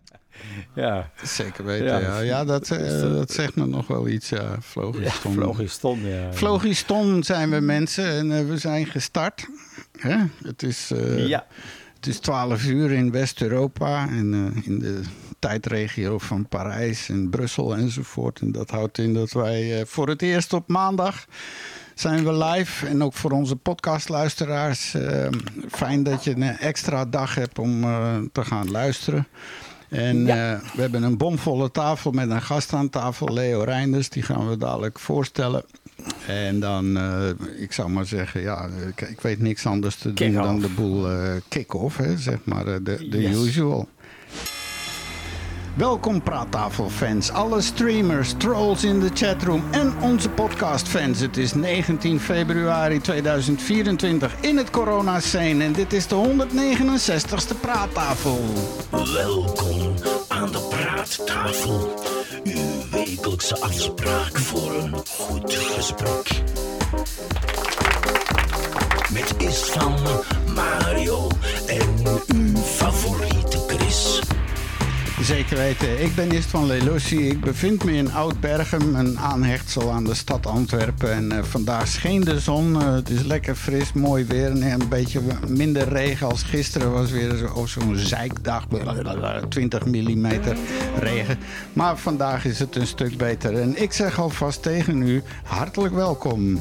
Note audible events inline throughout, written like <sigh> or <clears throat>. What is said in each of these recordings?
<laughs> ja. Zeker weten, ja. Ja, ja dat, uh, dat zegt me nog wel iets, ja. Vlogiston. Ja, Vlogiston, ja. Vlogiston zijn we mensen en uh, we zijn gestart. Hè? Het is... Uh, ja. Het is 12 uur in West-Europa en in de tijdregio van Parijs en Brussel enzovoort. En dat houdt in dat wij voor het eerst op maandag zijn we live. En ook voor onze podcastluisteraars. Uh, fijn dat je een extra dag hebt om te gaan luisteren. En ja. we hebben een bomvolle tafel met een gast aan tafel, Leo Reinders. Die gaan we dadelijk voorstellen. En dan, uh, ik zou maar zeggen, ja, ik, ik weet niks anders te doen dan de boel uh, kick-off, zeg maar, de, de yes. usual. Welkom praattafelfans, alle streamers, trolls in de chatroom en onze podcastfans. Het is 19 februari 2024 in het corona-scene en dit is de 169ste praattafel. Welkom aan de praattafel, uw wekelijkse afspraak voor een goed gesprek. Met Istvan, Mario en uw favoriete Chris. Zeker weten. Ik ben Ist van Lelossi. Ik bevind me in Oud-Bergen, een aanhechtsel aan de stad Antwerpen. En uh, vandaag scheen de zon. Uh, het is lekker fris, mooi weer. En een beetje minder regen als gisteren. was weer zo'n zo zeikdag. 20 mm regen. Maar vandaag is het een stuk beter. En ik zeg alvast tegen u, hartelijk welkom.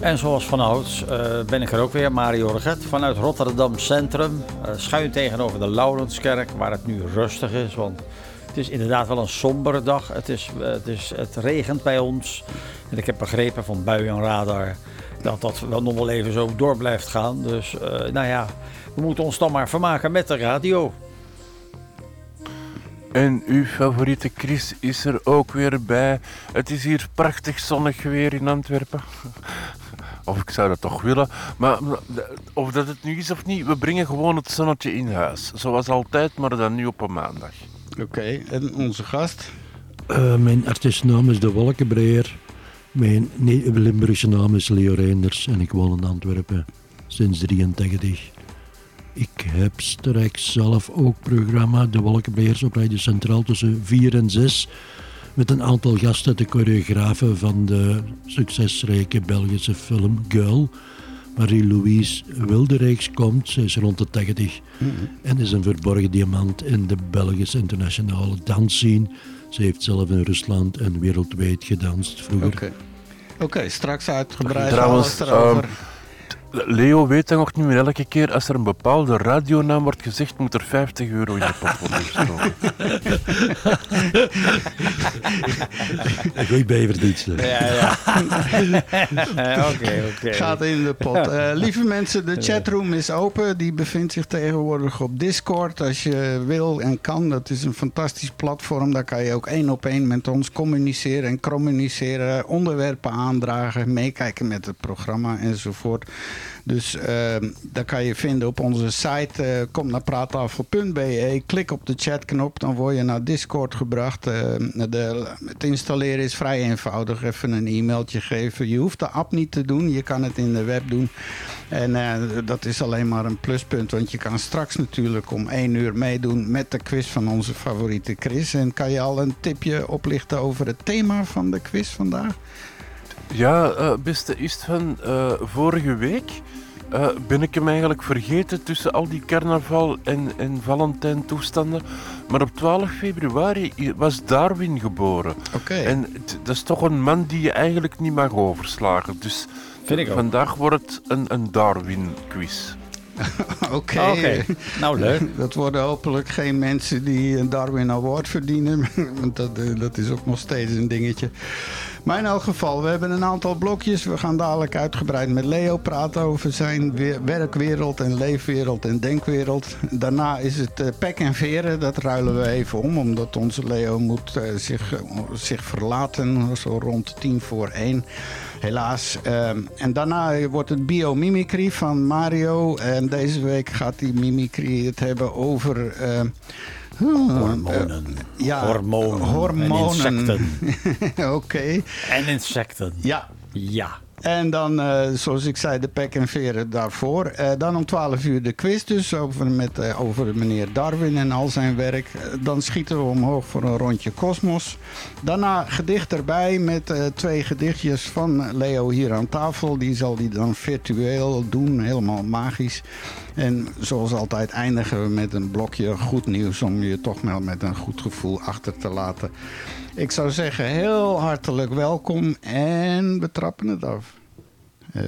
En zoals vanouds uh, ben ik er ook weer, Mario Reget, vanuit Rotterdam Centrum. Uh, schuin tegenover de Laurenskerk, waar het nu rustig is. Want het is inderdaad wel een sombere dag. Het, is, uh, het, is, het regent bij ons. En ik heb begrepen van buienradar dat dat wel nog wel even zo door blijft gaan. Dus nou ja, we moeten ons dan maar vermaken met de radio. En uw favoriete Chris is er ook weer bij. Het is hier prachtig zonnig weer in Antwerpen. <laughs> Of ik zou dat toch willen. Maar of dat het nu is of niet, we brengen gewoon het zonnetje in huis. Zoals altijd, maar dan nu op een maandag. Oké, okay. en onze gast? Uh, mijn artiestennaam is De Wolkenbreer. Mijn Limburgse naam is Leo Reinders en ik woon in Antwerpen sinds 83. Ik heb straks zelf ook programma De Wolkenbreers op Radio Centraal tussen 4 en 6 met een aantal gasten, de choreografen van de succesrijke Belgische film Girl. Marie-Louise Wilderijks komt, zij is rond de 80 mm -hmm. en is een verborgen diamant in de Belgische internationale dansscene. Ze heeft zelf in Rusland en wereldwijd gedanst vroeger. Oké, okay. okay, straks uitgebreid Trouwens, alles erover. Um, Leo weet dan nog niet meer elke keer als er een bepaalde radionaam wordt gezegd, moet er 50 euro in de pot worden gestoken. Goeie bijverdiensten. Ja, ja. <laughs> Oké, oké. Gaat in de pot. Uh, lieve mensen, de chatroom is open. Die bevindt zich tegenwoordig op Discord. Als je wil en kan, dat is een fantastisch platform. Daar kan je ook één op één met ons communiceren en communiceren. Onderwerpen aandragen, meekijken met het programma enzovoort. Dus uh, dat kan je vinden op onze site. Uh, kom naar praattafel.be. Klik op de chatknop. Dan word je naar Discord gebracht. De, het installeren is vrij eenvoudig. Even een e-mailtje geven. Je hoeft de app niet te doen. Je kan het in de web doen. En uh, dat is alleen maar een pluspunt. Want je kan straks natuurlijk om één uur meedoen met de quiz van onze favoriete Chris. En kan je al een tipje oplichten over het thema van de quiz vandaag? Ja, uh, beste Istvan, uh, vorige week uh, ben ik hem eigenlijk vergeten tussen al die carnaval- en, en Valentijn toestanden. Maar op 12 februari was Darwin geboren. Okay. En dat is toch een man die je eigenlijk niet mag overslagen. Dus Vind ik ook. vandaag wordt het een, een Darwin-quiz. <laughs> Oké. Okay. Okay. Nou, leuk. <laughs> Dat worden hopelijk geen mensen die een Darwin Award verdienen. <laughs> Want dat, dat is ook nog steeds een dingetje. Maar in elk geval, we hebben een aantal blokjes. We gaan dadelijk uitgebreid met Leo praten over zijn werkwereld en leefwereld en denkwereld. Daarna is het uh, pek en veren. Dat ruilen we even om, omdat onze Leo moet uh, zich, zich verlaten. Zo rond tien voor één. Helaas. Uh, en daarna wordt het biomimicry van Mario. En deze week gaat die mimicry het hebben over... Uh, Hormonen. Uh, ja, hormonen. hormonen. En insecten. <laughs> Oké. okay. En insecten. Ja. Ja. En dan, eh, zoals ik zei, de pek en veren daarvoor. Eh, dan om 12 uur de quiz dus over, met, eh, over meneer Darwin en al zijn werk. Eh, dan schieten we omhoog voor een rondje Kosmos. Daarna gedicht erbij met eh, twee gedichtjes van Leo hier aan tafel. Die zal die dan virtueel doen, helemaal magisch. En zoals altijd eindigen we met een blokje goed nieuws... om je toch wel met een goed gevoel achter te laten. Ik zou zeggen, heel hartelijk welkom en we trappen het af. Eh,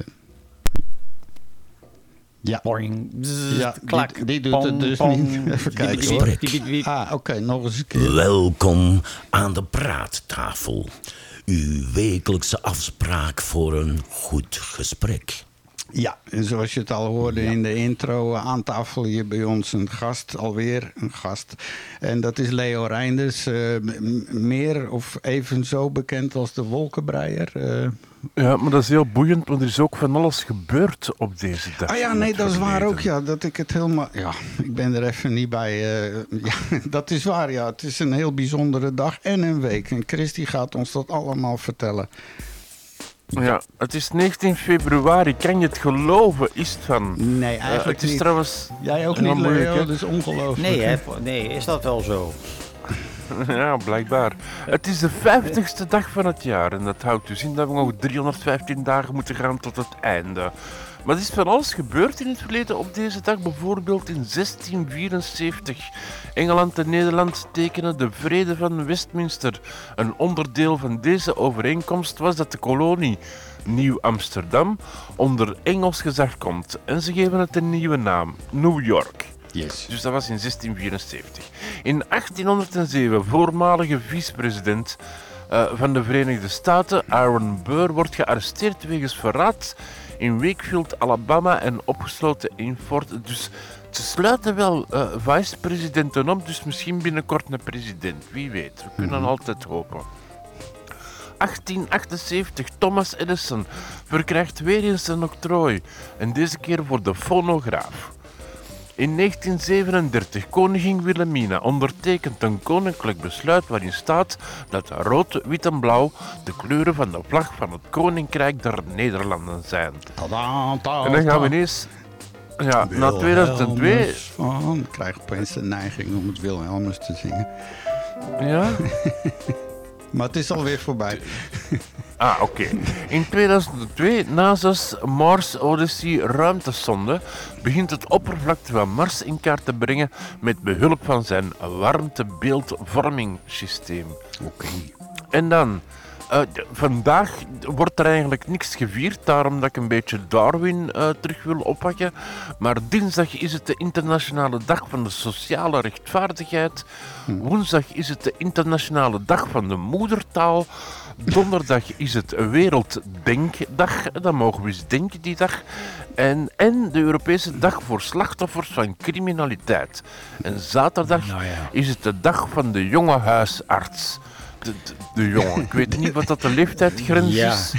ja. Boing, bzz, Ja, klak. die- <laughs> die doet pong, het dus pong. niet. Even kijken, hoor. Ah, oké, nog eens een keer. Welkom aan de praattafel. Uw wekelijkse afspraak voor een goed gesprek. Ja, en zoals je het al hoorde in de intro, eh, aan tafel hier bij ons een gast, alweer een gast. En dat is Leo Reinders, eh, meer of even zo bekend als de wolkenbreier. eh. Ja, maar dat is heel boeiend, want er is ook van alles gebeurd op deze dag. Ah ja, nee, dat is waar ook, ja, dat ik het helemaal... Ja, ik ben er even niet bij. <laughs> ja, dat is waar, ja. Het is een heel bijzondere dag en een week. En Christy gaat ons dat allemaal vertellen. Ja, het is 19 februari. Kan je het geloven? Is het van? Nee, Eh, eigenlijk het is niet. trouwens... Jij ook niet, moeilijk, Leo, dat is ongelooflijk. Nee, hè? nee, is dat wel zo? <laughs> Ja, blijkbaar. Het is de 50ste dag van het jaar. En dat houdt dus in dat we nog 315 dagen moeten gaan tot het einde. Maar is van alles gebeurd in het verleden op deze dag. Bijvoorbeeld in 1674. Engeland en Nederland tekenen de Vrede van Westminster. Een onderdeel van deze overeenkomst was dat de kolonie Nieuw-Amsterdam onder Engels gezag komt. En ze geven het een nieuwe naam, New York. Yes. Dus dat was in 1674. In 1807, voormalige vicepresident eh, van de Verenigde Staten, Aaron Burr, wordt gearresteerd wegens verraad in Wakefield, Alabama en opgesloten in Fort. Dus ze sluiten wel eh vicepresidenten op, dus misschien binnenkort een president. Wie weet, we kunnen altijd hopen. 1878, Thomas Edison verkrijgt weer eens een octrooi. En deze keer voor de fonograaf. In 1937, koningin Wilhelmina ondertekent een koninklijk besluit waarin staat dat rood, wit en blauw de kleuren van de vlag van het Koninkrijk der Nederlanden zijn. Tada, tada. En dan gaan we ineens ja, naar 2002. Wilhelmus van- Ik krijg opeens de neiging om het Wilhelmus te zingen. Ja? <laughs> Maar het is alweer voorbij. Ah, oké. In 2002, NASA's Mars Odyssey ruimtesonde begint het oppervlakte van Mars in kaart te brengen met behulp van zijn warmtebeeldvormingssysteem. Oké. En dan, eh, vandaag wordt er eigenlijk niks gevierd, daarom dat ik een beetje Darwin eh, terug wil oppakken. Maar dinsdag is het de internationale dag van de sociale rechtvaardigheid. Woensdag is het de internationale dag van de moedertaal. Donderdag is het Werelddenkdag, dan mogen we eens denken die dag. En, en de Europese dag voor slachtoffers van criminaliteit. En zaterdag Nou ja. is het de dag van de jonge huisarts. De, jongen. Ik weet niet wat dat de leeftijdsgrens Ja. is.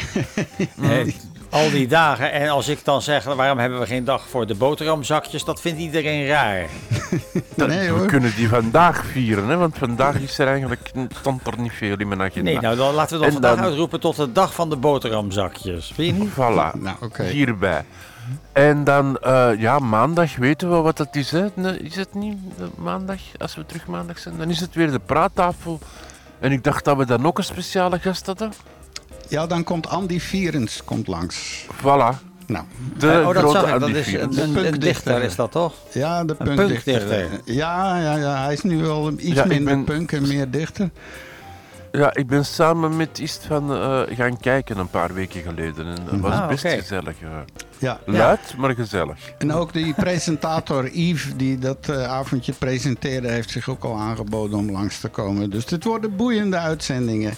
<laughs> Al die dagen. En als ik dan zeg, waarom hebben we geen dag voor de boterhamzakjes? Dat vindt iedereen raar. <laughs> Dat- Nee, we kunnen die vandaag vieren, hè, want vandaag is er eigenlijk, stond er niet veel in mijn agenda. Nee, nou dan laten we dat En vandaag dan- uitroepen tot de dag van de boterhamzakjes. Vind je niet? Voilà, <laughs> Nou, oké. hierbij. En dan, eh, ja, maandag weten we wat dat is. Hè? Is het niet maandag, als we terug maandag zijn? Dan is het weer de praattafel. En ik dacht dat we dan ook een speciale gast hadden. Ja, dan komt Andy Vierens komt langs. Voilà, Nou, de oh, dat grote zag ik. Dat Andy is Vierens. een, een, een punkdichter. dichter, is dat toch? ja, de Een punkdichter. punkdichter. Ja, ja, ja, hij is nu wel iets ik minder ben- punk en meer dichter. Ja, ik ben samen met Ist van eh, gaan kijken een paar weken geleden. En dat was Ah, best gezellig. eh. Ja. Luid, maar gezellig. En ook die presentator Yves, die dat eh, avondje presenteerde, heeft zich ook al aangeboden om langs te komen. Dus dit worden boeiende uitzendingen.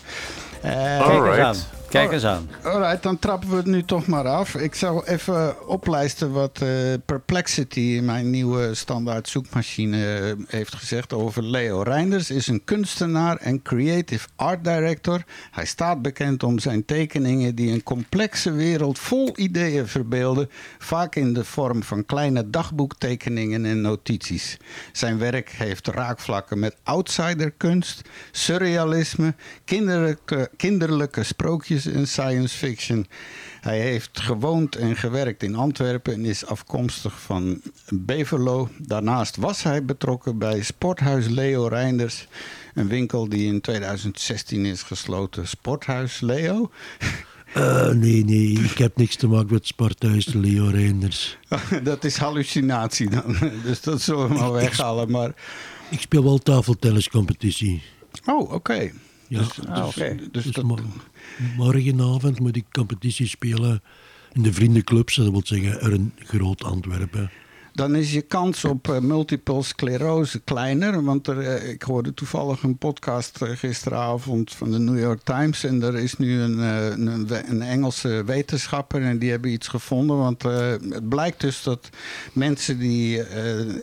Eh, eens Alright. aan. Kijk eens aan. Alright, dan trappen we het nu toch maar af. Ik zou even oplijsten wat eh, Perplexity, mijn nieuwe standaard zoekmachine, eh, heeft gezegd over Leo Reinders. Is een kunstenaar en creative art director. Hij staat bekend om zijn tekeningen die een complexe wereld vol ideeën verbeelden, vaak in de vorm van kleine dagboektekeningen en notities. Zijn werk heeft raakvlakken met outsiderkunst, surrealisme, kinderlijke, kinderlijke sprookjes sprookjes en science fiction. Hij heeft gewoond en gewerkt in Antwerpen en is afkomstig van Beverlo. Daarnaast was hij betrokken bij Sporthuis Leo Reinders. Een winkel die in 2016 is gesloten. Sporthuis Leo? Eh, nee, nee, ik heb niks te maken met Sporthuis Leo Reinders. <laughs> dat is hallucinatie dan. Dus dat zullen we maar weghalen. Maar... Ik speel wel tafeltenniscompetitie. Oh, oké. Ja, Dus, Ah, dus- oké. dus dus dat- mo- morgenavond moet ik competitie spelen in de vriendenclubs. Dat wil zeggen, er een groot Antwerpen. Dan is je kans op eh, multiple sclerose kleiner. Want er, eh, ik hoorde toevallig een podcast eh, gisteravond van de New York Times. En er is nu een, een, Engelse wetenschapper en die hebben iets gevonden. Want het blijkt dus dat mensen die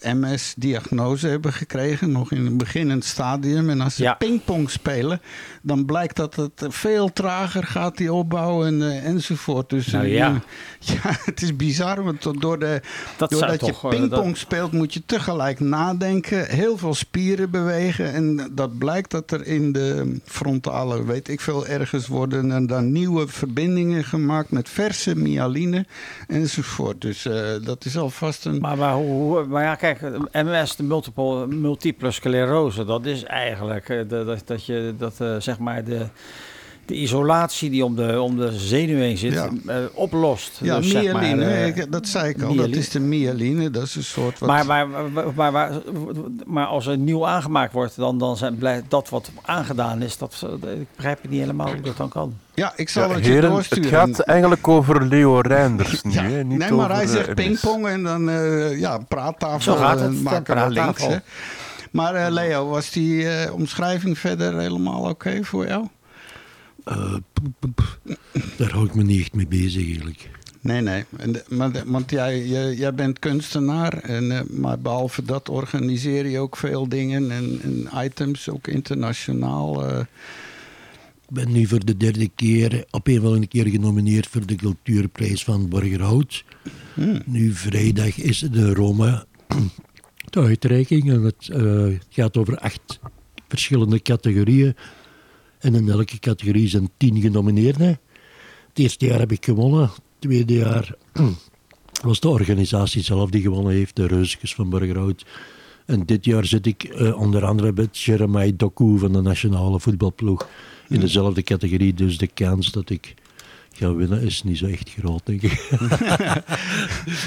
MS-diagnose hebben gekregen, nog in een beginnend stadium. En als ze Ja. pingpong spelen, dan blijkt dat het veel trager gaat, die opbouw en, enzovoort. Dus Nou ja. <laughs> ja, het is bizar. Want door de, Dat zou doordat je pingpong dat- speelt, moet je tegelijk nadenken, heel veel spieren bewegen. En dat blijkt dat er in de frontale, weet ik veel, ergens worden er dan nieuwe verbindingen gemaakt met verse myaline enzovoort. Dus eh, dat is alvast een. Maar, maar, hoe, maar ja, kijk, MS, de multiple, multiple sclerose, dat is eigenlijk eh, dat, dat, dat je dat eh, zeg maar de, de isolatie die om de, om de zenuw heen zit, Ja. eh, oplost. ja, Dus zeg maar, myaline, eh, dat zei ik al. Dat is de myaline. Dat is een soort. Wat, maar, maar, maar, maar, maar, maar als er nieuw aangemaakt wordt, dan, dan zijn, blijft dat wat aangedaan is. Dat, ik begrijp het niet helemaal hoe dat dan kan. ja, ik zal Ja, het je doorsturen. het gaat eigenlijk over Leo Reinders nu, Ja, hè? Niet nee, maar hij zegt pingpong en dan eh ja, praattafel. Zo gaat het, maken we links. Hè. Maar eh, Leo, was die eh, omschrijving verder helemaal oké voor jou? Eh, daar hou ik me niet echt mee bezig eigenlijk. Nee, nee. En maar want jij, jij, jij bent kunstenaar, en, eh, maar behalve dat organiseer je ook veel dingen en, en items, ook internationaal. eh. Ik ben nu voor de derde keer, op een of andere keer genomineerd voor de cultuurprijs van Borgerhout. Nu vrijdag is de Roma <clears throat> de uitreiking en het gaat over acht verschillende categorieën. En in elke categorie zijn tien genomineerden. Het eerste jaar heb ik gewonnen, het tweede jaar <clears throat> was de organisatie zelf die gewonnen heeft, de Reuzekes van Borgerhout. En dit jaar zit ik eh, onder andere met Jeremiah Doku van de nationale voetbalploeg in dezelfde categorie. Dus de kans dat ik ga winnen is niet zo echt groot, denk ik. <laughs>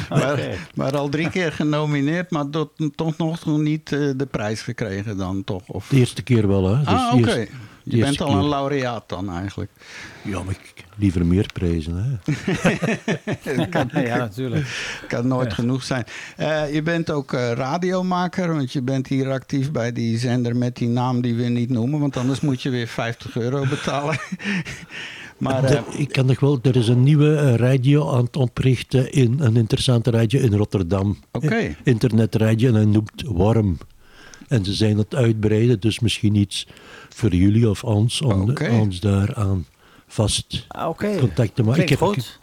Maar, maar al drie keer genomineerd, maar tot, toch nog niet eh, de prijs gekregen dan toch? Of... De eerste keer wel, hè. Dus ah, oké. Je bent al een laureaat dan eigenlijk. Ja, maar ik liever meer prijzen, hè. <laughs> ja, natuurlijk. Kan nooit genoeg zijn. Eh, je bent ook eh, radiomaker, want je bent hier actief bij die zender met die naam die we niet noemen, want anders moet je weer 50 euro betalen. <laughs> maar eh, Er- ik kan nog wel, er is een nieuwe radio aan het oprichten, in, een interessante radio in Rotterdam. Oké. Internetradio en hij noemt Warm. En ze zijn het uitbreiden, dus misschien iets voor jullie of ons om ons daaraan vast Ah, Oké. contact te maken. Klinkt Ik heb, goed.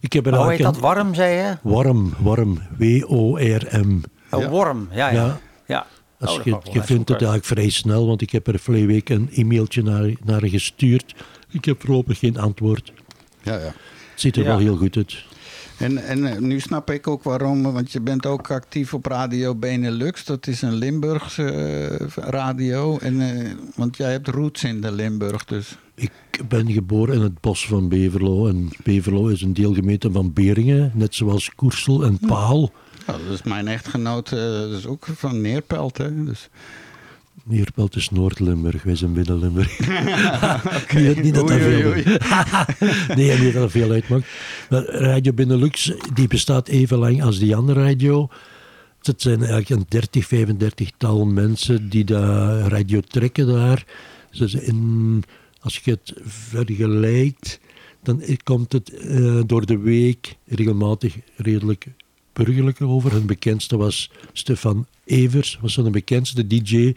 ik heb er Hoe heet dat? Warm, zei je? Warm, warm, W-O-R-M. Oh, Ja. worm. Ja, ja. Ja. ja. Als Oh, dat je, je vindt het eigenlijk vrij snel, want ik heb er vorige week een e-mailtje naar, naar gestuurd. Ik heb voorlopig geen antwoord. ja, ja. Het ziet er Ja. wel heel goed uit. En, en eh, nu snap ik ook waarom, want je bent ook actief op Radio Benelux. Dat is een Limburgse eh, radio. En, eh, want jij hebt roots in de Limburg, dus. Ik ben geboren in het bos van Beverlo. En Beverlo is een deelgemeente van Beringen, net zoals Koersel en Paal. Nou, dat is mijn echtgenoot, dat is ook van Neerpelt. Hè? Dus. Neerpelt is Noord-Limburg, wij zijn Binnen-Limburg. <laughs> niet, niet dat dat veel, <laughs> nee, niet dat dat veel uitmaakt. Maar Radio Benelux die bestaat even lang als die andere radio. Het zijn eigenlijk een 30, 35 tal mensen die de radio trekken daar. Dus in, als je het vergelijkt, dan komt het eh, door de week regelmatig redelijk burgerlijk over. Hun bekendste was Stefan Evers, was een bekendste DJ.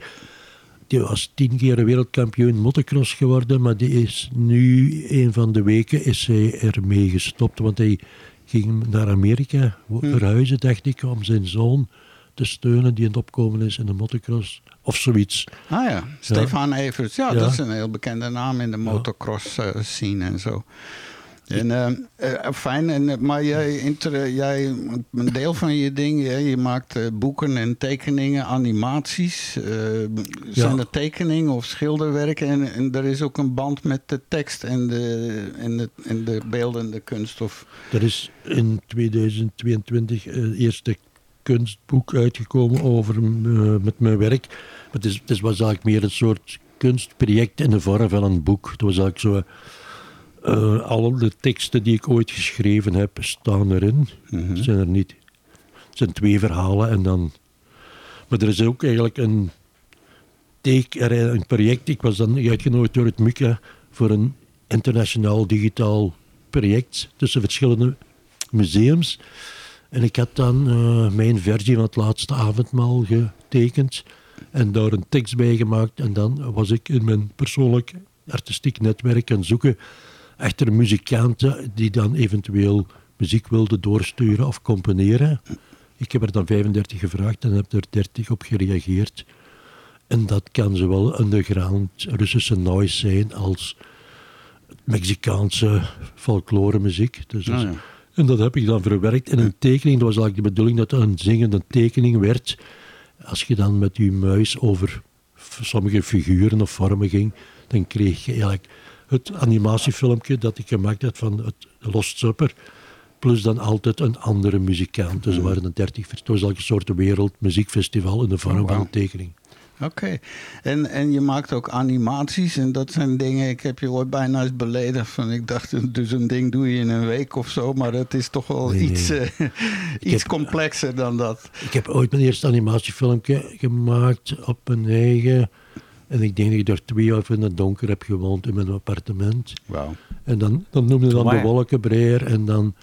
Die was tien keer wereldkampioen motocross geworden, maar die is nu, een van de weken, is hij ermee gestopt. Want hij ging naar Amerika wo- verhuizen, dacht ik, om zijn zoon te steunen die aan het opkomen is in de motocross. Of zoiets. Ah ja, Stefan Everts. Ja, Ja. dat is een heel bekende naam in de motocross eh, scene en zo. En, eh, eh, fijn, en, eh, maar jij, inter, jij, een deel van je ding, hè, je maakt boeken en tekeningen, animaties. eh, zijn er tekeningen of schilderwerken? En, en er is ook een band met de tekst en de, en de, en de beeldende kunst. Of, Er is in 2022 het eerste kunstboek uitgekomen over, met mijn werk. Maar het, is, het was eigenlijk meer een soort kunstproject in de vorm van een boek. Het was eigenlijk zo... eh al de teksten die ik ooit geschreven heb, staan erin. Het zijn er niet. Het zijn twee verhalen en dan... Maar er is ook eigenlijk een, is een project. Ik was dan uitgenodigd door het MUCA voor een internationaal digitaal project tussen verschillende museums. En ik had dan eh, mijn versie van het laatste avondmaal getekend en daar een tekst bij gemaakt. En dan was ik in mijn persoonlijk artistiek netwerk aan zoeken achter muzikanten die dan eventueel muziek wilden doorsturen of componeren. Ik heb er dan 35 gevraagd en heb er 30 op gereageerd. En dat kan zowel underground Russische noise zijn als Mexicaanse folkloremuziek. Dus Ah, ja. En dat heb ik dan verwerkt in een tekening. Dat was eigenlijk de bedoeling dat het een zingende tekening werd. Als je dan met je muis over sommige figuren of vormen ging, dan kreeg je eigenlijk het animatiefilmpje dat ik gemaakt had van het Lost Supper. Plus dan altijd een andere muzikant. Dus er waren er 30. vers- Het was een soort wereldmuziekfestival in de vorm Oh, van een tekening. Oké. En, en je maakt ook animaties en dat zijn dingen... Ik heb je ooit bijna eens beledigd van... Ik dacht, dus een ding doe je in een week of zo... maar het is toch wel Nee, nee. iets, eh, <laughs> iets heb- complexer dan dat. Ik heb ooit mijn eerste animatiefilmpje gemaakt op mijn eigen. En ik denk dat ik daar twee jaar in het donker heb gewoond in mijn appartement. Wauw. En dan, dan noemde dan Amai. de wolkenbreier. En dan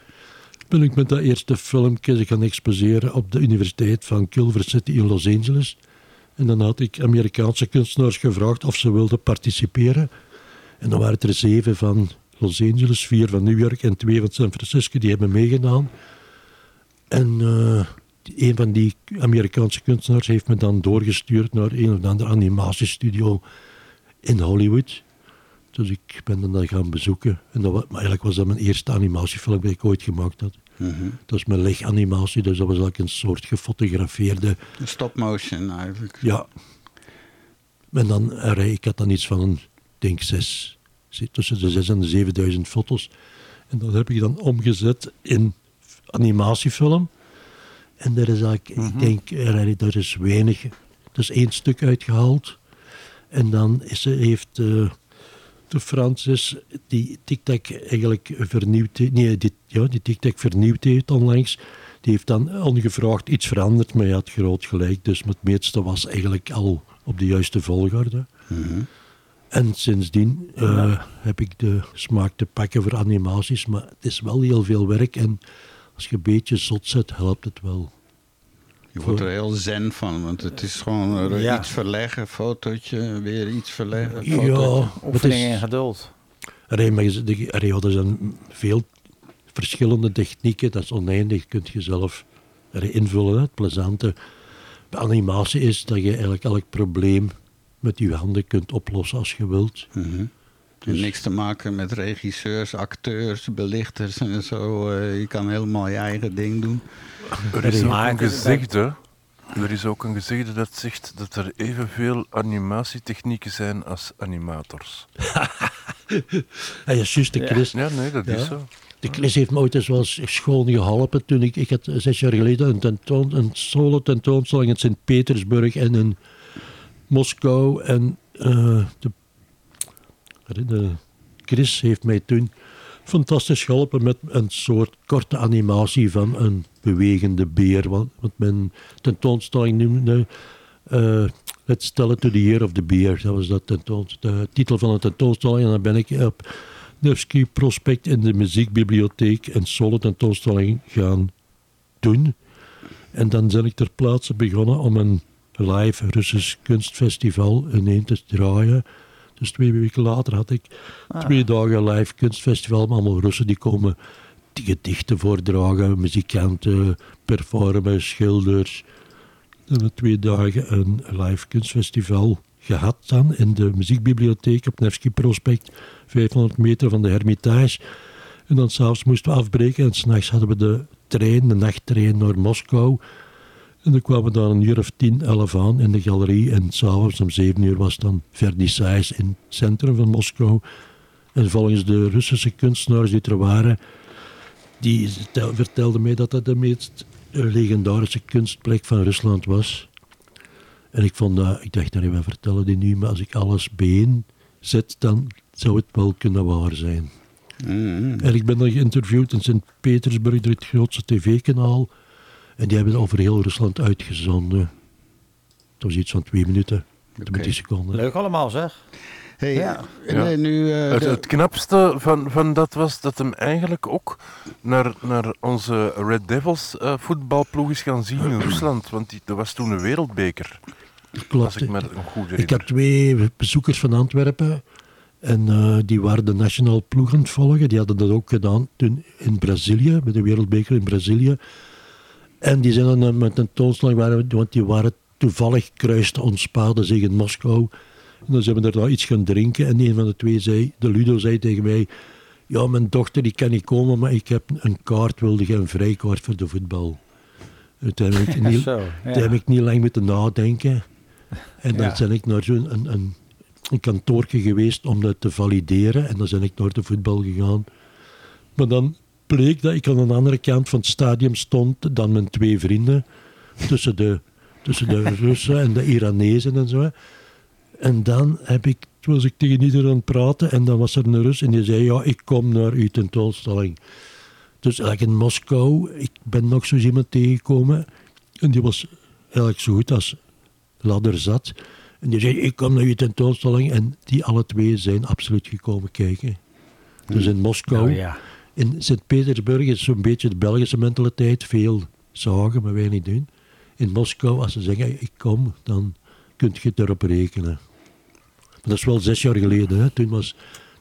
ben ik met dat eerste filmpje gaan exposeren op de Universiteit van Culver City in Los Angeles. En dan had ik Amerikaanse kunstenaars gevraagd of ze wilden participeren. En dan waren het er zeven van Los Angeles, vier van New York en twee van San Francisco die hebben meegedaan. En eh, een van die Amerikaanse kunstenaars heeft me dan doorgestuurd naar een of andere animatiestudio in Hollywood. Dus ik ben dan dat gaan bezoeken. En dat, wa- maar eigenlijk was dat mijn eerste animatiefilm die ik ooit gemaakt had. Mhm. Dat is mijn leganimatie, dus dat was eigenlijk een soort gefotografeerde... Stop motion eigenlijk. Ja. En dan, eh, ik had dan iets van, een, denk zes, tussen de zes en de 7000 foto's. En dat heb ik dan omgezet in animatiefilm. En er is eigenlijk, ik denk, er, er is weinig, er is één stuk uitgehaald. En dan is, heeft eh, de Francis die TikTok eigenlijk vernieuwd heeft, nee, die, ja, die TikTok vernieuwd heeft onlangs. Die heeft dan ongevraagd iets veranderd, maar hij had groot gelijk. Dus het meeste was eigenlijk al op de juiste volgorde. Mhm. En sindsdien eh, heb ik de smaak te pakken voor animaties, maar het is wel heel veel werk. En als je een beetje zot zet, helpt het wel. Je wordt er heel zen van, want het is gewoon eh, Ja. iets verleggen, fotootje, weer iets verleggen, Ja, fotootje. het Oefening en geduld. Allee, maar je- de- allee, ja, er zijn veel verschillende technieken, dat is oneindig, kunt je zelf invullen. Het plezante bij animatie is dat je eigenlijk elk probleem met je handen kunt oplossen als je wilt. Mhm. Dus- niks te maken met regisseurs, acteurs, belichters en zo. Eh, je kan helemaal je eigen ding doen. Er is ook Maar een gezegde. Er is ook een gezegde dat zegt dat er evenveel animatietechnieken zijn als animators. En je zus de Ja. Chris, Ja, nee, dat Ja. is zo. De Chris heeft me ooit eens wel eens schoon geholpen toen ik, ik had zes jaar geleden een, tentoon, een solo tentoonstelling in Sint-Petersburg en in Moskou. En eh, de, Chris heeft mij toen fantastisch geholpen met een soort korte animatie van een bewegende beer. Want, mijn tentoonstelling noemde eh, Let's Tell It to the Year of the Beer. Dat was dat de titel van de tentoonstelling. En dan ben ik op Nevsky Prospect in de muziekbibliotheek een solo tentoonstelling gaan doen. En dan ben ik ter plaatse begonnen om een live Russisch kunstfestival ineen te draaien. Dus twee weken later had ik twee dagen live kunstfestival met allemaal Russen die komen die gedichten voordragen, muzikanten, performers, schilders, We hebben twee dagen een live kunstfestival gehad dan in de muziekbibliotheek op Nevsky Prospect, 500 meter van de Hermitage. En dan s'avonds moesten we afbreken en s'nachts hadden we de trein, de nachttrein naar Moskou. En dan kwamen we daar een uur of tien, elf aan in de galerie. En s'avonds om zeven uur was dan vernissage in het centrum van Moskou. En volgens de Russische kunstenaars die er waren, die vertel- vertelden mij dat dat de meest legendarische kunstplek van Rusland was. En ik vond dat, ik dacht, nou, we vertellen die nu, maar als ik alles bijeen zet, dan zou het wel kunnen waar zijn. Mm. En ik ben dan geïnterviewd in Sint-Petersburg door het grootste tv-kanaal. En die hebben het over heel Rusland uitgezonden. Het was iets van twee minuten, 20 seconden. Leuk allemaal zeg. Hey, Ja. nee, nu, eh, Het, knapste van, van dat was dat hem eigenlijk ook naar, naar onze Red Devils eh, voetbalploeg is gaan zien in Rusland. Want die, dat was toen een wereldbeker, als Klopt. ik dat goed Ik heb twee bezoekers van Antwerpen. En eh, die waren de nationale ploeg aan het volgen. Die hadden dat ook gedaan toen in Brazilië, bij de Wereldbeker in Brazilië. En die zijn dan eh, met een tentoonstelling, waren, want die waren toevallig kruisten ons paden zich in Moskou. En dan zijn we daar nou iets gaan drinken. En een van de twee zei, de Ludo zei tegen mij... Ja, mijn dochter die kan niet komen, maar ik heb een kaart, wilde je een vrijkaart voor de voetbal. En Toen heb ik <laughs> niet, Zo, ja. toen heb ik niet lang moeten nadenken. En dan Ja. ben ik naar zo'n een, een, een kantoortje geweest om dat te valideren. En dan ben ik naar de voetbal gegaan. Maar dan bleek dat ik aan de andere kant van het stadion stond dan mijn twee vrienden. Tussen de, tussen de <laughs> Russen en de Iranezen en zo. En dan heb ik, was ik tegen iedereen aan het praten en dan was er een Rus en die zei, ja, ik kom naar uw tentoonstelling. Dus eigenlijk in Moskou, ik ben nog zo iemand tegengekomen en die was eigenlijk zo goed als ladder zat. En die zei, ik kom naar uw tentoonstelling en die alle twee zijn absoluut gekomen kijken. Dus in Moskou, Oh, ja. In Sint-Petersburg is zo'n beetje de Belgische mentaliteit, veel zagen, maar weinig doen. In Moskou, als ze zeggen, ik kom, dan kun je het erop rekenen. Dat is wel zes jaar geleden. Hè. Toen was,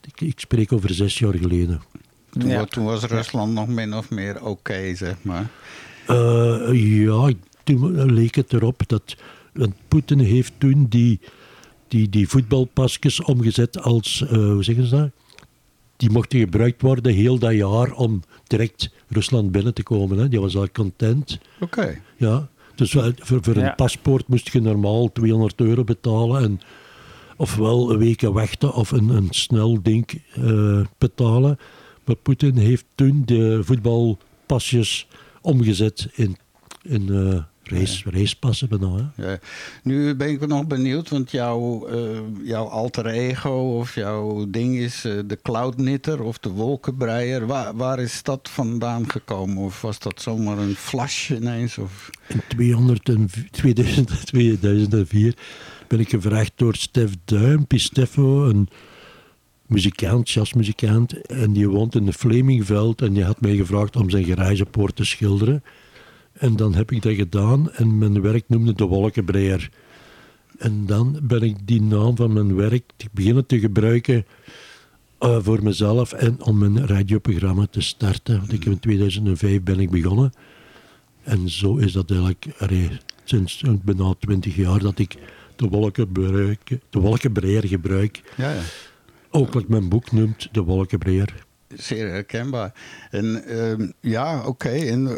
ik, ik spreek over zes jaar geleden. toen, Ja. wa- toen was Rusland nog min of meer oké, zeg maar. Eh, ja, toen leek het erop dat. Want Poetin heeft toen die, die, die voetbalpasjes omgezet als. eh, hoe zeggen ze dat? Die mochten gebruikt worden heel dat jaar om direct Rusland binnen te komen. Hè. Die was al content. Oké. Ja. Dus voor, voor Ja. een paspoort moest je normaal 200 euro betalen. En, ofwel een week wachten of een, een snel ding eh, betalen. Maar Poetin heeft toen de voetbalpasjes omgezet in, in eh race, racepassen bijna. Hè. Ja. Nu ben ik nog benieuwd, want jouw, eh, jouw alter ego of jouw ding is eh, de cloudknitter of de wolkenbreier. Waar, waar is dat vandaan gekomen? Of was dat zomaar een flash ineens? Of... In 200 en v- 2000 2004 <laughs> ben ik gevraagd door Stef Duim, Pisteffo, een muzikant, jazzmuzikant. En die woont in de Flemingveld en die had mij gevraagd om zijn garagepoort te schilderen. En dan heb ik dat gedaan en mijn werk noemde De Wolkenbreier. En dan ben ik die naam van mijn werk beginnen te gebruiken eh, voor mezelf en om mijn radioprogramma te starten. Want ik in 2005 ben ik begonnen. En zo is dat eigenlijk allee, sinds bijna twintig jaar dat ik de wolkenbreuk, de wolkenbreier gebruik. Ja, ja. Ook wat mijn boek noemt, de wolkenbreier. Zeer herkenbaar. En ehm, ja, oké. En,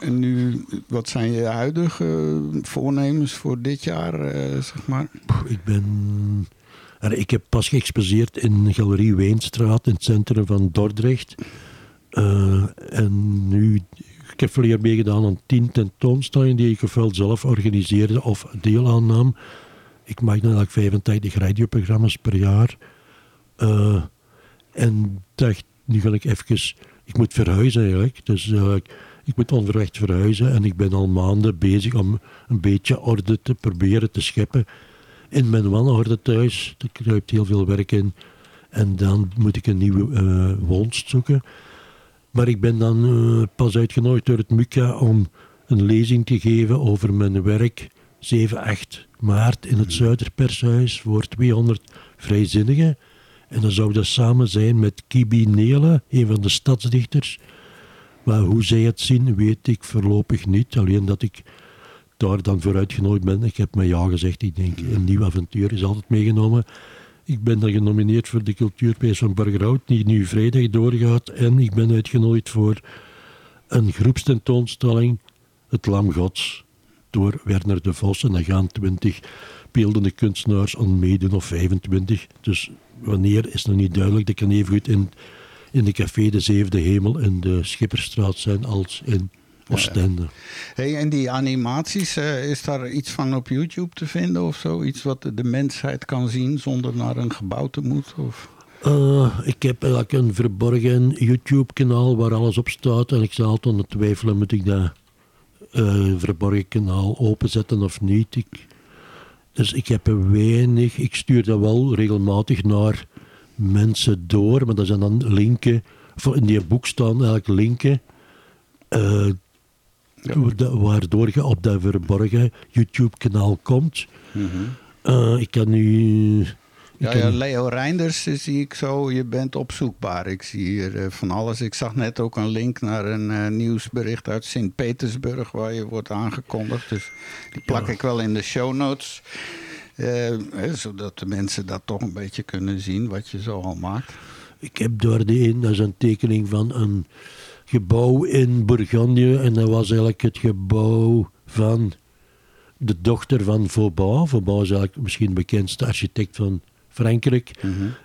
en, nu, wat zijn je huidige voornemens voor dit jaar, eh, zeg maar? Ik ben... Ik heb pas geëxposeerd in Galerie Weenstraat in het centrum van Dordrecht. Eh, en nu, ik heb verleden meegedaan aan tien tentoonstellingen die ik ofwel zelf organiseerde of deel aannam. Ik maak eigenlijk 85 radioprogramma's per jaar. Eh, en dacht, nu ga ik even... Ik moet verhuizen eigenlijk. Dus eh, ik, moet onverwacht verhuizen. En ik ben al maanden bezig om een beetje orde te proberen te scheppen in mijn wanorde thuis. Er kruipt heel veel werk in. En dan moet ik een nieuwe eh woonst zoeken. Maar ik ben dan eh, pas uitgenodigd door het MUCA om een lezing te geven over mijn werk. 7, 8 maart in het Zuiderpershuis voor 200 vrijzinnigen. En dan zou dat samen zijn met Kibi Nele, een van de stadsdichters. Maar hoe zij het zien, weet ik voorlopig niet. Alleen dat ik daar dan voor uitgenodigd ben. Ik heb me ja gezegd. Ik denk, een nieuw avontuur is altijd meegenomen. Ik ben dan genomineerd voor de Cultuurprijs van Burgerhout, die nu vrijdag doorgaat. En ik ben uitgenodigd voor een groepstentoonstelling, Het Lam Gods, door Werner de Vos. En daar gaan 20 beeldende kunstenaars aan meedoen, of 25. Dus wanneer is nog niet duidelijk. Dat kan even goed in, in de café De Zevende Hemel in de Schipperstraat zijn als in Oostende. Hey, en die animaties, eh, is daar iets van op YouTube te vinden of zo? Iets wat de mensheid kan zien zonder naar een gebouw te moeten? Of? Uh, ik heb eigenlijk een verborgen YouTube-kanaal waar alles op staat. En ik zal altijd aan het twijfelen, moet ik dat uh, verborgen kanaal openzetten of niet. Ik, dus ik heb weinig, ik stuur dat wel regelmatig naar mensen door, maar dat zijn dan linken, in die boek staan eigenlijk linken, uh, ja. waardoor je op dat verborgen YouTube-kanaal komt. Mm -hmm. ik kan nu ja, ja, Leo Reinders zie ik zo, je bent opzoekbaar. Ik zie hier uh, van alles. Ik zag net ook een link naar een uh, nieuwsbericht uit Sint-Petersburg waar je wordt aangekondigd. Dus die plak ja. ik wel in de show notes. Uh, zodat de mensen dat toch een beetje kunnen zien wat je zo al maakt. Ik heb door de een, dat is een tekening van een gebouw in Bourgogne. En dat was eigenlijk het gebouw van de dochter van Vauban. Vauban is eigenlijk misschien de bekendste architect van Frankrijk.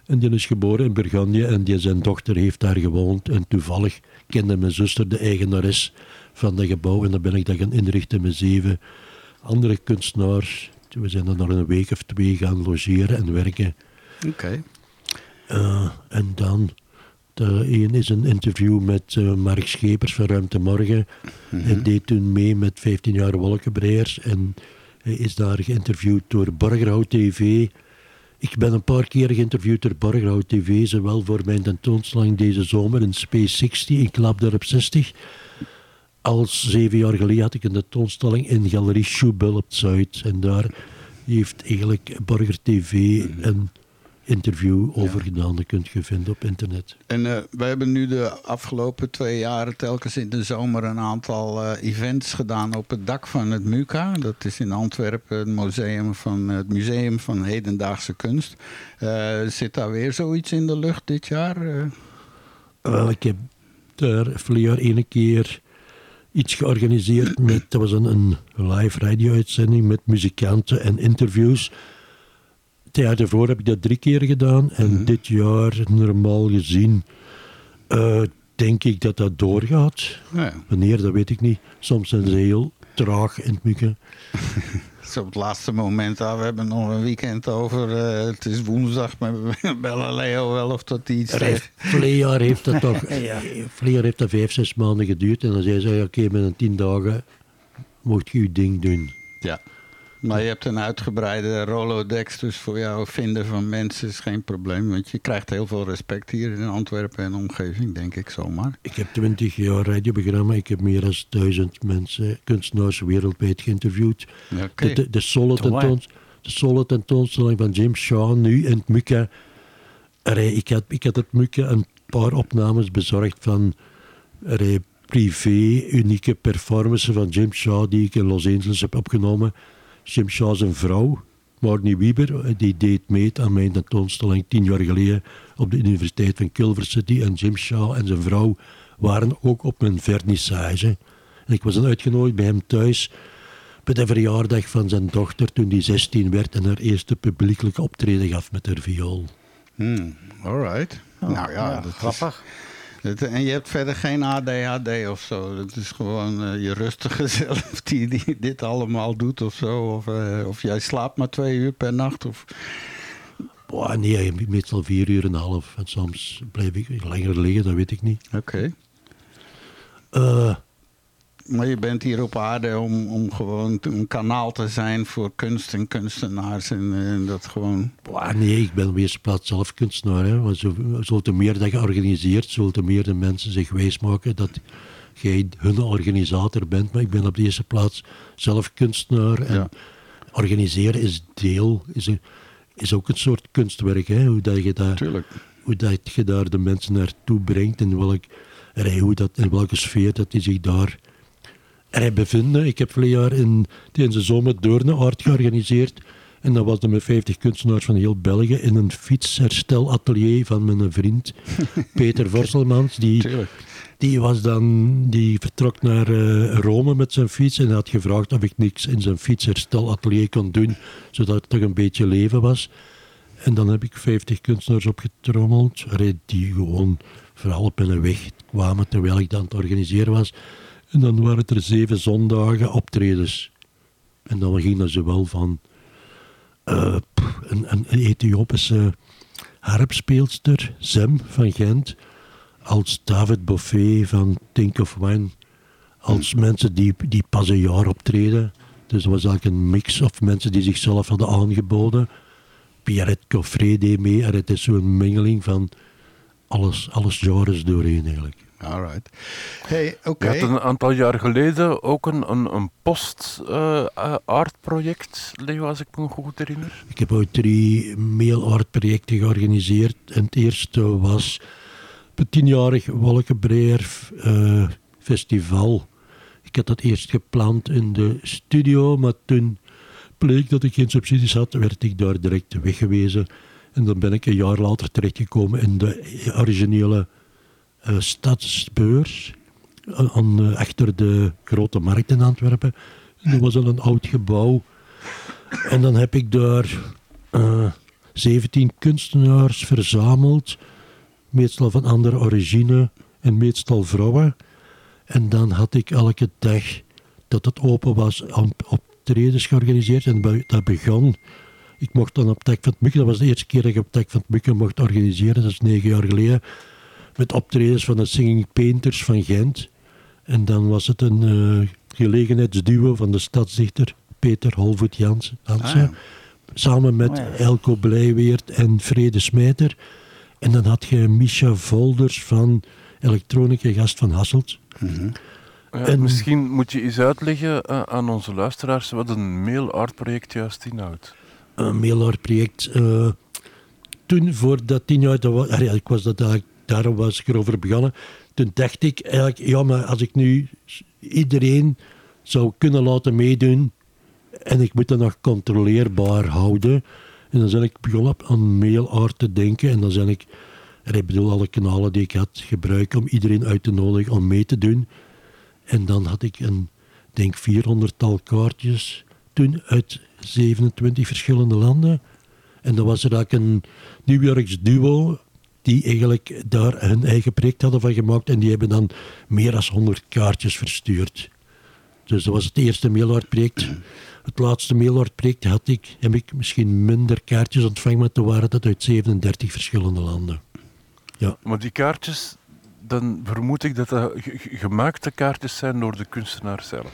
En die is geboren in Burgondië en die, zijn dochter heeft daar gewoond. En toevallig kende mijn zuster de eigenares van dat gebouw. En dan ben ik dat gaan inrichten met zeven andere kunstenaars. We zijn dan nog een week of twee gaan logeren en werken. Oké. Uh, en dan, de een is een interview met uh, Mark Schepers van Ruimte Morgen. Mm Hij deed toen mee met 15 jaar wolkenbreiers. En hij is daar geïnterviewd door Borgerhout TV ik ben een paar keer geïnterviewd door Borgerhout TV, zowel voor mijn tentoonstelling deze zomer in Space 60 in Klapdorp 60, als zeven jaar geleden had ik een tentoonstelling in Galerie Schubel op Zuid. En daar heeft eigenlijk Borger TV een interview over gedaan. Dat kunt je vinden op internet. En uh, we hebben nu de afgelopen twee jaren telkens in de zomer een aantal uh, events gedaan op het dak van het MUCA. Dat is in Antwerpen het museum van, het museum van hedendaagse kunst. Uh, zit daar weer zoiets in de lucht dit jaar? Wel, ik heb daar vorig jaar ene keer iets georganiseerd met, dat was een, een live radio-uitzending met muzikanten en interviews het jaar ervoor heb ik dat drie keer gedaan. En mm -hmm. dit jaar, normaal gezien, uh, denk ik dat dat doorgaat. Ja. Wanneer, dat weet ik niet. Soms zijn ze heel traag in het mikken. <laughs> Zo op het laatste moment, ah, we hebben nog een weekend over. Uh, het is woensdag, maar we bellen Leo wel of dat iets jaar heeft dat toch <laughs> ja. jaar heeft dat vijf, zes maanden geduurd. En dan zei ze, oké, okay, binnen tien dagen mocht je je ding doen. Ja. Maar je hebt een uitgebreide Rolodex, dus voor jou vinden van mensen is geen probleem. Want je krijgt heel veel respect hier in Antwerpen en omgeving, denk ik zomaar. Ik heb twintig jaar radioprogramma. Ik heb meer dan duizend mensen, kunstenaars wereldwijd geïnterviewd. Okay. De, de, de, solo tentoons, de solo tentoonstelling van James Shaw nu in het Muka. Ik had, ik had het Muka een paar opnames bezorgd van privé, unieke performances van James Shaw die ik in Los Angeles heb opgenomen Jim Shaw zijn vrouw, Marnie Wieber, die deed mee aan mijn tentoonstelling tien jaar geleden op de Universiteit van Culver City. En Jim Shaw en zijn vrouw waren ook op mijn vernissage. En ik was dan uitgenodigd bij hem thuis bij de verjaardag van zijn dochter toen die 16 werd en haar eerste publiekelijke optreden gaf met haar viool. Hmm, alright. Oh, nou ja, ja dat grappig. Is... En je hebt verder geen ADHD of zo. Het is gewoon uh, je rustige <laughs> zelf die, die dit allemaal doet of zo. Of, uh, of jij slaapt maar twee uur per nacht. Of... Boah, nee, meestal vier uur en een half. En soms blijf ik langer liggen, dat weet ik niet. Oké. Okay. Uh, maar je bent hier op aarde om, om gewoon een kanaal te zijn voor kunst en kunstenaars. En, en dat gewoon. Nee, ik ben op eerste plaats zelf kunstenaar. Hè. Want zo, zo te meer dat je organiseert, zo te meer de mensen zich wijsmaken dat jij hun organisator bent. Maar ik ben op de eerste plaats zelf kunstenaar. En ja. organiseren is deel, is, een, is ook een soort kunstwerk. Hè. Hoe, dat je daar, Tuurlijk. hoe dat je daar de mensen naartoe brengt en welk, hoe dat, in welke sfeer dat die zich daar er bevinden. Ik heb vorig jaar in, tijdens de zomer Doorne georganiseerd. En dat was dan met 50 kunstenaars van heel België in een fietsherstelatelier van mijn vriend <laughs> Peter Vorselmans. Die, die, was dan, die vertrok naar eh, Rome met zijn fiets en had gevraagd of ik niks in zijn fietsherstelatelier kon doen, zodat het toch een beetje leven was. En dan heb ik 50 kunstenaars opgetrommeld, die gewoon vooral op een weg kwamen terwijl ik dan aan het organiseren was. En dan waren het er zeven zondagen optredens. En dan ging dat zowel van uh, een, een, Ethiopische harpspeelster, Zem van Gent, als David Buffet van Think of Wine, als mensen die, die pas een jaar optreden. Dus dat was eigenlijk een mix of mensen die zichzelf hadden aangeboden. Pierre Coffret deed mee en het is zo'n mengeling van alles, alles genres doorheen eigenlijk. Alright. Hey, oké. Je had een aantal jaar geleden ook een, een, een post-art-project, uh, Leo, als ik me goed herinner. Ik heb ooit drie mail-art-projecten georganiseerd. En het eerste was het tienjarig Wolkenbreer uh, Festival. Ik had dat eerst gepland in de studio, maar toen bleek dat ik geen subsidies had, werd ik daar direct weggewezen. En dan ben ik een jaar later terechtgekomen in de originele stadsbeurs. Aan, achter de grote markt in Antwerpen. En dat was al een oud gebouw. En dan heb ik daar uh, 17 kunstenaars verzameld. Meestal van andere origine en meestal vrouwen. En dan had ik elke dag dat het open was op optredens georganiseerd. En dat begon. Ik mocht dan op Tek van het Mukken, dat was de eerste keer dat ik op Tek van het Mukken mocht organiseren, dat is negen jaar geleden. Met optredens van de Singing Painters van Gent. En dan was het een uh, gelegenheidsduo van de stadsdichter Peter Holvoet Jansen. Ah, Samen met oh, Elko Blijweert en Vrede Smijter. En dan had je Misha Volders van Elektronica Gast van Hasselt. Mm en, misschien moet je eens uitleggen uh, aan onze luisteraars wat een mail-art-project juist inhoudt. Een mail-art-project. Uh, toen, voor dat tien jaar, dat was, ik was dat eigenlijk, daarom was ik erover begonnen. Toen dacht ik eigenlijk, ja, maar als ik nu iedereen zou kunnen laten meedoen en ik moet dat nog controleerbaar houden. En dan ben ik begonnen aan mail-art te denken en dan ben ik, ik bedoel alle kanalen die ik had gebruikt om iedereen uit te nodigen om mee te doen. En dan had ik een, denk 400-tal kaartjes toen uit 27 verschillende landen. En dan was er ook een New Yorks duo die eigenlijk daar hun eigen project hadden van gemaakt en die hebben dan meer dan 100 kaartjes verstuurd. Dus dat was het eerste mailart-project. Het laatste mailart-project had ik, heb ik misschien minder kaartjes ontvangen, maar toen waren dat uit 37 verschillende landen. Ja. Maar die kaartjes, dan vermoed ik dat dat gemaakte kaartjes zijn door de kunstenaar zelf.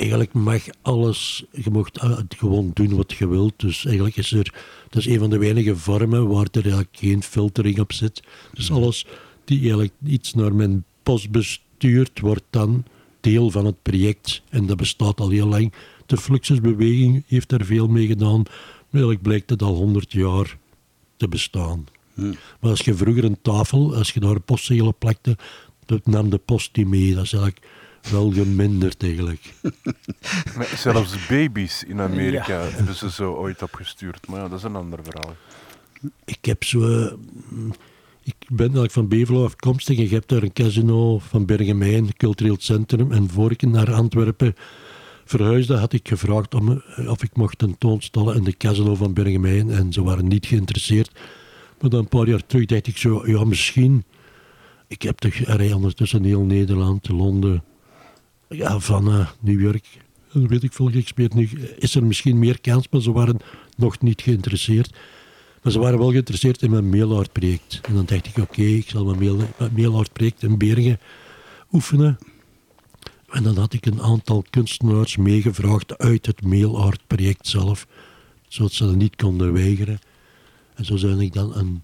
Eigenlijk mag alles, je mag gewoon doen wat je wilt. Dus eigenlijk is er, dat is een van de weinige vormen waar er eigenlijk geen filtering op zit. Dus alles die eigenlijk iets naar mijn post bestuurt, wordt dan deel van het project. En dat bestaat al heel lang. De Fluxusbeweging heeft daar veel mee gedaan. Maar eigenlijk blijkt het al honderd jaar te bestaan. Maar als je vroeger een tafel, als je daar postzegel plakte, dat nam de post die mee. Dat is eigenlijk wel geminderd eigenlijk. <laughs> Maar zelfs baby's in Amerika hebben ze zo ooit opgestuurd. Maar ja, dat is een ander verhaal. Ik heb zo... Ik ben eigenlijk van Bevelo afkomstig en je hebt daar een casino van Bergemijn, een cultureel centrum. En voor ik naar Antwerpen verhuisde, had ik gevraagd om, of ik mocht tentoonstellen in de casino van Bergemijn. En ze waren niet geïnteresseerd. Maar dan een paar jaar terug dacht ik zo, ja misschien... Ik heb toch rij ondertussen heel Nederland, Londen, ja, van uh, New York. Weet ik veel nu. Is er misschien meer kans, maar ze waren nog niet geïnteresseerd. Maar ze waren wel geïnteresseerd in mijn mailart-project. En dan dacht ik, oké, ik zal mijn, mail, mailart-project in Bergen oefenen. En dan had ik een aantal kunstenaars meegevraagd uit het mailart-project zelf, zodat ze dat niet konden weigeren. En zo ben ik dan een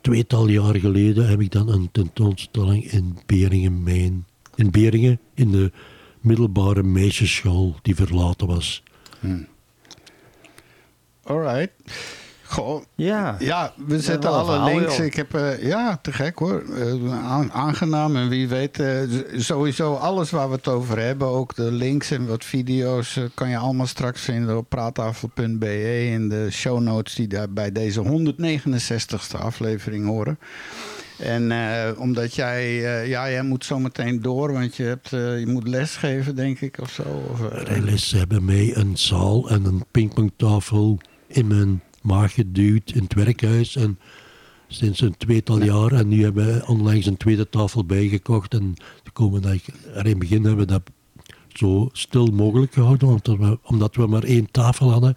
tweetal jaar geleden heb ik dan een tentoonstelling in Beringen, mijn, in Beringen, in de middelbare meisjesschool die verlaten was. Hmm. Alright. Goh, Ja. Ja, we zetten alle links. Ik heb, eh, ja, te gek hoor. Eh, aan- aangenaam en wie weet, eh, sowieso alles waar we het over hebben, ook de links en wat video's, kan je allemaal straks vinden op praattafel.be in de show notes die daar bij deze 169ste aflevering horen. En eh, omdat jij, eh, ja, jij moet zo meteen door, want je, hebt, eh, je moet lesgeven, denk ik, of zo. Of, hebben mij een zaal en een pingpongtafel in mijn maag geduwd in het werkhuis. En sinds een tweetal jaar. En nu hebben we onlangs een tweede tafel bijgekocht. En de komende, er in het begin hebben we dat zo stil mogelijk gehouden, omdat we, omdat we maar één tafel hadden.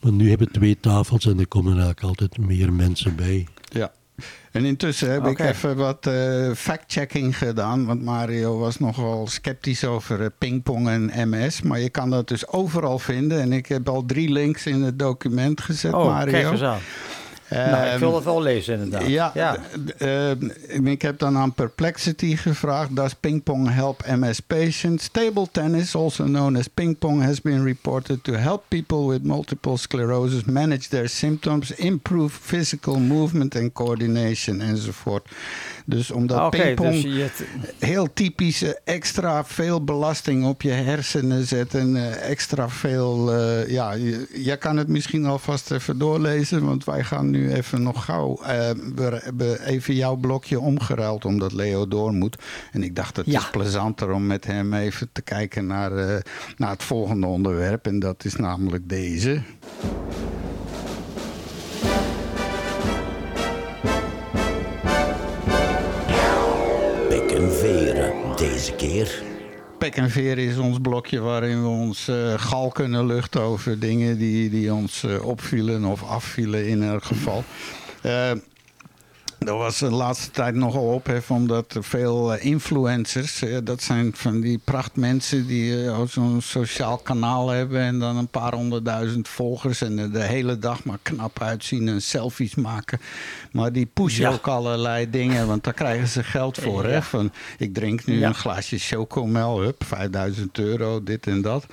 Maar nu hebben we twee tafels en er komen eigenlijk altijd meer mensen bij. Ja. En intussen heb ik even wat eh, fact-checking gedaan. Want Mario was nogal sceptisch over eh, pingpong en MS. Maar je kan dat dus overal vinden. En ik heb al drie links in het document gezet, Oh, Mario. kijk eens aan. Nou, ik Ehm, wil dat wel lezen inderdaad. ja, ja. d- d- eh, ik heb dan aan Perplexity gevraagd: Does ping-pong help MS patients? Table tennis, also known as ping-pong, has been reported to help people with multiple sclerosis manage their symptoms, improve physical movement and coordination enzovoort. Dus omdat Ah, pingpong dus je, heel typische extra veel belasting op je hersenen zet en eh, extra veel. eh, ja, jij kan het misschien alvast even doorlezen, want wij gaan nu even nog gauw. eh, we hebben even jouw blokje omgeruild omdat Leo door moet. En ik dacht het Ja. is plezanter om met hem even te kijken naar, naar het volgende onderwerp. En dat is namelijk deze. Deze keer. Pek en veer is ons blokje waarin we ons eh, gal kunnen luchten over dingen die, die ons eh, opvielen of afvielen in elk geval. Eh er was de laatste tijd nogal ophef omdat veel eh, influencers, eh, dat zijn van die prachtmensen die eh, zo'n sociaal kanaal hebben en dan een paar honderdduizend volgers en de hele dag maar knap uitzien en selfies maken. Maar die pushen Ja. ook allerlei dingen, want daar krijgen ze geld voor. Hè? Van, ik drink nu Ja. een glaasje chocomel, hup, 5000 euro, dit en dat.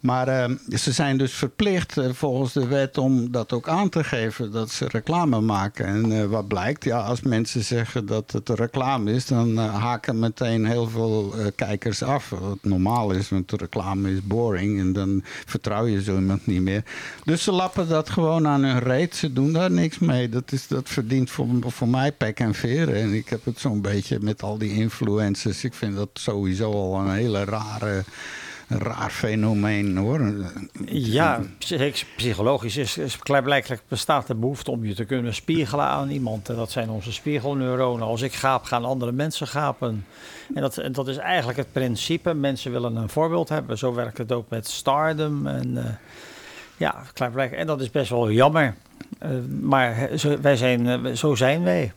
Maar eh, ze zijn dus verplicht eh, volgens de wet om dat ook aan te geven dat ze reclame maken. En eh, wat blijkt, ja, als mensen zeggen dat het reclame is, dan eh, haken meteen heel veel kijkers af. Wat normaal is, want reclame is boring en dan vertrouw je zo iemand niet meer. Dus ze lappen dat gewoon aan hun reet. Ze doen daar niks mee. Dat, is, dat verdient voor, voor mij pek en veren. En ik heb het zo'n beetje met al die influencers. Ik vind dat sowieso al een hele rare een raar fenomeen hoor. Ja, psych- psychologisch is, is klaarblijkelijk bestaat de behoefte om je te kunnen spiegelen aan iemand. En dat zijn onze spiegelneuronen. Als ik gaap, gaan andere mensen gapen. En dat, en dat is eigenlijk het principe. Mensen willen een voorbeeld hebben. Zo werkt het ook met stardom. En eh, ja. En dat is best wel jammer. Eh, maar wij zijn, eh, zo zijn wij.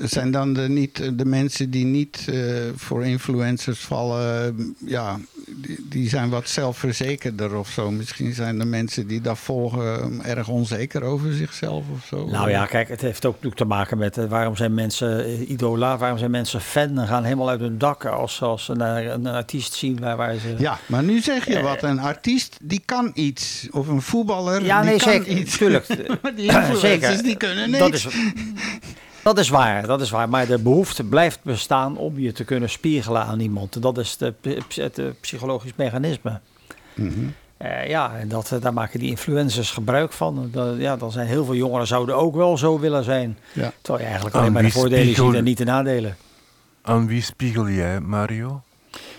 Zijn dan de, niet, de mensen die niet eh, voor influencers vallen, eh, ja, die, die zijn wat zelfverzekerder of zo. Misschien zijn de mensen die dat volgen eh, erg onzeker over zichzelf of zo. Nou ja, kijk, het heeft ook natuurlijk te maken met eh, waarom zijn mensen eh, idolaat, waarom zijn mensen fan en gaan helemaal uit hun dak als, als ze naar een artiest zien waar, waar ze... Ja, maar nu zeg je wat. Een artiest die kan iets. Of een voetballer Ja, die nee, kan zeker. iets. Tuurlijk. <laughs> maar die influencers Zeker. die kunnen niks. Dat is, dat is waar, dat is waar. Maar de behoefte blijft bestaan om je te kunnen spiegelen aan iemand. Dat is de, het eh, psychologisch mechanisme. Mhm. Eh, ja, en dat, eh, daar maken die influencers gebruik van. Dat, ja, dan zijn heel veel jongeren zouden ook wel zo willen zijn. Ja. Terwijl je eigenlijk Aan alleen maar de voordelen spiegel- ziet en niet de nadelen. Aan wie spiegel jij, Mario?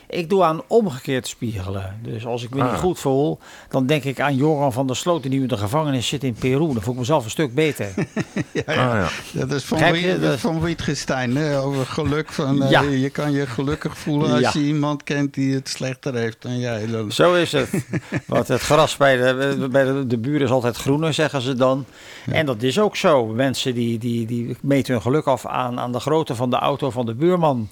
Ik doe aan omgekeerd spiegelen. Dus als ik me niet Ah. goed voel, dan denk ik aan Joran van der Sloot die nu in de gevangenis zit in Peru. Dan voel ik mezelf een stuk beter. <laughs> Ja, Ah, ja. ja. Dat is van? Wie- Dat is- van Wittgenstein, hè? over geluk. Van, eh, Ja. Je kan je gelukkig voelen als Ja. je iemand kent die het slechter heeft dan jij. Zo is het. <laughs> Want het gras bij de, bij de, de buren is altijd groener, zeggen ze dan. En dat is ook zo. Mensen die, die, die meten hun geluk af aan, aan de grootte van de auto van de buurman.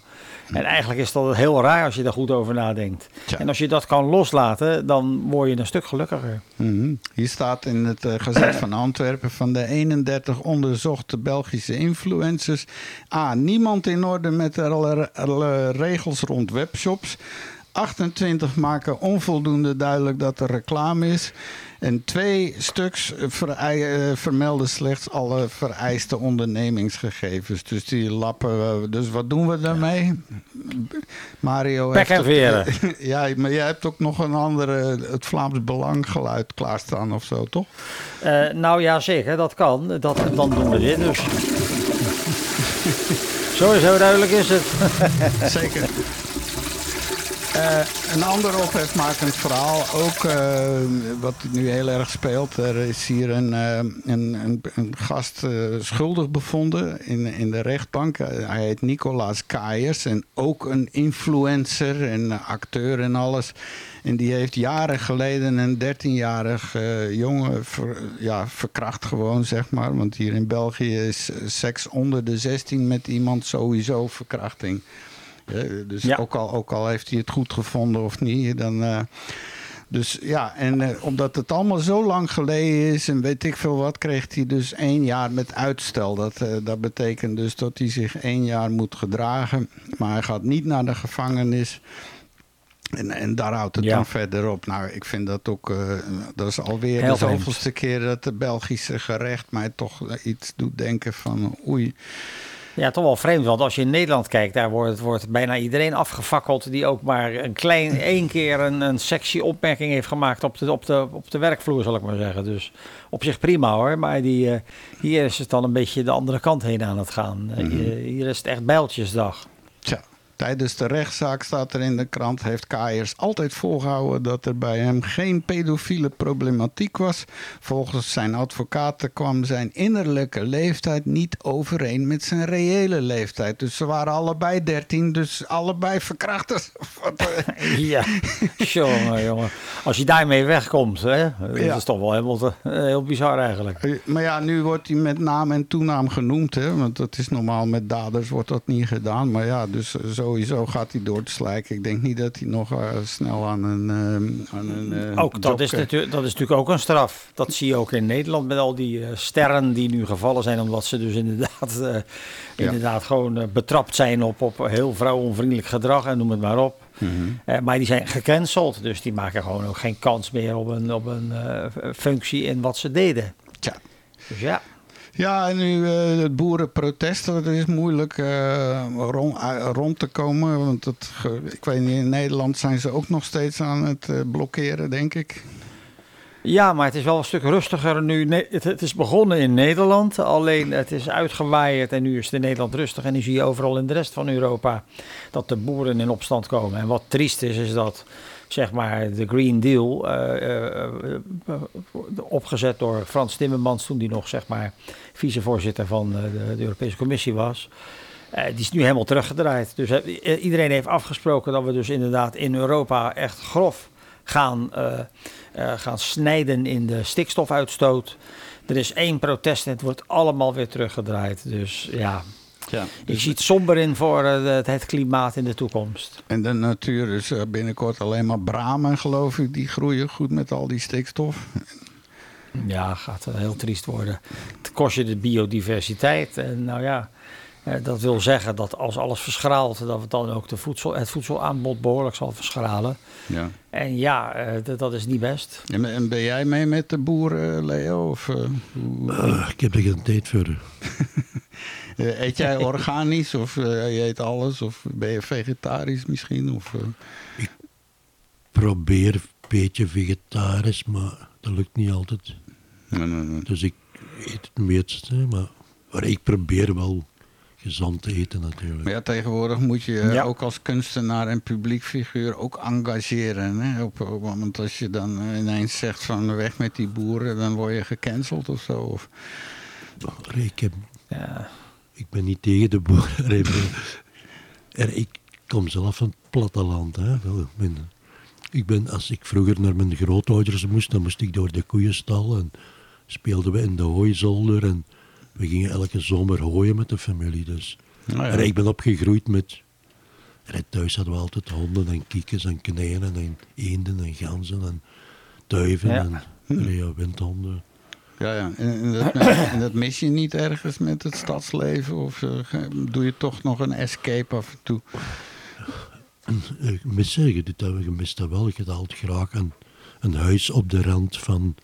En eigenlijk is dat heel raar als je daar goed over nadenkt. Tja. En als je dat kan loslaten, dan word je een stuk gelukkiger. Mhm. Hier staat in het eh, Gazet van Antwerpen van de 31 onderzochte Belgische influencers. A. Niemand in orde met alle, alle regels rond webshops. 28 maken onvoldoende duidelijk dat er reclame is. En twee stuks verei- eh, vermelden slechts alle vereiste ondernemingsgegevens. Dus die lappen. Dus wat doen we daarmee? Mario. Pek heeft veren. ook- <laughs> ja, maar jij hebt ook nog een andere, het Vlaams Belang geluid klaarstaan of zo, toch? Eh, nou ja, zeker, dat kan. Dat, dan doen we dit dus. <laughs> zo, zo duidelijk is het. Zeker. Eh, een ander ophefmakend verhaal, ook eh, wat nu heel erg speelt. Er is hier een, eh, een, een, gast schuldig bevonden in, in de rechtbank. Hij heet Nicolaas Kaaiers en ook een influencer en acteur en alles. En die heeft jaren geleden een 13-jarig eh, jongen ja, verkracht gewoon, zeg maar. Want hier in België is seks onder de 16 met iemand sowieso verkrachting. Ja, dus Ja. ook, al, ook al heeft hij het goed gevonden of niet, dan... eh, dus ja, en eh, omdat het allemaal zo lang geleden is en weet ik veel wat, kreeg hij dus één jaar met uitstel. Dat, eh, dat betekent dus dat hij zich één jaar moet gedragen. Maar hij gaat niet naar de gevangenis. En, en daar houdt het Ja. dan verder op. Nou, ik vind dat ook. dat is alweer Heel de zoveelste keer dat de Belgische gerecht mij toch iets doet denken van oei. Ja, toch wel vreemd, want als je in Nederland kijkt, daar wordt, wordt bijna iedereen afgefakkeld die ook maar een klein, <laughs> één keer een, een sexy opmerking heeft gemaakt op de, op, de, op de werkvloer, zal ik maar zeggen. Dus op zich prima hoor, maar die, eh, hier is het dan een beetje de andere kant heen aan het gaan. Eh, hier- hier is het echt bijltjesdag. Tja, tijdens de rechtszaak staat er in de krant... heeft Kaaiers altijd volgehouden dat er bij hem geen pedofiele problematiek was. Volgens zijn advocaten kwam zijn innerlijke leeftijd niet overeen met zijn reële leeftijd. Dus ze waren allebei 13, dus allebei verkrachters. Eh, <laughs> Ja, jongen, jongen. Als je daarmee wegkomt, hè, dat Ja. is toch wel helemaal te- eh, heel bizar eigenlijk. Maar ja, nu wordt hij met naam en toenaam genoemd. Hè? Want dat is normaal met daders wordt dat niet gedaan. Maar ja, dus eh, sowieso gaat hij door te slijken. Ik denk niet dat hij nog eh, snel aan een... eh, aan een eh, Ook dat is, dat is natuurlijk ook een straf. Dat zie je ook in Nederland met al die sterren die nu gevallen zijn. Omdat ze dus inderdaad, inderdaad gewoon betrapt zijn op, op heel vrouwonvriendelijk gedrag en noem het maar op. Mhm. Maar die zijn gecanceld. Dus die maken gewoon ook geen kans meer op een, op een functie in wat ze deden. Tja. Dus ja. Ja, en nu eh, het boerenprotest, dat is moeilijk eh, rond, eh, rond te komen. Want het, ik weet niet, in Nederland zijn ze ook nog steeds aan het blokkeren, denk ik. Ja, maar het is wel een stuk rustiger nu. Het, het is begonnen in Nederland, alleen het is uitgewaaid en nu is het in Nederland rustig. En nu zie je overal in de rest van Europa dat de boeren in opstand komen. En wat triest is, is dat zeg maar de Green Deal, opgezet door Frans Timmermans toen die nog zeg maar vicevoorzitter van eh, de, de Europese Commissie was. Eh, die is nu helemaal teruggedraaid. Dus eh, iedereen heeft afgesproken dat we dus inderdaad in Europa echt grof gaan, eh, eh, gaan snijden in de stikstofuitstoot. Er is één protest en het wordt allemaal weer teruggedraaid. Dus ja, Ja. ik zie het somber in voor het, het klimaat in de toekomst. En de natuur is binnenkort alleen maar bramen, geloof ik. Die groeien goed met al die stikstof. Ja, gaat heel triest worden. Het kost je de biodiversiteit. En nou ja, eh, dat wil zeggen dat als alles verschraalt, dat het dan ook de voedsel, het voedselaanbod behoorlijk zal verschralen. Ja. En ja, eh, dat- is niet best. En, en ben jij mee met de boeren, Leo? Of, eh, hoe- Ah, ik heb er geen tijd voor. <laughs> eh, eet jij <laughs> organisch of je eet alles? Of ben je vegetarisch misschien? Of, eh, Probeer een beetje vegetarisch, maar dat lukt niet altijd. Nee, nee, nee. Dus ik eet het meeste, maar, maar ik probeer wel gezond te eten natuurlijk. Maar ja, tegenwoordig moet je Ja. ook als kunstenaar en publiek figuur ook engageren. Hè? Op, op- want als je dan eh, ineens zegt van weg met die boeren, dan word je gecanceld of zo. Of, ik, heb, Ja. ik ben niet tegen de boeren. <laughs> Er, ik kom zelf van het platteland. Hè. Wel, Ik ben, ik ben, als ik vroeger naar mijn grootouders moest, dan moest ik door de koeienstal en speelden we in de hooizolder. En we gingen elke zomer hooien met de familie. Dus. Nou ja. En ik ben opgegroeid met... En thuis hadden we altijd honden en kiekens en konijnen en eenden en ganzen en duiven Ja. en ja, windhonden. Ja, ja. En, en dat, en dat mis je niet ergens met het stadsleven? Of eh, doe je toch nog een escape af en toe? Ik mis zeggen, dit hebben we gemist dat wel. Je had altijd graag een, een huis op de rand van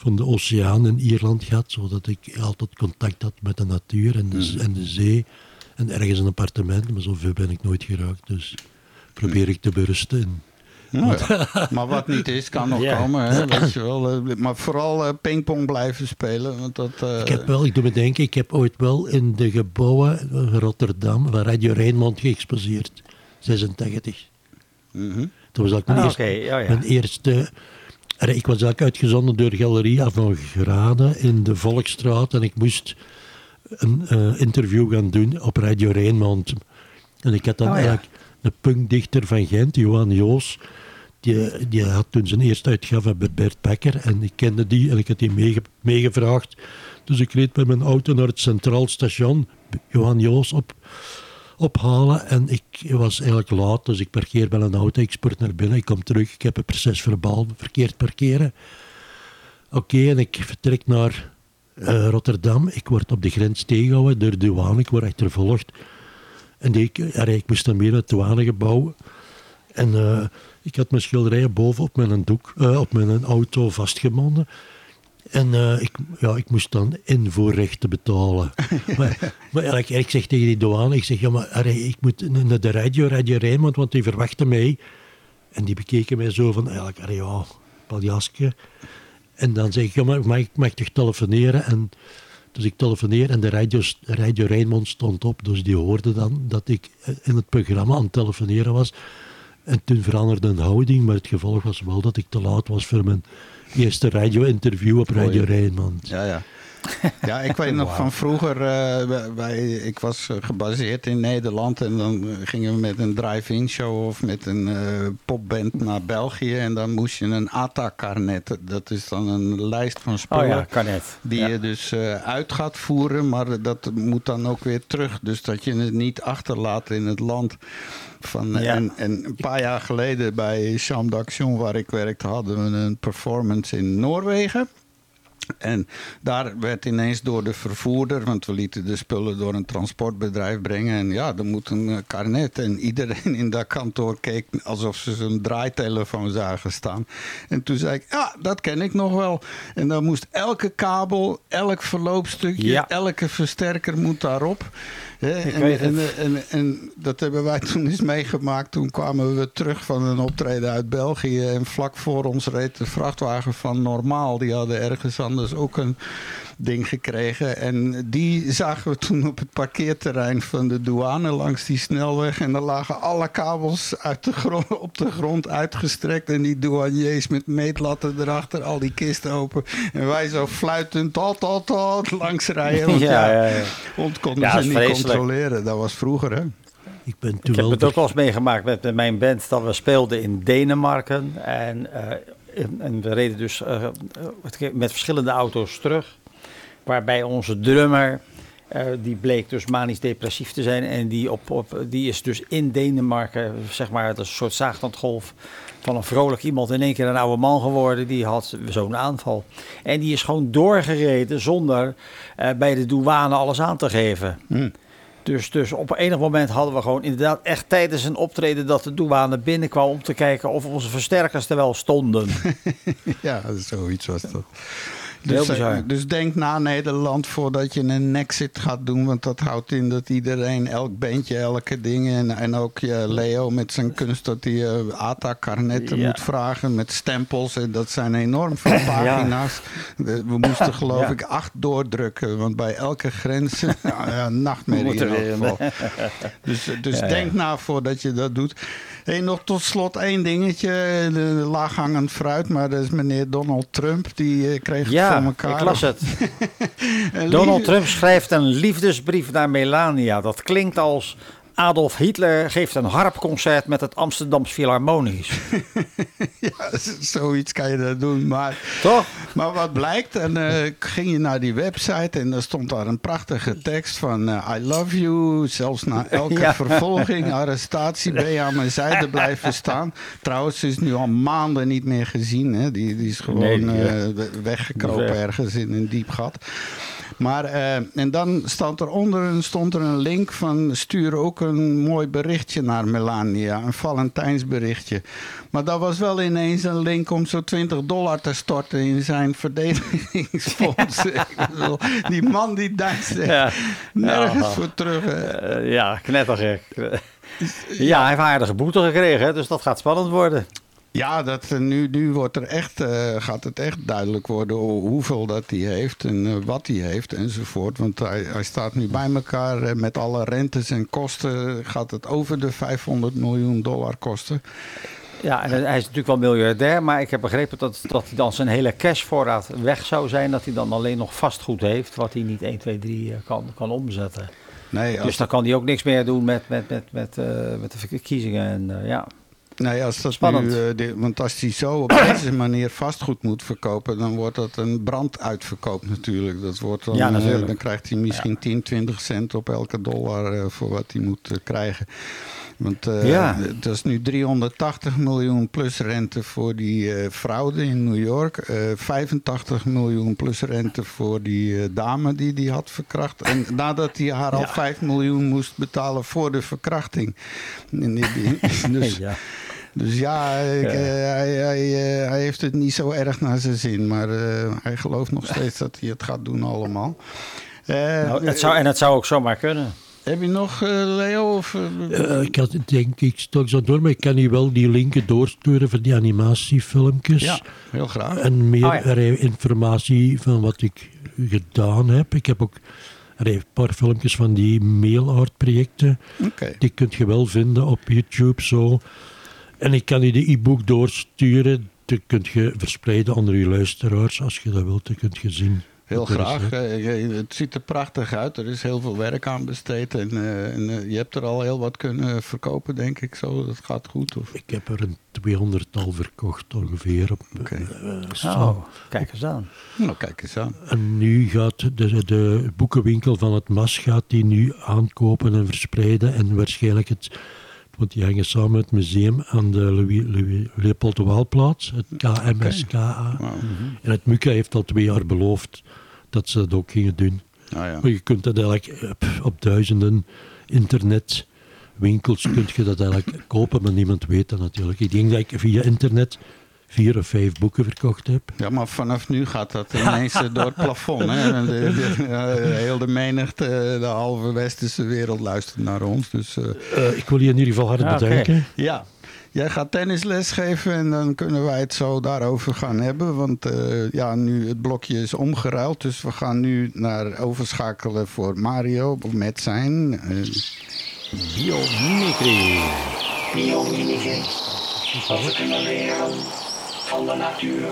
van de oceaan in Ierland gehad, zodat ik altijd contact had met de natuur en de, en de zee. En ergens een appartement, maar zoveel ben ik nooit geraakt. Dus probeer ik te berusten. in- Nou ja, <laughs> maar wat niet is, kan nog Ja. komen. Hè, weet je wel. Eh, Maar vooral eh, pingpong blijven spelen. Want dat, eh, Ik heb wel, ik doe me denken, ik heb ooit wel in de gebouwen van Rotterdam van Radio Rijnmond geëxposeerd. 86. mhm. Dat was mijn Ah, eerste, ja. mijn eerste... Ik was eigenlijk uitgezonden door Galerie Avant-Garde in de Volksstraat en ik moest een eh, interview gaan doen op Radio Rijnmond. En ik had dan Oh, ja. eigenlijk de punkdichter van Gent, Johan Joos, die, die had toen zijn eerste uitgave bij Bert Becker en ik kende die en ik had die meege- meegevraagd. Dus ik reed met mijn auto naar het Centraal Station, Johan Joos op, ophalen en ik was eigenlijk laat, dus ik parkeer bij een auto, ik spurt naar binnen, ik kom terug, ik heb een proces verbaal verkeerd parkeren. Oké, en ik vertrek naar eh, Rotterdam. Ik word op de grens tegengehouden door de douane. Ik word achtervolgd. En ja, ik moest dan weer naar het douanegebouw. En eh, ik had mijn schilderijen boven op mijn, doek, eh, op mijn auto vastgebonden. En eh, ik, ja, ik moest dan invoerrechten betalen. <laughs> maar maar eigenlijk, ik zeg tegen die douane, ik zeg, ja, maar arre, ik moet naar de radio, Radio Rijnmond, want die verwachten mij. En die bekeken mij zo van, eigenlijk, arre, ja. En dan zeg ik, ja, maar mag ik, mag ik toch telefoneren? En, dus ik telefoneer en de radio, radio Rijnmond stond op. Dus die hoorde dan dat ik in het programma aan het telefoneren was. En toen veranderde een houding, maar het gevolg was wel dat ik te laat was voor mijn eerste radio-interview op Radio Rijnmond. Ja, ja. Ja, ik weet nog van vroeger, eh, wij- wij, ik was eh, gebaseerd in Nederland en dan eh, gingen we met een drive-in show of met een eh, popband naar België en dan moest je een ATA-karnet, dat is dan een lijst van Oh spullen ja, die Ja. je dus eh, uit gaat voeren, maar dat moet dan ook weer terug, dus dat je het niet achterlaat in het land. Van, Ja. en, en een paar jaar geleden bij Champ d'Action, waar ik werkte, hadden we een performance in Noorwegen. En daar werd ineens door de vervoerder, want we lieten de spullen door een transportbedrijf brengen. En ja, er moet een eh, karnet. En iedereen in dat kantoor keek alsof ze zo'n draaitelefoon zagen staan. En toen zei ik, ja, dat ken ik nog wel. En dan moest elke kabel, elk verloopstukje, Ja. elke versterker moet daarop. En, en, en, en dat hebben wij toen eens meegemaakt. Toen kwamen we terug van een optreden uit België. En vlak voor ons reed de vrachtwagen van Normaal. Die hadden ergens anders ook een ding gekregen. En die zagen we toen op het parkeerterrein van de douane langs die snelweg. En daar lagen alle kabels uit de grond, op de grond uitgestrekt. En die douaniers met meetlatten erachter, al die kisten open. En wij zo fluitend, tot, tot, tot, langs rijden. Want <laughs> ja, Ja, ja, ja. ons konden Ja, ze is niet vreselijk. controleren. Dat was vroeger, hè? Ik ben toen Ik heb wel het ook wel eens meegemaakt met, met mijn band dat we speelden in Denemarken. En, eh, en, we reden dus eh, eh, met verschillende auto's terug. Waarbij onze drummer, eh, die bleek dus manisch depressief te zijn. En die, op, op, die is dus in Denemarken, zeg maar, dat is een soort zaagtandgolf van een vrolijk iemand in één keer een oude man geworden. Die had zo'n aanval. En die is gewoon doorgereden zonder bij de douane alles aan te geven. Hm. Dus, dus op enig moment hadden we gewoon inderdaad echt tijdens een optreden dat de douane binnenkwam om te kijken of onze versterkers er wel stonden. <laughs> Ja, zoiets was dat. Heel Dus, eh, bizar. dus denk na Nederland voordat je een exit gaat doen. Want dat houdt in dat iedereen, elk bandje, elke ding. En, en ook je Leo met zijn kunst dat hij eh, ATA-karnetten Ja. moet vragen met stempels. En dat zijn enorm veel <laughs> pagina's. We, we moesten <laughs> geloof Ja. ik acht doordrukken. Want bij elke grens, nou <laughs> ja, een nachtmerrie Moet er in elk geval. Dus, dus Ja, ja. denk na voordat je dat doet. Nog tot slot één dingetje. De laaghangend fruit. Maar dat is meneer Donald Trump. Die eh, kreeg het Ja, voor elkaar. ik las het. <laughs> Donald Trump schrijft een liefdesbrief naar Melania. Dat klinkt als Adolf Hitler geeft een harpconcert met het Amsterdams Philharmonisch. <laughs> Ja, zoiets kan je dat doen. Maar, Toch? maar wat blijkt, en eh, ging je naar die website en er stond daar een prachtige tekst van eh, I love you. Zelfs na elke <laughs> Ja. vervolging, arrestatie ben je aan mijn zijde blijven staan. Trouwens, ze is nu al maanden niet meer gezien. Hè? Die, die is gewoon Nee, die, eh, we- weggekropen weg. ergens in een diep gat. Maar, eh, en dan stond er onder stond er een link van stuur ook een mooi berichtje naar Melania. Een Valentijnsberichtje. Maar dat was wel ineens een link om zo 20 dollar te storten in zijn verdedigingsfonds. <laughs> Die man die duikt Ja. nergens Ja. voor terug. Eh, ja, knettergek. <laughs> Ja, hij heeft aardige boete gekregen, dus dat gaat spannend worden. Ja, dat, eh, nu, nu wordt er echt, eh, gaat het echt duidelijk worden hoe- hoeveel dat hij heeft en eh, wat hij heeft enzovoort. Want hij, hij staat nu bij elkaar met alle rentes en kosten. Gaat het over de 500 miljoen dollar kosten? Ja, en hij is natuurlijk wel miljardair, maar ik heb begrepen dat, dat hij dan zijn hele cashvoorraad weg zou zijn. Dat hij dan alleen nog vastgoed heeft, wat hij niet 1, 2, 3 eh, kan, kan omzetten. Nee, Dus dan kan hij ook niks meer doen met, met, met, met, met de verkiezingen. En, ja. Nee, als dat spannend. nu, eh, want als hij zo op deze <coughs> manier vastgoed moet verkopen, dan wordt dat een branduitverkoop natuurlijk. Dat wordt dan, Ja, eh, natuurlijk. dan krijgt hij misschien 10, 20 cent op elke dollar eh, voor wat hij moet krijgen. Want Ja. dat is nu 380 miljoen plus rente voor die fraude in New York. eh 85 miljoen plus rente voor die dame die die had verkracht. En nadat hij haar al Ja. 5 miljoen moest betalen voor de verkrachting. En die- die- <laughs> dus, ja. Dus ja, ik, Ja. eh, hij, hij, eh, hij heeft het niet zo erg naar zijn zin. Maar eh, hij gelooft nog steeds dat hij het gaat doen allemaal. Eh, Nou, het zou, en het zou ook zomaar kunnen. Heb je nog, eh, Leo? Of, ik had, denk ik straks aan door, maar ik kan hier wel die linken doorsturen van die animatiefilmpjes. ja, heel graag. En meer Oh ja. informatie van wat ik gedaan heb. Ik heb ook een paar filmpjes van die mail art projecten. Oké. Die kun je wel vinden op YouTube zo. En ik kan je de e-book doorsturen. Die kun je verspreiden onder je luisteraars. Als je dat wilt, dan kun je zien. Heel is, graag. Eh, eh, het ziet er prachtig uit. Er is heel veel werk aan besteed. En, eh, en eh, je hebt er al heel wat kunnen verkopen, denk ik. Zo, dat gaat goed. Of? Ik heb er een 200-tal verkocht ongeveer. Op, Oké. eh, zo. Oh, kijk eens aan. Nou, kijk eens aan. En nu gaat de, de boekenwinkel van het MAS gaat die nu aankopen en verspreiden. En waarschijnlijk het, want die hangen samen met het museum aan de Louis, Louis, Leopold de Waalplaats, het KMSKA. En het MUCA heeft al twee jaar beloofd dat ze dat ook gingen doen. Nou ja. Maar je kunt dat eigenlijk op, op duizenden internetwinkels kunt je dat eigenlijk kopen, maar niemand weet dat natuurlijk. Ik denk dat ik via internet vier of vijf boeken verkocht heb. Ja, maar vanaf nu gaat dat <laughs> ineens eh, door het plafond. Hè? En De, de- heel de menigte, eh, de halve westerse wereld luistert naar ons. Dus eh, Eh, ik wil je in ieder geval hard Ja, oké. bedanken. ja, jij gaat tennisles geven en dan kunnen wij het zo daarover gaan hebben. Want eh, ja, nu het blokje is omgeruild. Dus we gaan nu naar overschakelen voor Mario met zijn... eh, Biomimicry. Biomimicry. We kunnen leren van de natuur.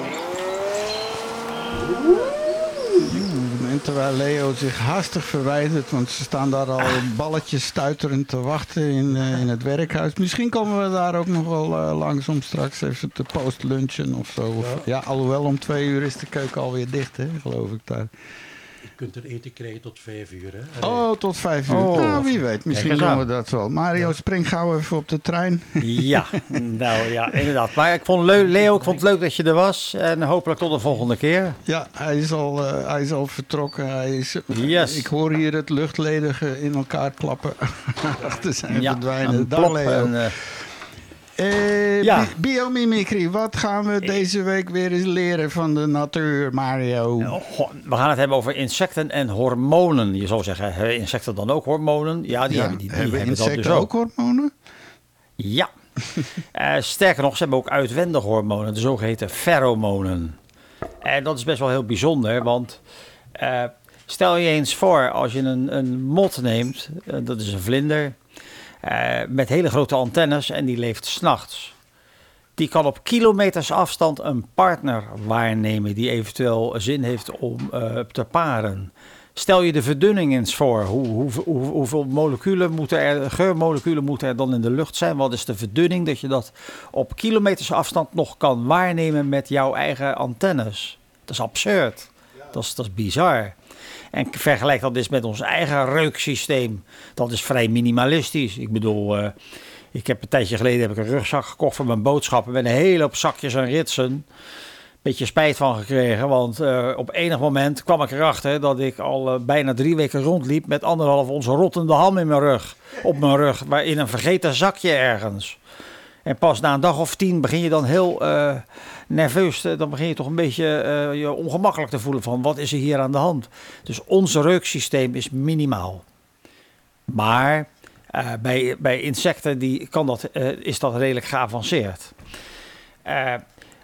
En terwijl Leo zich haastig verwijdert, want ze staan daar al balletjes stuiterend te wachten in, eh, in het werkhuis. Misschien komen we daar ook nog wel eh, langs om straks even te postlunchen of zo. Of- ja, alhoewel om twee uur is de keuken alweer dicht, hè, geloof ik daar. Je kunt er eten krijgen tot vijf uur. Hè? Oh, tot vijf uur. Oh. nou, wie weet, misschien doen we dat wel. Mario, spring gauw even op de trein. <laughs> Ja, nou ja, inderdaad. Maar ik vond het leuk, Leo, ik vond het leuk dat je er was. En hopelijk tot de volgende keer. Ja, hij is al, eh, hij is al vertrokken. Hij is, Yes. Ik hoor hier het luchtledige in elkaar klappen <laughs> achter zijn Ja, verdwijnen. Dag, Leo. en, eh, Eh, Ja. bi- biomimicry, wat gaan we deze week weer eens leren van de natuur, Mario? Ho- We gaan het hebben over insecten en hormonen. Je zou zeggen, hebben insecten dan ook hormonen? Ja, die Ja, hebben, die, die hebben hebben dat insecten dus ook hormonen? Ja. <laughs> Eh, sterker nog, ze hebben ook uitwendige hormonen, de zogeheten pheromonen. En dat is best wel heel bijzonder, want eh, stel je eens voor als je een, een mot neemt, eh, dat is een vlinder, eh, met hele grote antennes en die leeft s'nachts. Die kan op kilometers afstand een partner waarnemen die eventueel zin heeft om eh, te paren. Stel je de verdunning eens voor. Hoe, hoe, hoe, hoeveel moleculen moeten er, geurmoleculen moeten er dan in de lucht zijn? Wat is de verdunning dat je dat op kilometers afstand nog kan waarnemen met jouw eigen antennes? Dat is absurd. Dat is, dat is bizar. En vergelijk dat eens met ons eigen reuksysteem. Dat is vrij minimalistisch. Ik bedoel, eh, ik heb een tijdje geleden heb ik een rugzak gekocht voor mijn boodschappen met een hele hoop zakjes en ritsen. beetje spijt van gekregen. Want eh, op enig moment kwam ik erachter dat ik al eh, bijna drie weken rondliep met anderhalf onze rottende ham in mijn rug. Op mijn rug, maar in een vergeten zakje ergens. En pas na een dag of tien begin je dan heel nerveus, te- dan begin je toch een beetje eh, je ongemakkelijk te voelen van wat is er hier aan de hand. Dus ons reuksysteem is minimaal. Maar eh, bij, bij insecten die kan dat, eh, is dat redelijk geavanceerd. Eh,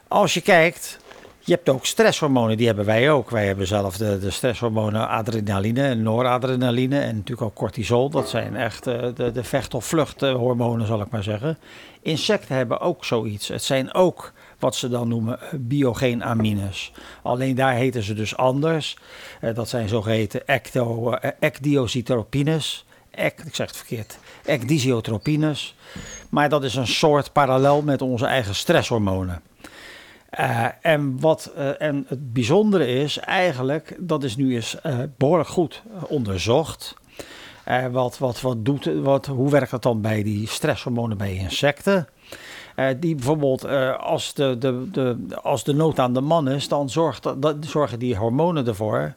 als je kijkt, je hebt ook stresshormonen, die hebben wij ook. Wij hebben zelf de, de stresshormonen adrenaline en noradrenaline en natuurlijk ook cortisol. Dat zijn echt eh, de, de vecht- of vluchthormonen, zal ik maar zeggen. Insecten hebben ook zoiets. Het zijn ook wat ze dan noemen eh, biogeenamines. Alleen daar heten ze dus anders. Eh, dat zijn zogeheten ecto, eh, ecdiocytropines. Ec, ik zeg het verkeerd. Ecdisiotropines. Maar dat is een soort parallel met onze eigen stresshormonen. En, wat, en het bijzondere is eigenlijk, dat is nu eens eh, behoorlijk goed onderzocht. Wat, wat, wat doet, wat, hoe werkt dat dan bij die stresshormonen bij insecten? Eh, die bijvoorbeeld, eh, als, de, de, de, als de nood aan de man is, dan zorgt, dat, zorgen die hormonen ervoor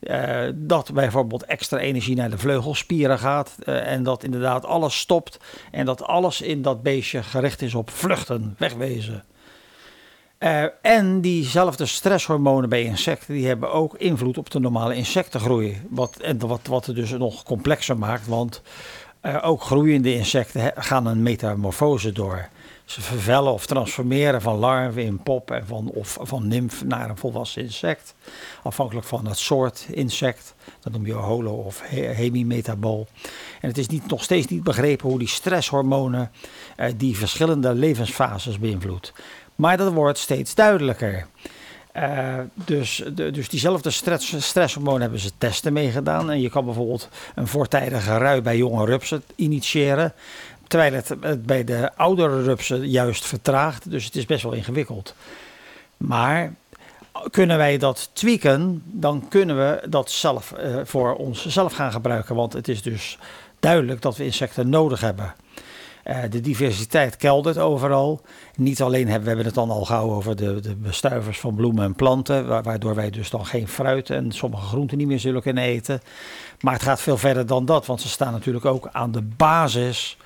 eh, dat bijvoorbeeld extra energie naar de vleugelspieren gaat. en dat inderdaad alles stopt. En dat alles in dat beestje gericht is op vluchten, wegwezen. En diezelfde stresshormonen bij insecten, die hebben ook invloed op de normale insectengroei. Wat, en wat, wat het dus nog complexer maakt, want ook groeiende insecten gaan een metamorfose door. Ze vervellen of transformeren van larven in pop en van, of van nymf naar een volwassen insect. Afhankelijk van het soort insect. Dat noem je holo- of he- hemimetabool. En het is niet, nog steeds niet begrepen hoe die stresshormonen eh, die verschillende levensfases beïnvloedt. Maar dat wordt steeds duidelijker. Eh, dus, de, dus diezelfde stress, stresshormonen hebben ze testen meegedaan. En je kan bijvoorbeeld een voortijdige rui bij jonge rupsen initiëren. Terwijl het, bij de oudere rupsen juist vertraagt. Dus het is best wel ingewikkeld. Maar kunnen wij dat tweaken, dan kunnen we dat zelf eh, voor onszelf gaan gebruiken. Want het is dus duidelijk dat we insecten nodig hebben. Eh, de diversiteit keldert overal. Niet alleen hebben we hebben het dan al gauw over de, de bestuivers van bloemen en planten, wa- waardoor wij dus dan geen fruit en sommige groenten niet meer zullen kunnen eten. Maar het gaat veel verder dan dat, want ze staan natuurlijk ook aan de basis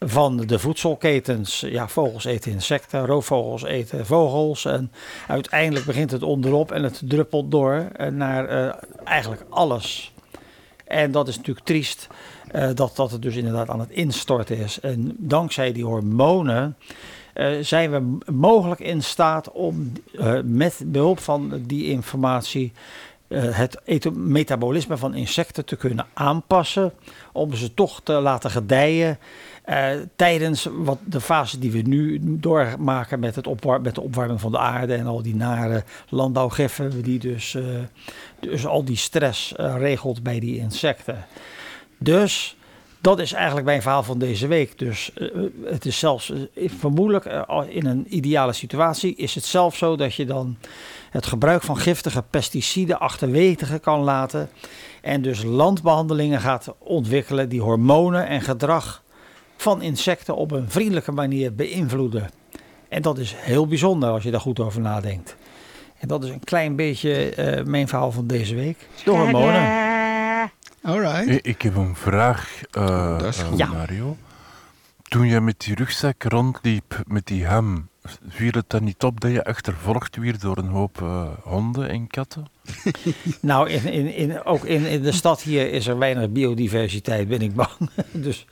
van de voedselketens. Ja, vogels eten insecten, roofvogels eten vogels. En uiteindelijk begint het onderop en het druppelt door eh, naar eh, eigenlijk alles. En dat is natuurlijk triest eh, dat, dat het dus inderdaad aan het instorten is. En dankzij die hormonen zijn we mogelijk in staat om met behulp van die informatie het metabolisme van insecten te kunnen aanpassen. Om ze toch te laten gedijen eh, tijdens wat de fase die we nu doormaken met, het opwar- met de opwarming van de aarde en al die nare landbouwgiffen, die dus, eh, dus al die stress eh, regelt bij die insecten. Dus dat is eigenlijk mijn verhaal van deze week. Dus het is zelfs vermoedelijk in een ideale situatie is het zelfs zo dat je dan het gebruik van giftige pesticiden achterwege kan laten en dus landbehandelingen gaat ontwikkelen die hormonen en gedrag van insecten op een vriendelijke manier beïnvloeden. En dat is heel bijzonder als je daar goed over nadenkt. En dat is een klein beetje eh, mijn verhaal van deze week. De hormonen. Alright. Ik, ik heb een vraag, eh, Dat is eh, goed. Ja. Mario. Toen je met die rugzak rondliep, met die ham, viel het dan niet op dat je achtervolgd werd door een hoop eh, honden en katten? <laughs> Nou, in, in, in, ook in, in de stad hier is er weinig biodiversiteit, ben ik bang. <laughs> Dus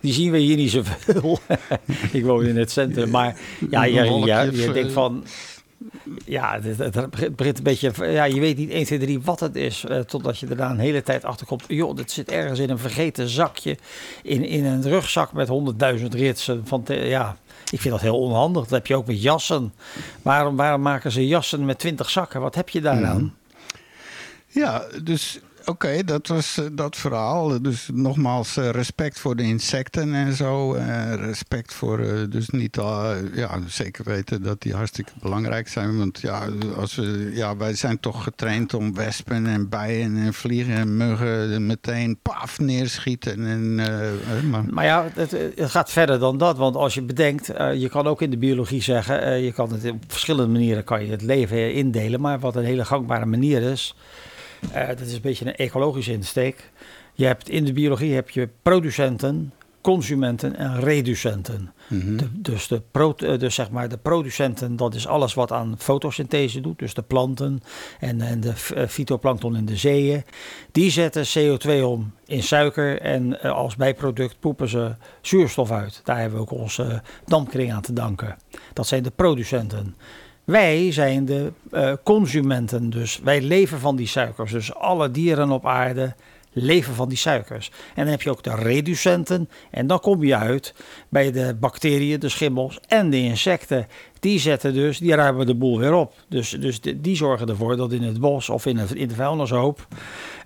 die zien we hier niet zoveel. <laughs> ik woon in het centrum. Maar ja, je, ja, je eh, denkt van... Ja, het, het begint begint een beetje... Ja, je weet niet 1, 2, 3 wat het is. eh, totdat je er na een hele tijd achter komt. Joh, dit zit ergens in een vergeten zakje. In, in een rugzak met 100.000 ritsen. Van te- ja, ik vind dat heel onhandig. Dat heb je ook met jassen. Waarom, waarom maken ze jassen met 20 zakken? Wat heb je daaraan? Ja, dus Oké, dat was eh, dat verhaal. Dus nogmaals, eh, respect voor de insecten en zo. Eh, respect voor, dus niet al, ja, zeker weten dat die hartstikke belangrijk zijn. Want ja, als we, ja, wij zijn toch getraind om wespen en bijen en vliegen en muggen meteen paf neerschieten. En, maar, Maar ja, het, het gaat verder dan dat. Want als je bedenkt, je kan ook in de biologie zeggen, je kan het op verschillende manieren kan je het leven indelen. Maar wat een hele gangbare manier is, eh, dat is een beetje een ecologische insteek. Je hebt in de biologie heb je producenten, consumenten en reducenten. mhm. De, dus, de pro, eh, dus zeg maar de producenten, dat is alles wat aan fotosynthese doet. Dus de planten en, en de f- eh, fytoplankton in de zeeën. Die zetten CO2 om in suiker en als bijproduct poepen ze zuurstof uit. Daar hebben we ook onze dampkring aan te danken. Dat zijn de producenten. Wij zijn de eh, consumenten, dus wij leven van die suikers. Dus alle dieren op aarde leven van die suikers. En dan heb je ook de reducenten. En dan kom je uit bij de bacteriën, de schimmels en de insecten. Die zetten dus, die ruimen de boel weer op. Dus, dus die zorgen ervoor dat in het bos of in, het, in de vuilnishoop...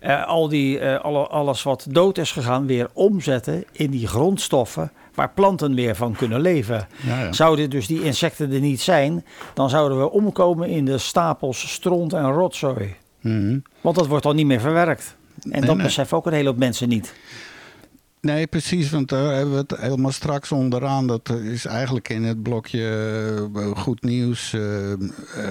eh, al die, eh, alle, alles wat dood is gegaan weer omzetten in die grondstoffen... waar planten weer van kunnen leven. Ja, ja. Zouden dus die insecten er niet zijn... dan zouden we omkomen in de stapels stront en rotzooi. Mhm. Want dat wordt dan niet meer verwerkt. En Nee, dat nee. beseffen ook een hele hoop mensen niet. Nee, precies, want daar hebben we het helemaal straks onderaan. Dat is eigenlijk in het blokje eh, goed nieuws eh, eh,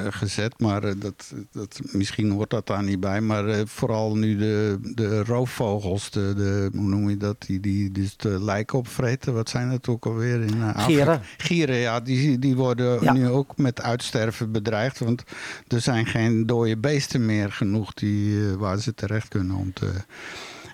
gezet. Maar dat, dat, misschien hoort dat daar niet bij. Maar vooral nu de, de roofvogels, de, de, hoe noem je dat? Die, die dus de lijken opvreten. Wat zijn dat ook alweer? In, Afrika? Gieren. Gieren, ja. Die, die worden Ja. nu ook met uitsterven bedreigd. Want er zijn geen dode beesten meer genoeg die, waar ze terecht kunnen om te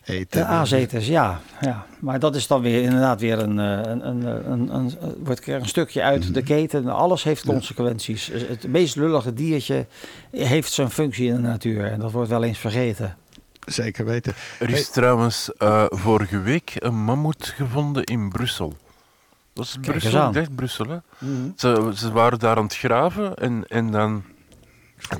eten. De aaseters, ja, ja. Maar dat is dan weer inderdaad weer een, eh, een, een, een, een, een- wordt er een stukje uit de keten. Alles heeft consequenties. Het meest lullige diertje heeft zijn functie in de natuur. En dat wordt wel eens vergeten. Zeker weten. Er is trouwens eh, vorige week een mammoet gevonden in Brussel. Dat is Kijk Brussel, dacht Brussel. Hè? Ze, ze waren daar aan het graven en, en dan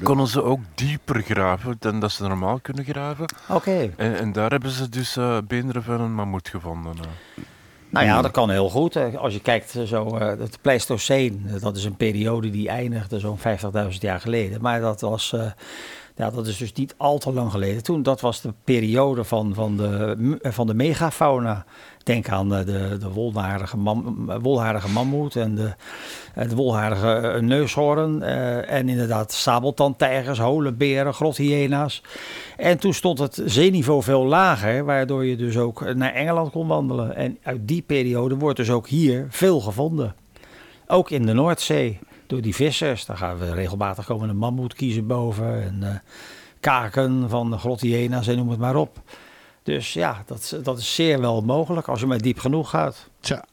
konden ze ook dieper graven dan dat ze normaal kunnen graven. Oké. En, en daar hebben ze dus eh beenderen van een mammoet gevonden. eh. Nou ja, dat kan heel goed. Als je kijkt, eh, zo, eh, het Pleistoceen, eh, dat is een periode die eindigde zo'n 50.000 jaar geleden. Maar dat was, ja, dat is dus niet al te lang geleden. Toen, dat was de periode van, van, de, eh, van de megafauna. Denk aan eh, de, de eh, wolharige mammoet en de, de wolharige neushoorn. en inderdaad sabeltandtijgers, holenberen, grothyena's. En toen stond het zeeniveau veel lager, waardoor je dus ook naar Engeland kon wandelen. En uit die periode wordt dus ook hier veel gevonden. Ook in de Noordzee, door die vissers. Daar gaan we regelmatig komen een mammoet kiezen boven. En eh, kaken van de grothyena's en noem het maar op. Dus ja, dat, dat is zeer wel mogelijk als je maar diep genoeg gaat. Tja.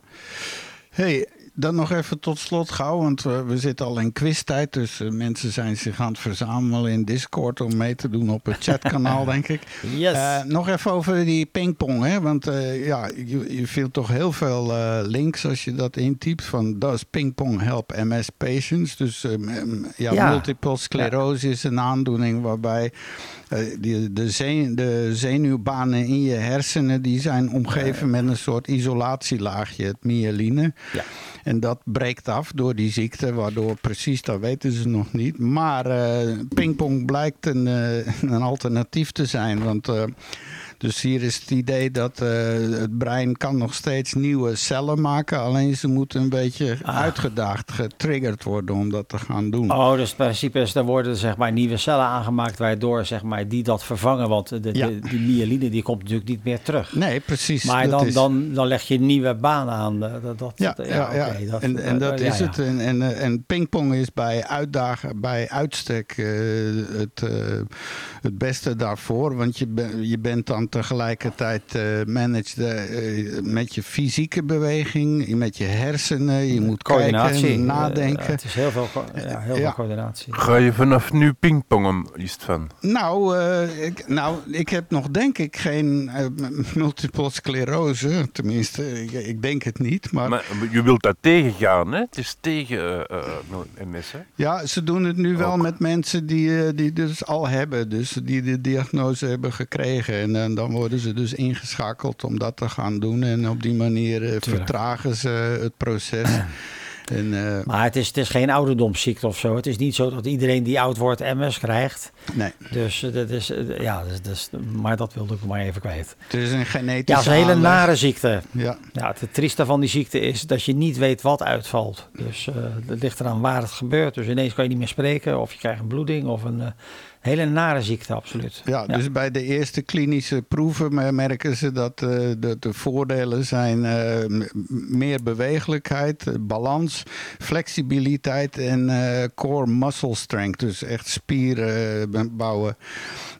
hey, dan nog even tot slot gauw, want we zitten al in quiztijd. Dus eh, mensen zijn zich aan het verzamelen in Discord om mee te doen op het chatkanaal, <laughs> denk ik. Yes. Eh, nog even over die pingpong, hè? Want eh, ja, je, je vindt toch heel veel links als je dat intypt. Van does pingpong help MS patients? Dus eh, m- ja, Ja. multiple sclerose is een aandoening waarbij die, de, de zenuwbanen in je hersenen die zijn omgeven met een soort isolatielaagje, het myeline. Ja. En dat breekt af door die ziekte, waardoor precies, dat weten ze nog niet. Maar eh, pingpong blijkt een, eh, <laughs> een alternatief te zijn. Want eh, dus hier is het idee dat eh, het brein kan nog steeds nieuwe cellen maken. Alleen ze moeten een beetje uitgedaagd, getriggerd worden om dat te gaan doen. Oh, dus het principe is, er worden zeg maar nieuwe cellen aangemaakt waardoor zeg maar die dat vervangen. Want de, de- Ja. die myeline die komt natuurlijk niet meer terug. Nee, precies. Maar dat dan, is- dan, dan leg je een nieuwe baan aan. eh, Dat, dat, Ja, dat- ja, ja. dat- en, en dat eh, is ja, het. ja. En, en, en pingpong is bij uitdagen, bij uitstek het, het beste daarvoor. Want je, ben- je bent dan tegelijkertijd eh manage de, eh, met je fysieke beweging, met je hersenen. Je moet Coördinatie. kijken, eh, nadenken. het is heel veel, co- ja, heel veel coördinatie. Ga je vanaf nu pingpongen, is het van? Nou, eh, ik, nou, ik heb nog denk ik geen <laughs> multiple sclerose. Tenminste, ik, ik denk het niet. Maar, Maar je wilt dat tegengaan, hè? Het is tegen eh, eh, MS, hè? ja, ze doen het nu wel met mensen die, die dus al hebben. Dus die de diagnose hebben gekregen. En eh, dan worden ze dus ingeschakeld om dat te gaan doen. En op die manier eh, vertragen ze het proces. <clears throat> En, eh, Maar het is, het is geen ouderdomsziekte of zo. Het is niet zo dat iedereen die oud wordt MS krijgt. nee, Dus eh, dat is, eh, ja, dus, dus, maar dat wilde ik maar even kwijt. het is een genetische Ja, het is een hele nare ziekte. Ja. Ja, het trieste van die ziekte is dat je niet weet wat uitvalt. Dus eh het ligt eraan waar het gebeurt. Dus ineens kan je niet meer spreken of je krijgt een bloeding of een eh, hele nare ziekte, absoluut. Ja, dus bij de eerste klinische proeven me- merken ze dat, eh, dat de voordelen zijn eh, meer bewegelijkheid, eh, balans, flexibiliteit en eh, core muscle strength. Dus echt spieren bouwen.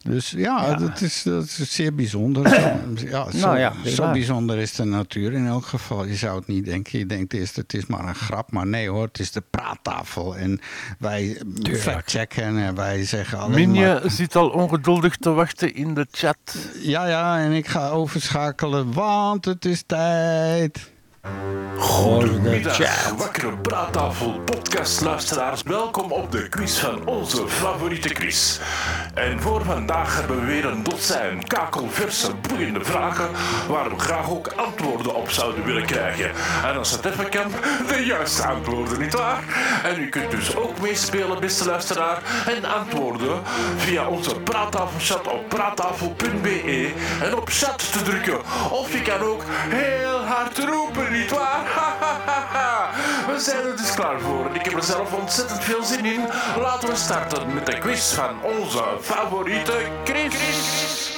Dus ja, Ja. Dat, is, dat is zeer bijzonder. <clears throat> ja, zo, Nou ja, zo prima. bijzonder is de natuur in elk geval. Je zou het niet denken. Je denkt eerst het is maar een grap. Maar nee hoor, het is de praattafel. En wij factchecken en wij zeggen alleen Minje zit al ongeduldig te wachten in de chat. Ja, ja, en ik ga overschakelen, want het is tijd. Goedemiddag, wakkere praattafel podcastluisteraars. Welkom op de quiz van onze favoriete quiz. En voor vandaag hebben we weer een dozijn kakelverse, boeiende vragen waar we graag ook antwoorden op zouden willen krijgen. En als het even kan, de juiste antwoorden, nietwaar? En u kunt dus ook meespelen, beste luisteraar, en antwoorden via onze praattafelchat op praattafel.be en op chat te drukken. Of je kan ook heel hard roepen, nietwaar? <laughs> We zijn er dus klaar voor. Ik heb er zelf ontzettend veel zin in. Laten we starten met de quiz van onze favoriete Chris.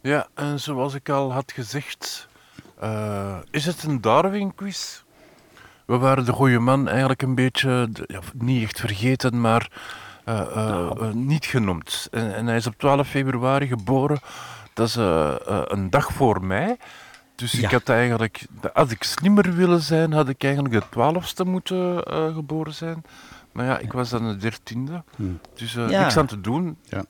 Ja, en zoals ik al had gezegd, eh, is het een Darwin-quiz? We waren de goede man eigenlijk een beetje, ja, niet echt vergeten, maar eh, eh, eh, niet genoemd. En, en hij is op 12 februari geboren. Dat is eh, eh, een dag voor mij. Dus Ja. ik had eigenlijk, als ik slimmer willen zijn, had ik eigenlijk de 12ste moeten eh, geboren zijn. Maar ja, ik was dan de dertiende. Dus eh Ja. niks aan te doen. Ja.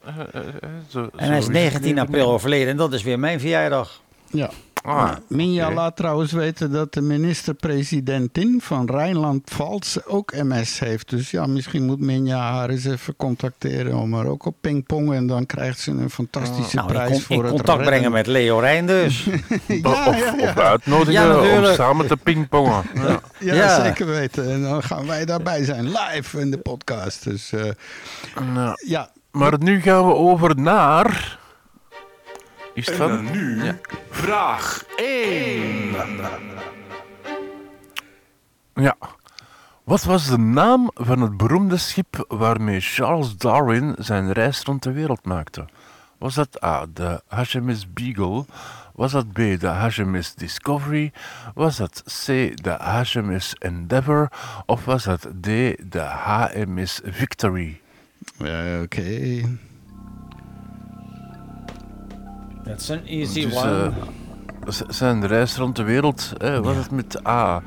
Zo- En hij is het 19 leven. april overleden en dat is weer mijn verjaardag. Ja. Ah, Minja laat trouwens weten dat de minister-presidentin van Rijnland-Pfalz ook MS heeft. Dus ja, misschien moet Minja haar eens even contacteren om er ook op pingpongen. En dan krijgt ze een fantastische Nou, ik prijs kon voor in het contact redden. brengen met Leo Rijn dus. <laughs> Ja, of, ja, ja. of uitnodigen Ja, om samen te pingpongen. <laughs> Ja. Ja, Ja. zeker weten. En dan gaan wij daarbij zijn, live in de podcast. Dus eh, Nou, ja, maar nu gaan we over naar. Is dan nu Ja. Vraag 1. Ja. Wat was de naam van het beroemde schip waarmee Charles Darwin zijn reis rond de wereld maakte? Was dat A, de HMS Beagle? Was dat B, de HMS Discovery? Was dat C, de HMS Endeavour? Of was dat D, de HMS Victory? Ja, oké. That's an easy Dus, one. eh, z- zijn reis rond de wereld, hè, was het met A,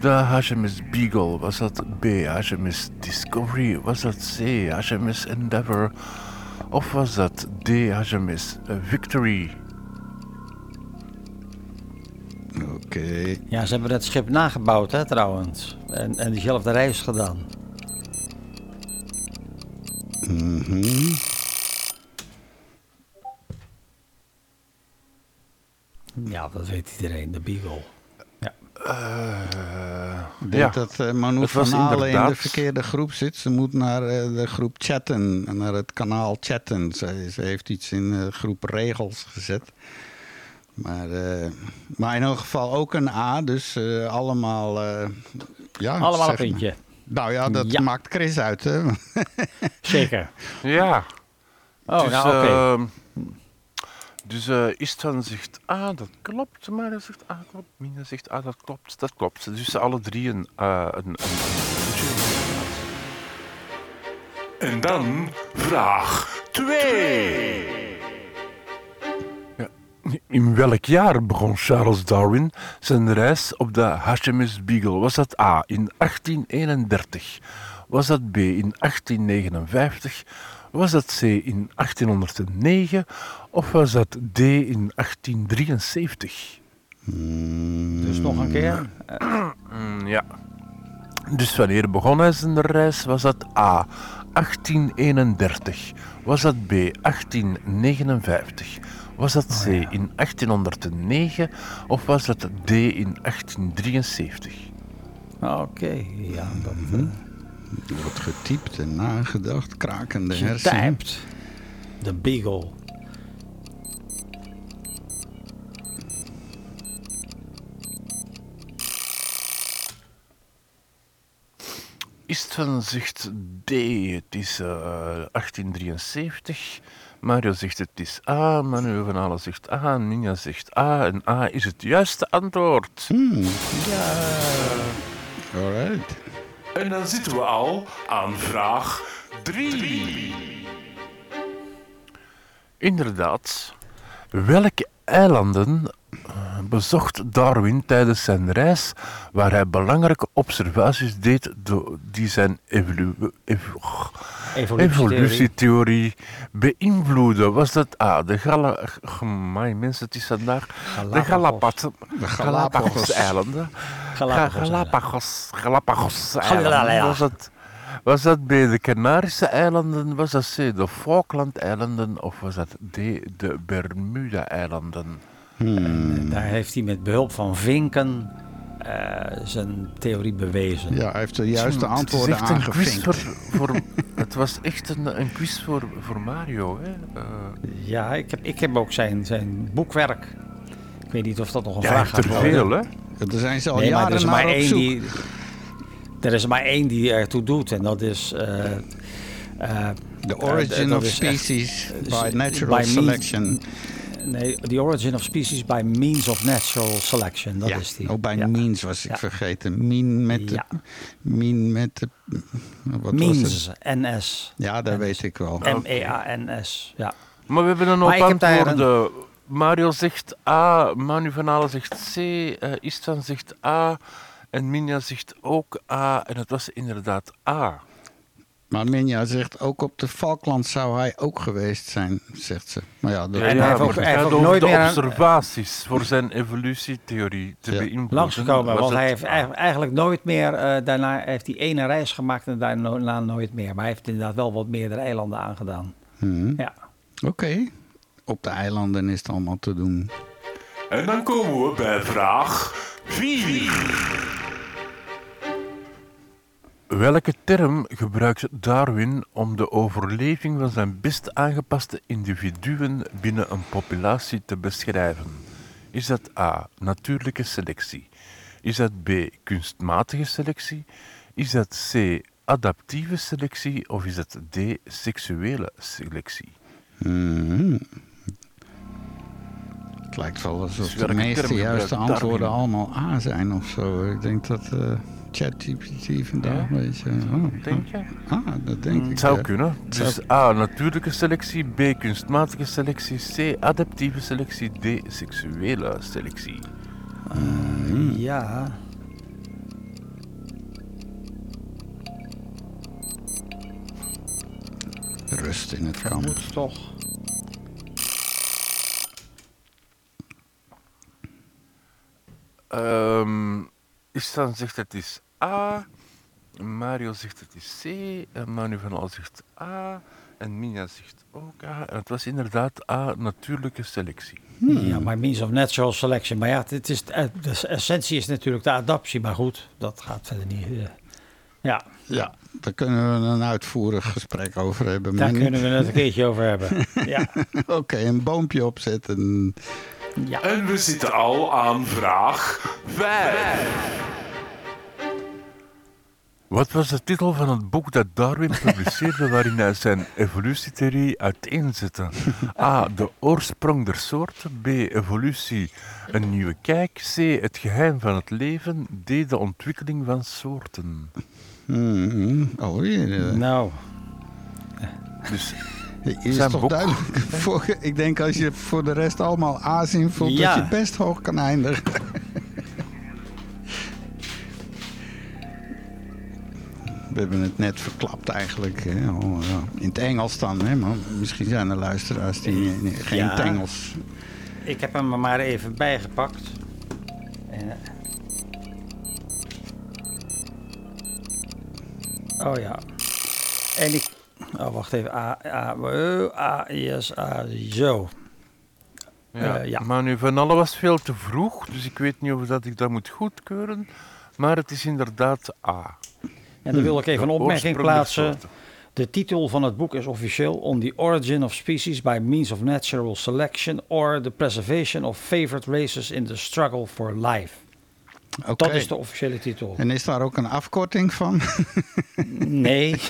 de HMS Beagle? Was dat B, HMS Discovery? Was dat C, HMS Endeavour? Of was dat D, HMS Victory? Oké. Ja, ze hebben dat schip nagebouwd hè, trouwens. En, en diezelfde reis gedaan. Mhm. Ja, dat weet iedereen, de Beagle. Ik denk ja, dat uh, Manu van Halen in de verkeerde groep zit. Ze moet naar eh, de groep chatten, naar het kanaal chatten. Ze, ze heeft iets in de groep regels gezet. Maar, eh, maar in elk geval ook een A, dus eh, allemaal... eh, ja, Allemaal een maar. puntje. Nou ja, dat Ja. maakt Chris uit, hè? <laughs> Zeker. ja. Oh, dus, nou oké. ehm, dus eh Istvan zegt, ah, dat klopt. Maar hij zegt, ah, klopt. Mina zegt, ah, dat klopt. Dat klopt. Dus alle drie een, eh, een, een, een En dan vraag 2. 2. In welk jaar begon Charles Darwin zijn reis op de HMS Beagle? Was dat A in 1831? Was dat B in 1859? Was dat C in 1809? Of was dat D in 1873? Dus nog een keer. Mm, ja. Dus wanneer begon hij zijn reis? Was dat A 1831? Was dat B 1859? Was dat C in 1809? Of was dat D in 1873? Oké, ja. Dat, eh, Er wordt getypt en nagedacht, krakende hersenen. getypt. De Beagle. Istvan zegt D, het is eh, 1873. Mario zegt het is A, Manu van Halen zegt A, Ninja zegt A. En A is het juiste antwoord. Alright. En dan zitten we al aan vraag 3. Inderdaad. Welke eilanden bezocht Darwin tijdens zijn reis waar hij belangrijke observaties deed die zijn evolu- ev- Evolutietheorie. evolutietheorie beïnvloeden? Was dat A, de Gala... Amai, mensen, het is vandaag... De Galapagos. Galapagos. Galapagos. Galapagos-eilanden. Galapagos. Galapagos. Galapagos. Galilea. Was dat, was dat B, de Canarische eilanden? Was dat C, de Falkland-eilanden? Of was dat D, de Bermuda-eilanden? Daar heeft hij met behulp van vinken eh, zijn theorie bewezen. Ja, hij heeft de juiste Het is antwoorden quiz aangevinkt. voor, voor, <laughs> Het was echt een, een quiz voor, voor Mario. Hè? Eh, Ja, ik heb, ik heb ook zijn, zijn boekwerk. Ik weet niet of dat nog een ja, vraag te gaat worden. veel, hè? Daar zijn ze al Nee, maar er is jaren maar één zoek. die. Er is maar één die ertoe doet en dat is. eh, eh, The eh, origin of echt- species by natural selection. Nee, The Origin of Species by Means of Natural Selection. Dat ja, is die. ook bij Ja. means was ik Ja. vergeten. Mean met de... Mean met de... Wat was het? Means, NS. Ja, dat weet ik wel. M-E-A-N-S. Ja. Maar we hebben een Maar hoop ik heb daar antwoorden. Mario zegt A, Manu van Halen zegt C, eh Istvan zegt A en Minja zegt ook A. En het was inderdaad A. Maar Minja zegt ook op de Falkland zou hij ook geweest zijn, zegt ze. Maar ja, dat En hij heeft ook- hij heeft ook nooit de meer aan- observaties voor zijn evolutietheorie te Ja. beïnvloeden. Langsgekomen, Was want het hij heeft eigenlijk nooit meer. eh, daarna heeft hij ene reis gemaakt en daarna nooit meer. Maar hij heeft inderdaad wel wat meerdere eilanden aangedaan. Hmm. Ja. Oké. Op de eilanden is het allemaal te doen. En dan komen we bij vraag 4. Welke term gebruikt Darwin om de overleving van zijn best aangepaste individuen binnen een populatie te beschrijven? Is dat A. Natuurlijke selectie? Is dat B. Kunstmatige selectie? Is dat C. Adaptieve selectie? Of is dat D. Seksuele selectie? Mhm. Het lijkt wel alsof Dus de meeste juiste antwoorden Darwin? allemaal A zijn of zo. Ik denk dat eh ChatGPT vandaag Ja? een beetje... Oh, Denk je? Ah, dat denk ik. Het zou ja. kunnen. Dus A. Natuurlijke selectie. B. Kunstmatige selectie. C. Adaptieve selectie. D. Seksuele selectie. Ja. Rust in het kamp. Moet toch. Ehm Istan zegt het is A. Mario zegt het is C. En Manu van Al zegt A. En Minja zegt ook A. En het was inderdaad A. Natuurlijke selectie. Ja, maar means of natural selection. Maar ja, het is, eh, de essentie is natuurlijk de adaptie. Maar goed, dat gaat verder niet. eh. Ja, Ja, daar kunnen we een uitvoerig gesprek over hebben. daar kunnen we het een keertje over hebben. <laughs> Ja, Oké, een boompje opzetten. Ja. En we zitten al aan vraag 5. Wat was de titel van het boek dat Darwin publiceerde waarin hij zijn evolutietheorie uiteenzette? A. De oorsprong der soorten. B. Evolutie. Een nieuwe kijk. C. Het geheim van het leven. D. De ontwikkeling van soorten. Hmm, alweer. eh. Nou, Dus Is Zijn toch boek. duidelijk? <laughs> Voor, ik denk als je voor de rest allemaal A's invult, Ja. dat je best hoog kan eindigen. <laughs> We hebben het net verklapt eigenlijk. Hè? ja. In het Engels dan, hè? maar misschien zijn er luisteraars die eh, geen Ja. Engels... Ik heb hem er maar even bijgepakt. Eh, Oh ja. En ik... Oh, wacht even. A, A, A, S, A, zo. Ja. Eh, ja. Maar nu van alle was veel te vroeg, dus ik weet niet of dat ik dat moet goedkeuren. Maar het is inderdaad A. En dan wil ik even een opmerking plaatsen. De titel van het boek is officieel On the Origin of Species by Means of Natural Selection or the Preservation of Favored Races in the Struggle for Life. Oké. Dat is de officiële titel. En is daar ook een afkorting van? <laughs> Nee,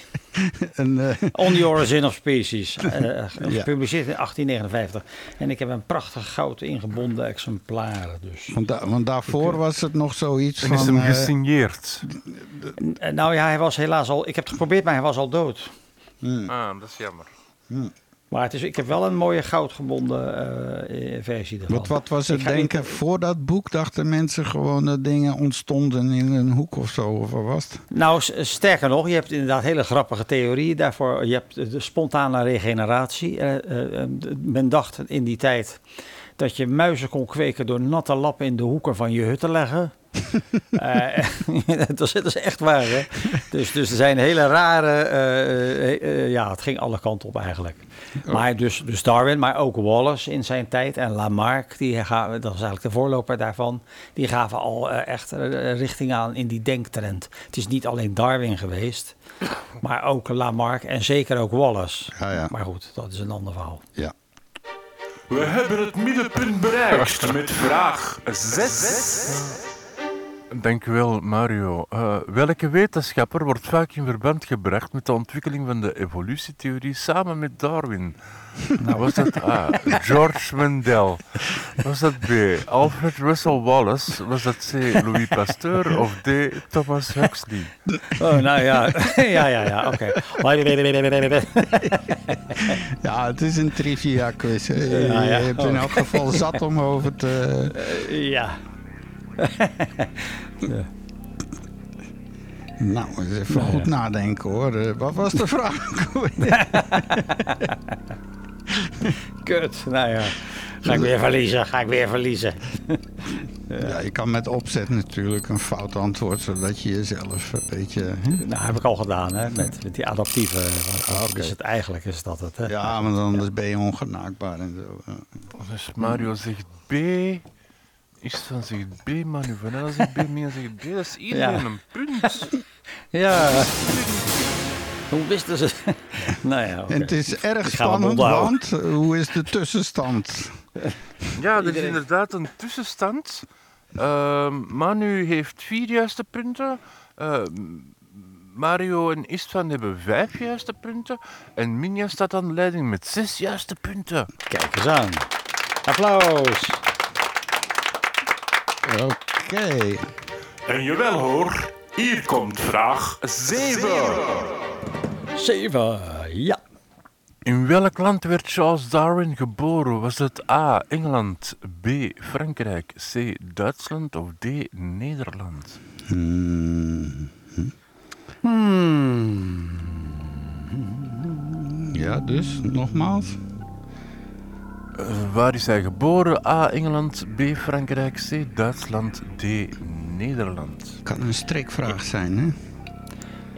een, eh, On the Origin of Species. eh, <laughs> gepubliceerd in 1859. En ik heb een prachtig goud ingebonden exemplaar. Dus. want, da- want daarvoor was het nog zoiets En is van... hem eh, gesigneerd. Eh, Nou ja, hij was helaas al. Ik heb het geprobeerd, maar hij was al dood. Ah, dat is jammer. Maar het is, ik heb wel een mooie goudgebonden eh, eh, versie ervan. wat, wat was het denken? niet- Voor dat boek dachten mensen gewoon dat dingen ontstonden in een hoek of zo. Of wat was het? Nou, s- sterker nog, je hebt inderdaad hele grappige theorieën daarvoor. Je hebt de spontane regeneratie. Eh, eh, eh, men dacht in die tijd dat je muizen kon kweken door natte lappen in de hoeken van je hut te leggen. <laughs> Eh, <laughs> dat, is, echt waar, hè? Dus, dus er zijn hele rare... eh, eh, ja, het ging alle kanten op eigenlijk. Maar dus, dus Darwin, maar ook Wallace in zijn tijd en Lamarck, die gaven, dat was eigenlijk de voorloper daarvan, die gaven al eh, echt richting aan in die denktrend. Het is niet alleen Darwin geweest, maar ook Lamarck en zeker ook Wallace. Ja, ja. Maar goed, dat is een ander verhaal. Ja. We hebben het middenpunt bereikt met vraag 6. Dank u wel, Mario. Eh, welke wetenschapper wordt vaak in verband gebracht met de ontwikkeling van de evolutietheorie samen met Darwin? <laughs> Nou, was dat A. George Mendel? Was dat B. Alfred Russel Wallace? Was dat C. Louis Pasteur? Of D. Thomas Huxley? Oh, nou ja, <laughs> ja, ja, ja, oké. <laughs> ja, het is een trivia quiz. hè. Je, Ja, hebt in elk geval zat om over te... Ja. Nou, eens even Nou, goed ja. nadenken hoor. Eh, wat was de vraag? <laughs> Kut, nou ja. Ga ik weer verliezen, ga ik weer verliezen. ja, je kan met opzet natuurlijk een fout antwoord, zodat je jezelf een beetje... Hè? Nou, heb ik al gedaan, hè, met, met die adaptieve. Wat is het eigenlijk, is dat het, hè? Ja, maar dan ben je ongenaakbaar en zo. ja. Dus Mario zegt B. Istvan zegt B. Manu van Eyck zegt B. Mia zegt B. Dat is iedereen Ja. een punt. Ja. Hoe wisten ze? <laughs> nou ja. En het is erg spannend, want hoe is de tussenstand? Ja, er is inderdaad een tussenstand. Ehm, Manu heeft vier juiste punten. Ehm, Mario en Istvan hebben vijf juiste punten. En Minja staat aan de leiding met zes juiste punten. Kijk eens aan. Applaus. Oké. En jawel hoor, hier komt vraag 7. Zeven, ja. In welk land werd Charles Darwin geboren? Was het A. Engeland, B. Frankrijk, C. Duitsland of D. Nederland? Hmm. Ja, dus, nogmaals. Eh, waar is hij geboren? A. Engeland, B. Frankrijk, C. Duitsland, D. Nederland. Kan een strikvraag zijn, hè?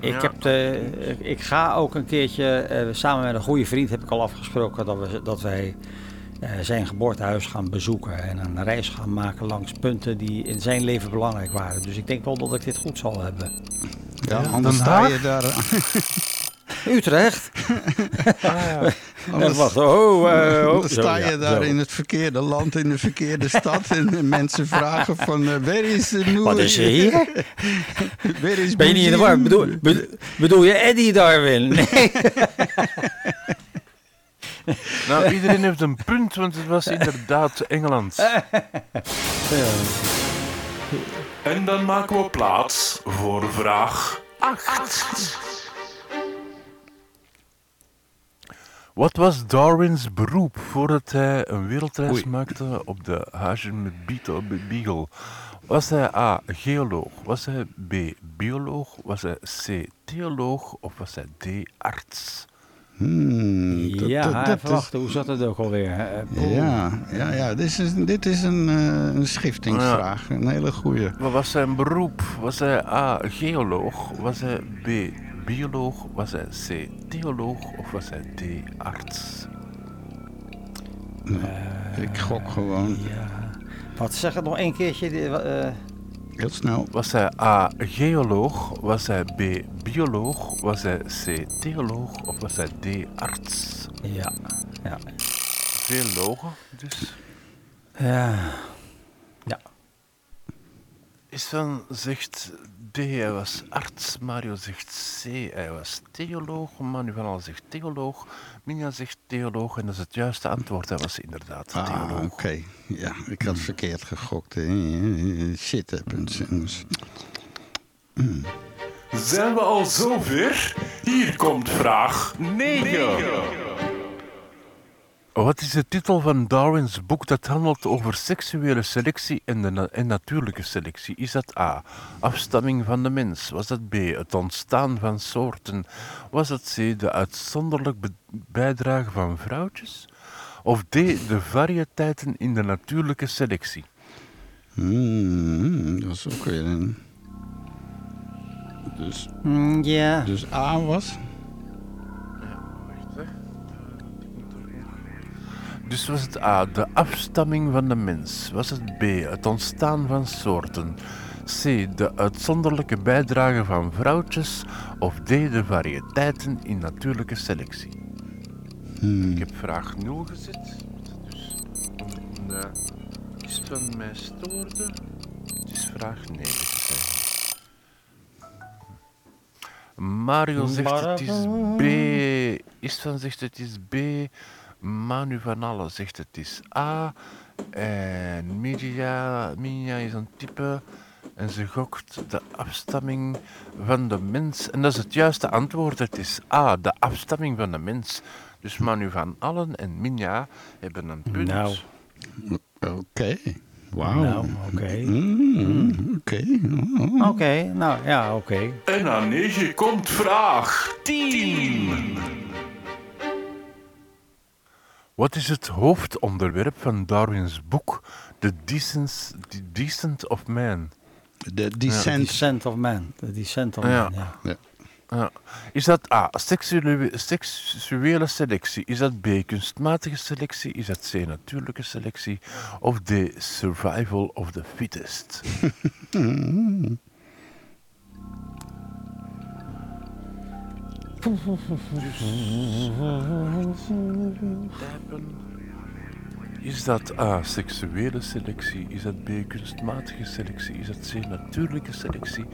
Ik, heb de, ik ga ook een keertje, eh, samen met een goede vriend heb ik al afgesproken dat, we, dat wij eh, zijn geboortehuis gaan bezoeken. En een reis gaan maken langs punten die in zijn leven belangrijk waren. Dus ik denk wel dat ik dit goed zal hebben. Ja, anders Den sta je daar... <laughs> Utrecht? Anders, En wacht, oh, eh, oh, dan zo, sta ja, je daar zo. in het verkeerde land, in de verkeerde stad. En mensen vragen van, eh waar is de nieuwe... Wat is er hier? <laughs> Waar is Ben je niet in de war? Bedoel, bedoel, bedoel je Eddie Darwin? Nee. <laughs> Nou, iedereen heeft een punt, want het was inderdaad Engeland. En dan maken we plaats voor vraag 8. Wat was Darwins beroep voordat hij een wereldreis Oei. maakte op de Hagen met Beetle- Beagle? Was hij A. geoloog? Was hij B. bioloog? Was hij C. theoloog? Of was hij D. arts? Hmm, dat- ja, dat- hoe zat het ook alweer? Poeh. Ja, ja, ja dit is, dit is een, eh, een schiftingsvraag. Een hele goeie. Wat was zijn beroep? Was hij A. geoloog? Was hij B. bioloog? Was hij C. theoloog? Of was hij D. arts? Ik gok gewoon Ja. Wat zeg het nog één keertje? eh, heel snel. Was hij A. geoloog? Was hij B. bioloog? Was hij C. theoloog? Of was hij D. arts? ja. Ja. Veel logen, dus. Ja. Ja. Isvan zegt D, hij was arts. Mario zegt C, hij was theoloog. Manu van Al zegt theoloog. Minja zegt theoloog. En dat is het juiste antwoord. Hij was inderdaad Ah, theoloog. oké. Ja, ik had verkeerd gegokt. hè. Shit happens, jongens. Zijn we al zover? Hier komt vraag 9. Wat is de titel van Darwins boek dat handelt over seksuele selectie en, de na- en natuurlijke selectie? Is dat A. Afstamming van de mens? Was dat B. Het ontstaan van soorten? Was dat C. De uitzonderlijk bijdrage van vrouwtjes? Of D. De variëteiten in de natuurlijke selectie? Hmm, dat is ook weer een... Dus, Mm, ja. dus A was... Dus was het A. De afstamming van de mens? Was het B. Het ontstaan van soorten? C. De uitzonderlijke bijdrage van vrouwtjes? Of D. De variëteiten in natuurlijke selectie? Ik heb vraag 0 gezet. Dus de is van mij stoorde. Het is vraag 9 te zijn. Mario zegt het is B. Istvan zegt het is B. Manu van Alle zegt het is A. En Mirja, Minja is een type. En ze gokt de afstamming van de mens. En dat is het juiste antwoord. Het is A, de afstamming van de mens. Dus Manu van Allen en Minja hebben een punt. Nou, Oké. Wauw. nou, oké. Mm, Oké. Oh. Oké, nou ja, oké. En aan 9 komt vraag 10. Wat is het hoofdonderwerp van Darwins boek The Decent, The Decent of Man? De descent. Descent of Man. De Descent of Ja. Man, ja. Ja. Ja. Is dat A, seksuele, seksuele selectie? Is dat B, kunstmatige selectie? Is dat C, natuurlijke selectie? Of D, survival of the fittest? <laughs> Is dat A, seksuele selectie? Is dat B, kunstmatige selectie? Is dat C, natuurlijke selectie?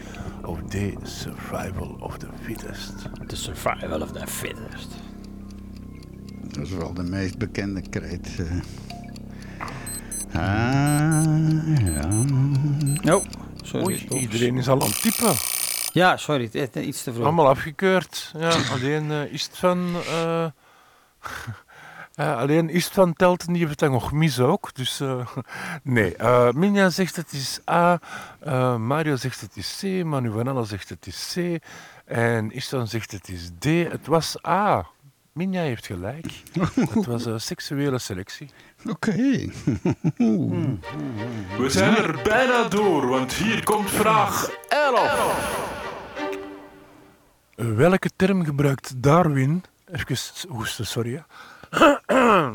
Of D, survival of the fittest? The survival of the fittest. Dat is wel de meest bekende kreet. eh. Ah, ja. Oh, sorry. Oei, Oeps. iedereen is al aan het typen. Ja, sorry, het iets te vroeg. Allemaal afgekeurd. Ja, <laughs> alleen uh, is het van... eh, <laughs> eh, alleen is het van Telten, die heeft dat nog mis ook. Dus eh, <laughs> nee. eh Minja zegt het is A. eh, Mario zegt het is C. Manu van Alle zegt het is C. En Istvan zegt het is D. Het was A. Minja heeft gelijk. Het was een seksuele selectie. Oké. We zijn er bijna door, want hier komt vraag 11. Welke term gebruikt Darwin? Even hoesten, sorry. <clears throat>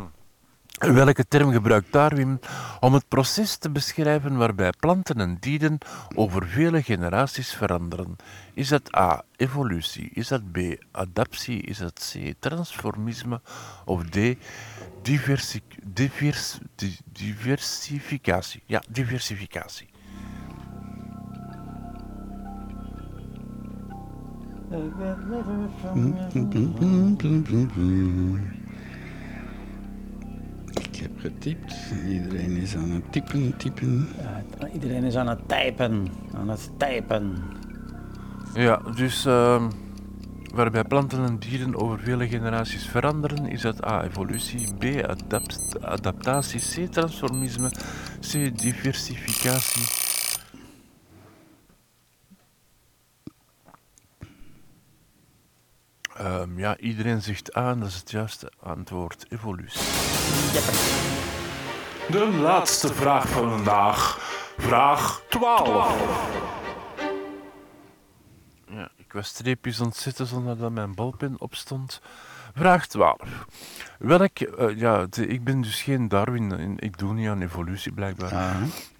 Welke term gebruikt Darwin om het proces te beschrijven waarbij planten en dieren over vele generaties veranderen? Is dat A. Evolutie? Is dat B. Adaptie? Is dat C. Transformisme? Of D. Diversi divers di- diversificatie? Ja, diversificatie. Ik heb getypt. Iedereen is aan het typen, typen. Ja, iedereen is aan het typen. Aan het typen. Ja, dus ehm, waarbij planten en dieren over vele generaties veranderen, is dat A. evolutie, B. adapt- adaptatie, C. transformisme, C. diversificatie. Ehm, ja, iedereen zegt A, dat is het juiste antwoord. Evolutie. De laatste vraag van vandaag. Vraag 12. Ja, ik was streepjes ontzetten zonder dat mijn balpen opstond. Vraag 12. Welk, eh, ja, de- ik ben dus geen Darwin, en ik doe niet aan evolutie blijkbaar.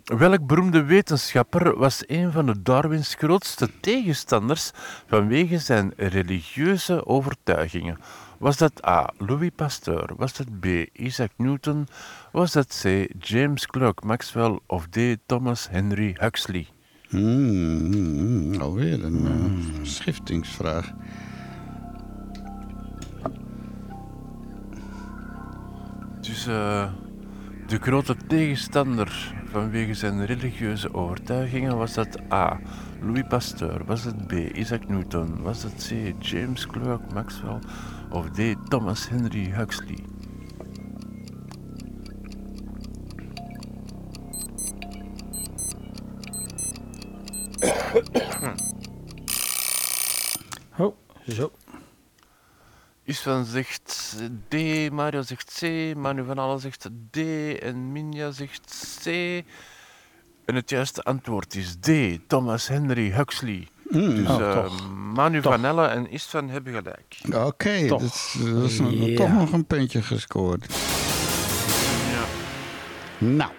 Welk beroemde wetenschapper was een van de Darwins grootste tegenstanders vanwege zijn religieuze overtuigingen? Was dat A. Louis Pasteur? Was dat B. Isaac Newton? Was dat C. James Clerk Maxwell? Of D. Thomas Henry Huxley? Hmm, alweer een eh, schiftingsvraag. Dus eh, de grote tegenstander vanwege zijn religieuze overtuigingen was dat A. Louis Pasteur, was het B. Isaac Newton, was het C. James Clerk Maxwell of D. Thomas Henry Huxley? <coughs> Oh, zo. Isvan zegt D, Mario zegt C, Manu van Allen zegt D en Minja zegt C. En het juiste antwoord is D, Thomas Henry Huxley. Dus Oh, eh. Manu Toch. van Allen en Istvan hebben gelijk. Oké, Toch. dat is, dat is een- toch nog een puntje gescoord. Ja. Nou,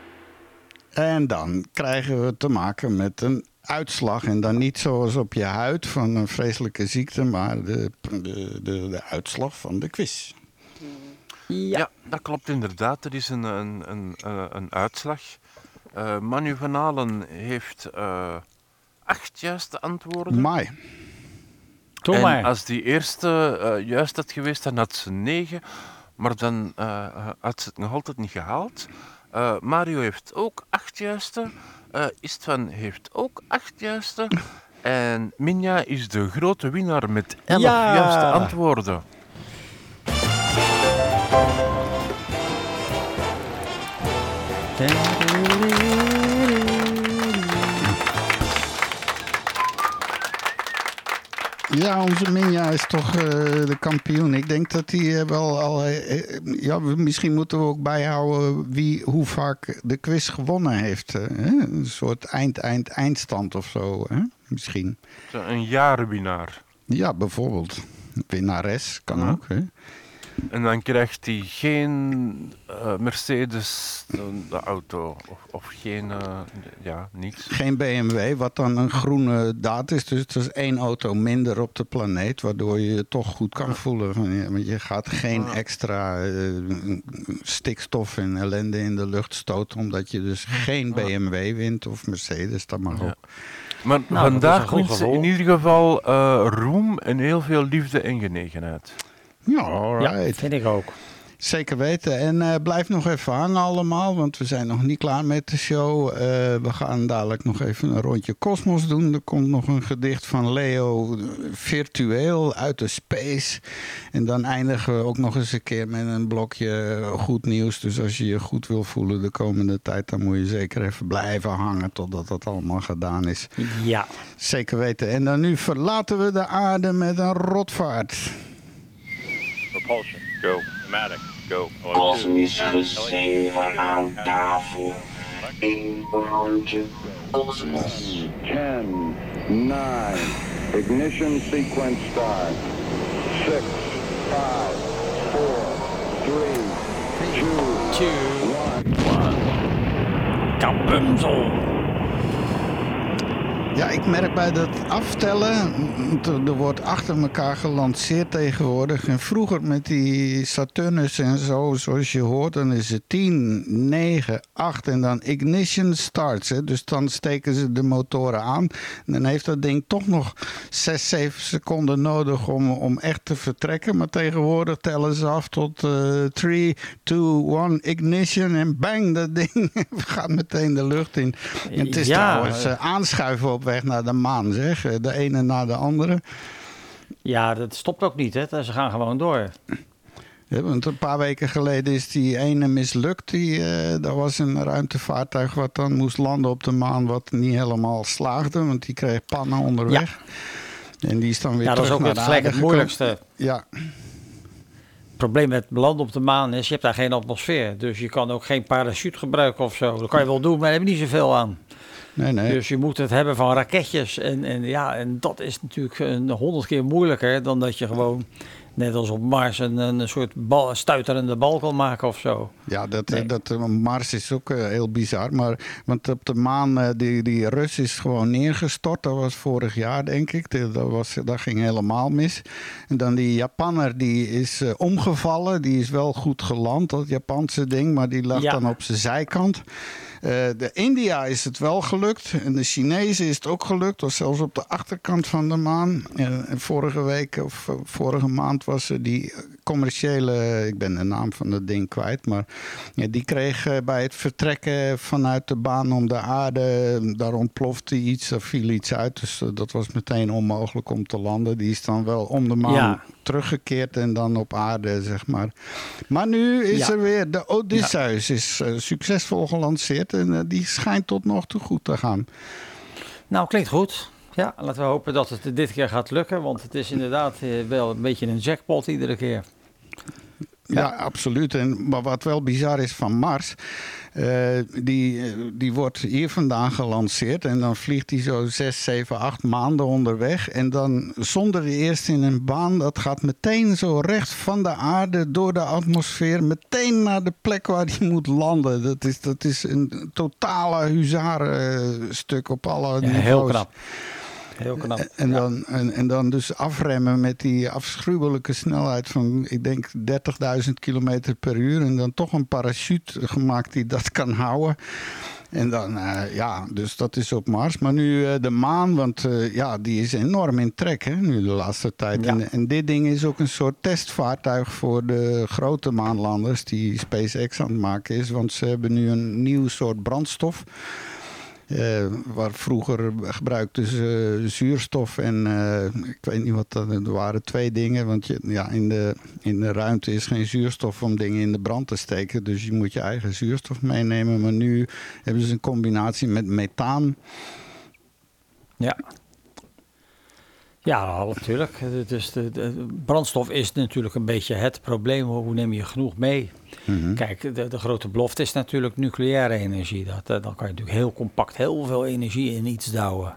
en dan krijgen we te maken met een uitslag. En dan niet zoals op je huid van een vreselijke ziekte, maar de, de, de, de uitslag van de quiz. Ja. dat klopt inderdaad. Er is een, een, een, eh, een uitslag. Eh, Manu van Allen heeft eh, acht juiste antwoorden. Mai. Doe en als die eerste eh, juist had geweest, dan had ze negen. Maar dan eh, had ze het nog altijd niet gehaald. Eh, Mario heeft ook acht juiste. Eh Istvan heeft ook acht juiste. <coughs> En Minja is de grote winnaar met elf Ja. juiste antwoorden. Ja, onze Minja is toch eh, de kampioen. Ik denk dat hij eh, wel al. eh, ja, misschien moeten we ook bijhouden wie hoe vaak de quiz gewonnen heeft. hè? Een soort eind, eind, eindstand of zo. Hè? Misschien. Een jarenwinnaar. Ja, bijvoorbeeld. Winnares kan Ja. ook. Hè? En dan krijgt hij geen eh, Mercedes, de, de auto, of, of geen, eh, ja, niets. Geen BMW, wat dan een groene daad is. Dus het is één auto minder op de planeet. Waardoor je je toch goed kan voelen. Van, ja, want je gaat geen extra eh, stikstof en ellende in de lucht stoten. Omdat je dus geen BMW wint of Mercedes. Dat mag Ja. ook. Maar een vandaag goed wint ze gevoel. in ieder geval eh, roem en heel veel liefde en genegenheid. Ja, Ja, alright. vind ik ook. Zeker weten. En eh, blijf nog even hangen allemaal, want we zijn nog niet klaar met de show. Eh, we gaan dadelijk nog even een rondje Cosmos doen. Er komt nog een gedicht van Leo, virtueel, uit de space. En dan eindigen we ook nog eens een keer met een blokje eh, goed nieuws. Dus als je je goed wil voelen de komende tijd, dan moet je zeker even blijven hangen totdat dat allemaal gedaan is. Ja. Zeker weten. En dan nu verlaten we de aarde met een rotvaart. Propulsion, go. Pneumatic, go. Kosmische zeven aan tafel. Eén rondje kosmos. 10, 9, ignition sequence start. 6, 5, 4, 3, 2, 1. Kabumzel. Ja, ik merk bij dat aftellen, er wordt achter elkaar gelanceerd tegenwoordig. En vroeger met die Saturnus en zo, zoals je hoort, dan is het 10, 9, 8 en dan ignition starts. Hè. Dus dan steken ze de motoren aan. En dan heeft dat ding toch nog 6, 7 seconden nodig om, om echt te vertrekken. Maar tegenwoordig tellen ze af tot 3, 2, 1, ignition en bang, dat ding <laughs> gaat meteen de lucht in. En het is Ja, trouwens eh, aanschuiven op weg naar de maan, zeg. Eh, De ene na de andere. Ja, dat stopt ook niet, hè. Ze gaan gewoon door. Ja, want een paar weken geleden is die ene mislukt. Die, eh dat was een ruimtevaartuig wat dan moest landen op de maan... wat niet helemaal slaagde, want die kreeg pannen onderweg. En die is dan weer Ja, dat is terug ook naar het, moeilijkste. Ja, Het probleem met landen op de maan is, je hebt daar geen atmosfeer. Dus je kan ook geen parachute gebruiken of zo. Dat kan je wel doen, maar daar heb je niet zoveel aan. Nee, nee. Dus je moet het hebben van raketjes. En, en, ja, en dat is natuurlijk een honderd keer moeilijker dan dat je gewoon, net als op Mars, een, een soort bal, stuiterende bal kan maken of zo. Ja, dat, Nee. dat eh, Mars is ook eh, heel bizar. Maar, want op de maan, eh, die, die Rus is gewoon neergestort. Dat was vorig jaar, denk ik. Dat, was, dat ging helemaal mis. En dan die Japanner, die is eh, omgevallen. Die is wel goed geland, dat Japanse ding. Maar die lag Ja. dan op zijn zijkant. Eh, de India is het wel gelukt. En de Chinezen is het ook gelukt. Was zelfs op de achterkant van de maan. En vorige week of eh, vorige maand was er die commerciële... Ik ben de naam van dat ding kwijt. Maar ja, die kreeg eh, bij het vertrekken vanuit de baan om de aarde... Daar ontplofte iets, er viel iets uit. Dus eh, dat was meteen onmogelijk om te landen. Die is dan wel om de maan Ja. teruggekeerd en dan op aarde, zeg maar. Maar nu is Ja. er weer de Odysseus is eh, succesvol gelanceerd en die schijnt tot nog toe goed te gaan. Nou, klinkt goed. Ja, laten we hopen dat het dit keer gaat lukken. Want het is inderdaad wel een beetje een jackpot iedere keer. Ja, absoluut. En, maar wat wel bizar is van Mars, eh, die, eh, die wordt hier vandaan gelanceerd en dan vliegt hij zo 6, 7, 8 maanden onderweg. En dan zonder eerst in een baan, dat gaat meteen zo recht van de aarde door de atmosfeer, meteen naar de plek waar hij moet landen. Dat is, dat is een totale huzarenstuk op alle Ja, niveaus. heel knap. Heel knap. En, dan, en, en dan dus afremmen met die afschuwelijke snelheid van, ik denk, 30.000 kilometer per uur. En dan toch een parachute gemaakt die dat kan houden. En dan, eh, ja, dus dat is op Mars. Maar nu eh, de maan, want eh, ja, die is enorm in trek, hè, nu de laatste tijd. Ja. En, en dit ding is ook een soort testvaartuig voor de grote maanlanders die SpaceX aan het maken is. Want ze hebben nu een nieuw soort brandstof. Eh, waar vroeger gebruikten ze zuurstof en eh, ik weet niet wat dat er waren twee dingen. Want je, ja, in, de, in de ruimte is geen zuurstof om dingen in de brand te steken. Dus je moet je eigen zuurstof meenemen. Maar nu hebben ze een combinatie met methaan. Ja. Ja, natuurlijk. Dus de, de brandstof is natuurlijk een beetje het probleem. Hoe neem je genoeg mee? Kijk, de, de grote belofte is natuurlijk nucleaire energie. Dat, eh, dan kan je natuurlijk heel compact heel veel energie in iets douwen.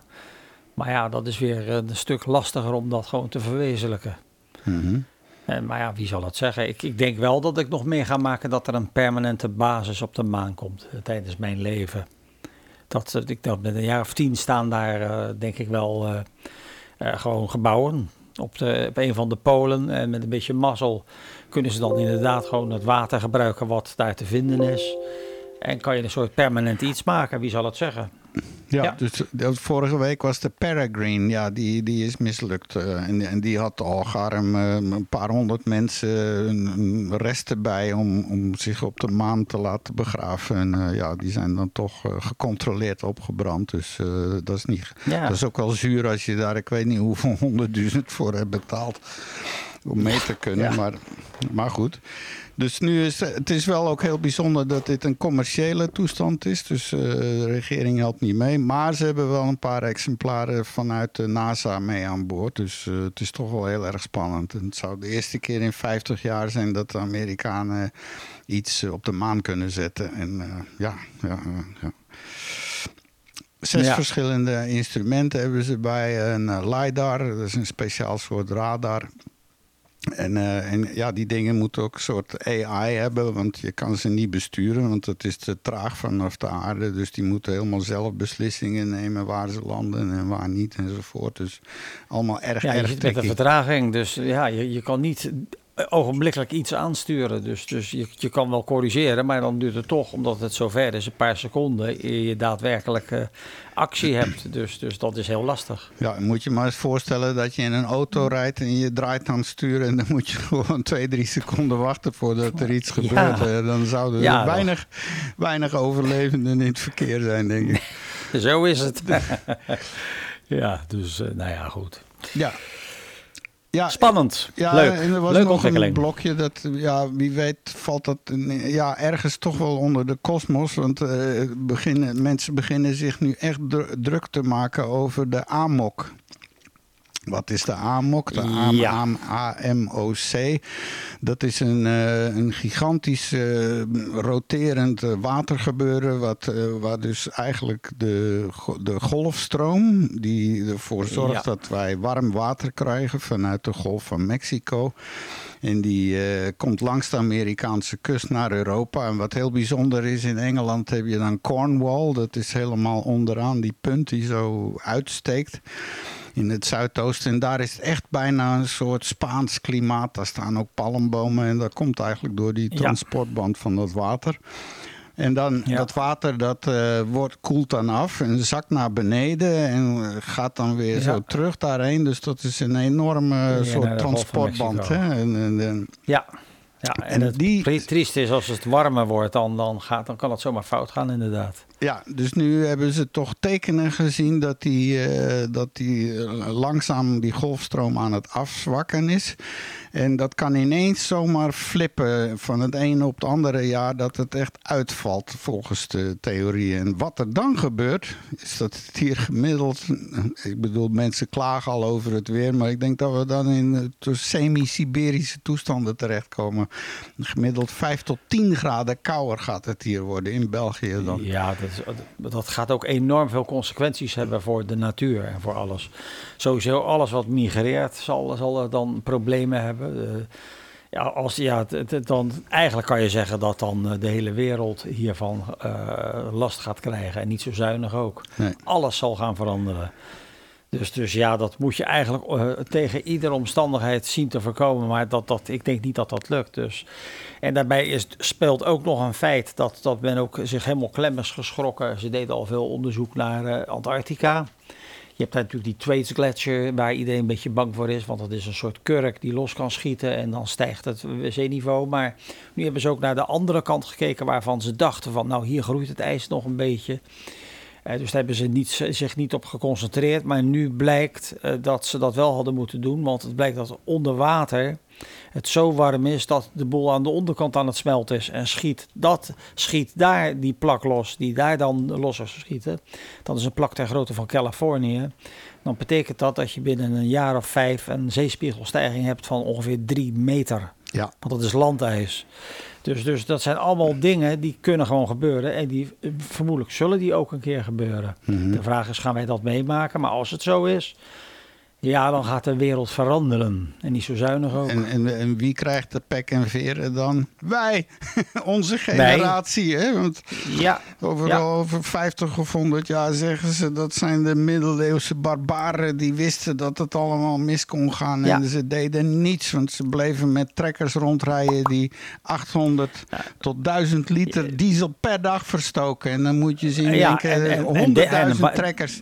Maar ja, dat is weer een stuk lastiger om dat gewoon te verwezenlijken. En, maar ja, wie zal het zeggen? Ik, ik denk wel dat ik nog mee ga maken dat er een permanente basis op de maan komt eh, tijdens mijn leven. Dat, eh, ik, dat met een jaar of tien staan daar, eh, denk ik wel, eh, eh, gewoon gebouwen op, de, op een van de polen. En met een beetje mazzel kunnen ze dan inderdaad gewoon het water gebruiken wat daar te vinden is. En kan je een soort permanent iets maken, wie zal het zeggen? Ja, Ja. dus de- vorige week was de Peregrine, ja, die, die is mislukt. eh, en, en die had al gaarm eh, een paar honderd mensen een, rest erbij om, om zich op de maan te laten begraven. En eh, ja, die zijn dan toch gecontroleerd opgebrand. Dus eh, dat is niet. Ja. Dat is ook wel zuur als je daar, ik weet niet hoeveel honderdduizend voor hebt betaald. Om mee te kunnen, Ja. maar, maar goed. Dus nu is het is wel ook heel bijzonder dat dit een commerciële toestand is. Dus eh, de regering helpt niet mee. Maar ze hebben wel een paar exemplaren vanuit de NASA mee aan boord. Dus eh, het is toch wel heel erg spannend. En het zou de eerste keer in 50 jaar zijn dat de Amerikanen iets op de maan kunnen zetten. En eh, ja, ja, ja. Zes Ja. verschillende instrumenten hebben ze bij. Een LiDAR, dat is een speciaal soort radar. En, eh, en ja, die dingen moeten ook een soort AI hebben, want je kan ze niet besturen, want het is te traag vanaf de aarde. Dus die moeten helemaal zelf beslissingen nemen waar ze landen en waar niet enzovoort. Dus allemaal erg, Ja, je erg zit met een vertraging, dus ja, je, je kan niet ogenblikkelijk iets aansturen. Dus, dus je, je kan wel corrigeren, maar dan duurt het toch, omdat het zo ver is, een paar seconden, eer je daadwerkelijk eh, actie hebt. Dus, dus dat is heel lastig. Ja, moet je maar eens voorstellen dat je in een auto rijdt en je draait aan het sturen en dan moet je <laughs> gewoon twee, drie seconden wachten voordat er iets gebeurt. Eh, Dan zouden er Ja, weinig, weinig overlevenden in het verkeer zijn, denk ik. <laughs> Zo is het. <laughs> ja, dus eh, nou ja, goed. Ja. Ja, Spannend. Ja, Leuk. en er was Leuke nog een blokje dat, ja, wie weet valt dat in- ja, ergens toch wel onder de kosmos. Want eh, beginnen, mensen beginnen zich nu echt dru- druk te maken over de AMOC. Wat is de AMOC? De AM, Ja. AM AMOC. Dat is een, eh, een gigantisch eh, roterend eh, watergebeuren. Wat, eh, waar dus eigenlijk de, de golfstroom, die ervoor zorgt Ja. dat wij warm water krijgen vanuit de Golf van Mexico. En die komt langs de Amerikaanse kust naar Europa. En wat heel bijzonder is, in Engeland heb je dan Cornwall. Dat is helemaal onderaan die punt die zo uitsteekt in het zuidoosten. En daar is het echt bijna een soort Spaans klimaat. Daar staan ook palmbomen en dat komt eigenlijk door die transportband van dat water. En dan Ja. dat water dat eh, wordt, koelt dan af en zakt naar beneden en eh, gaat dan weer Ja. zo terug daarheen. Dus dat is een enorme de soort transportband. Hè? En, en, en- Ja. Ja, en, En het die- tri- trieste is als het warmer wordt, dan, dan, gaat, dan kan het zomaar fout gaan inderdaad. Ja, dus nu hebben ze toch tekenen gezien dat die, eh, dat die eh, langzaam die golfstroom aan het afzwakken is. En dat kan ineens zomaar flippen van het ene op het andere jaar dat het echt uitvalt volgens de theorie. En wat er dan gebeurt, is dat het hier gemiddeld, ik bedoel mensen klagen al over het weer, maar ik denk dat we dan in semi-Siberische toestanden terechtkomen. Gemiddeld 5 tot 10 graden kouder gaat het hier worden in België dan. Ja, is- dat gaat ook enorm veel consequenties hebben voor de natuur en voor alles. Sowieso alles wat migreert zal, zal er dan problemen hebben. Eh, ja, als, ja, dan, eigenlijk kan je zeggen dat dan eh, de hele wereld hiervan eh, last gaat krijgen. En niet zo zuinig ook. Nee. Alles zal gaan veranderen. Dus, dus ja, dat moet je eigenlijk eh, tegen iedere omstandigheid zien te voorkomen. Maar dat, dat, ik denk niet dat dat lukt. Dus. En daarbij is, speelt ook nog een feit dat, dat men ook zich helemaal klem is geschrokken. Ze deden al veel onderzoek naar eh, Antarctica. Je hebt daar natuurlijk die Thwaites Gletsjer, waar iedereen een beetje bang voor is. Want dat is een soort kurk die los kan schieten en dan stijgt het zeeniveau. Maar nu hebben ze ook naar de andere kant gekeken waarvan ze dachten van... nou, hier groeit het ijs nog een beetje. Eh, dus daar hebben ze niet, zich niet op geconcentreerd. Maar nu blijkt eh, dat ze dat wel hadden moeten doen. Want het blijkt dat onder water het zo warm is dat de boel aan de onderkant aan het smelten is. En schiet, dat schiet daar die plak los, die daar dan los is geschieten. Dat is een plak ter grootte van Californië. Dan betekent dat dat je binnen een jaar of vijf een zeespiegelstijging hebt van ongeveer drie meter. Ja. Want dat is landijs. Dus, dus dat zijn allemaal dingen die kunnen gewoon gebeuren. En die eh, vermoedelijk zullen die ook een keer gebeuren. De vraag is, gaan wij dat meemaken? Maar als het zo is, ja, dan gaat de wereld veranderen. En niet zo zuinig ook. En, en, en wie krijgt de pek en veren dan? Wij, <laughs> onze generatie. Hè? Want ja, over, Ja. over 50 of 100 jaar zeggen ze dat zijn de middeleeuwse barbaren die wisten dat het allemaal mis kon gaan. En ze deden niets, want ze bleven met trekkers rondrijden die 800 tot 1000 liter diesel per dag verstoken. En dan moet je zien, Ja, denken, en- en- en de- 100.000 en- trekkers.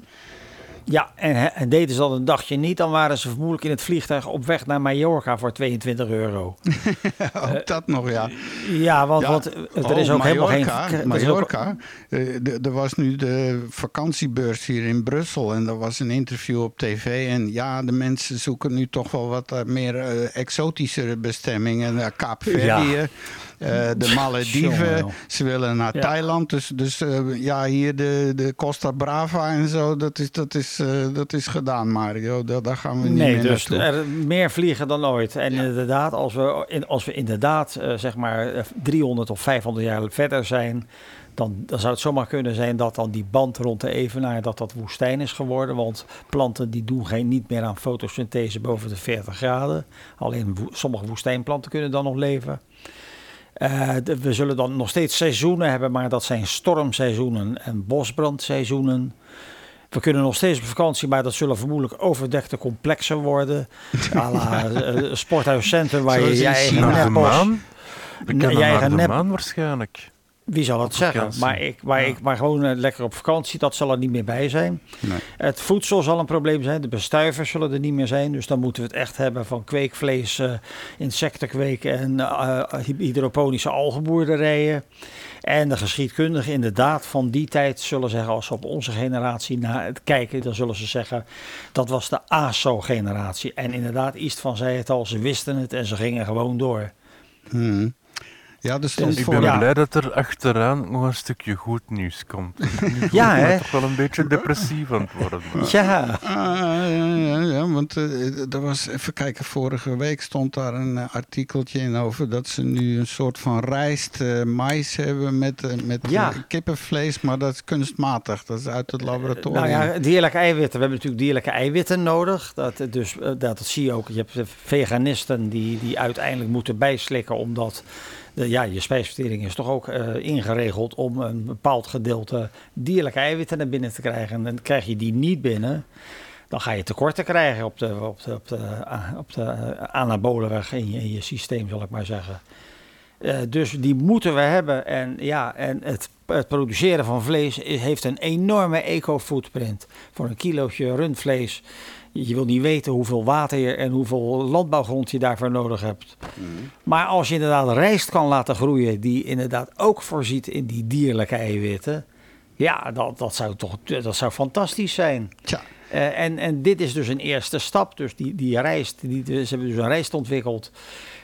Ja en, en deden ze dat een dagje niet, dan waren ze vermoedelijk in het vliegtuig op weg naar Mallorca voor 22 euro. <laughs> Ook dat nog, ja. Ja, want, Ja. want er Oh, is ook helemaal Mallorca, geen... er Mallorca. Eh, de- Er was nu de vakantiebeurs hier in Brussel en er was een interview op tv. En ja, de mensen zoeken nu toch wel wat eh, meer eh, exotischere bestemmingen. Uh, Kaapverdië, eh, de <laughs> Malediven. Jongen. Ze willen naar Ja. Thailand. Dus, dus eh, ja, hier de, de Costa Brava en zo, dat is, dat is, eh, dat is gedaan, Mario. Daar, daar gaan we niet Nee, meer dus naartoe. er meer vliegen dan ooit. En inderdaad, als we, in, als we inderdaad eh, zeg maar eh, 300 of 500 jaar verder zijn, dan, dan zou het zomaar kunnen zijn dat dan die band rond de evenaar dat dat woestijn is geworden. Want planten die doen geen, niet meer aan fotosynthese boven de 40 graden. Alleen wo- sommige woestijnplanten kunnen dan nog leven. Eh, de- we zullen dan nog steeds seizoenen hebben, maar dat zijn stormseizoenen en bosbrandseizoenen. We kunnen nog steeds op vakantie, maar dat zullen vermoedelijk overdekte complexen worden. <laughs> À la eh, sporthuiscentrum waar je Zoals in je eigen nepos- jij de nep- maan waarschijnlijk. Wie zal het zeggen? vakantie. Maar, ik, maar, Ja. ik, maar gewoon eh, lekker op vakantie, dat zal er niet meer bij zijn. Nee. Het voedsel zal een probleem zijn. De bestuivers zullen er niet meer zijn. Dus dan moeten we het echt hebben van kweekvlees, insectenkweek en eh, hydroponische algenboerderijen. En de geschiedkundigen inderdaad van die tijd zullen zeggen, als ze op onze generatie naar het kijken, dan zullen ze zeggen, dat was de ASO-generatie. En inderdaad, Istvan zei het al, ze wisten het en ze gingen gewoon door. Hmm. Ja, er stond Dus Ik voor... ben Ja. blij dat er achteraan nog een stukje goed nieuws komt. <laughs> Nu Ja, hè? toch wel een beetje depressief aan het worden. maar- Ja, Ah, ja, ja, ja, want eh, er was, even kijken, vorige week stond daar een eh, artikeltje in over dat ze nu een soort van rijst eh, mais hebben met, met Ja. kippenvlees, maar dat is kunstmatig, dat is uit het laboratorium. nou ja, dierlijke eiwitten. We hebben natuurlijk dierlijke eiwitten nodig. Dat, dus, dat, dat zie je ook. Je hebt veganisten die, die uiteindelijk moeten bijslikken omdat ja, je spijsvertering is toch ook eh, ingeregeld om een bepaald gedeelte dierlijke eiwitten naar binnen te krijgen. En krijg je die niet binnen, dan ga je tekorten krijgen op de, op de, op de, a- op eh, anabolenweg in je, in je systeem, zal ik maar zeggen. Eh, dus die moeten we hebben. En, ja, en het, het produceren van vlees heeft een enorme eco-footprint. Voor een kilootje rundvlees. Je wil niet weten hoeveel water je en hoeveel landbouwgrond je daarvoor nodig hebt. Maar als je inderdaad rijst kan laten groeien, die inderdaad ook voorziet in die dierlijke eiwitten. Ja, dat, dat, zou toch dat zou fantastisch zijn. Tja. Eh, en, en dit is dus een eerste stap. Dus die, die rijst, die, ze hebben dus een rijst ontwikkeld.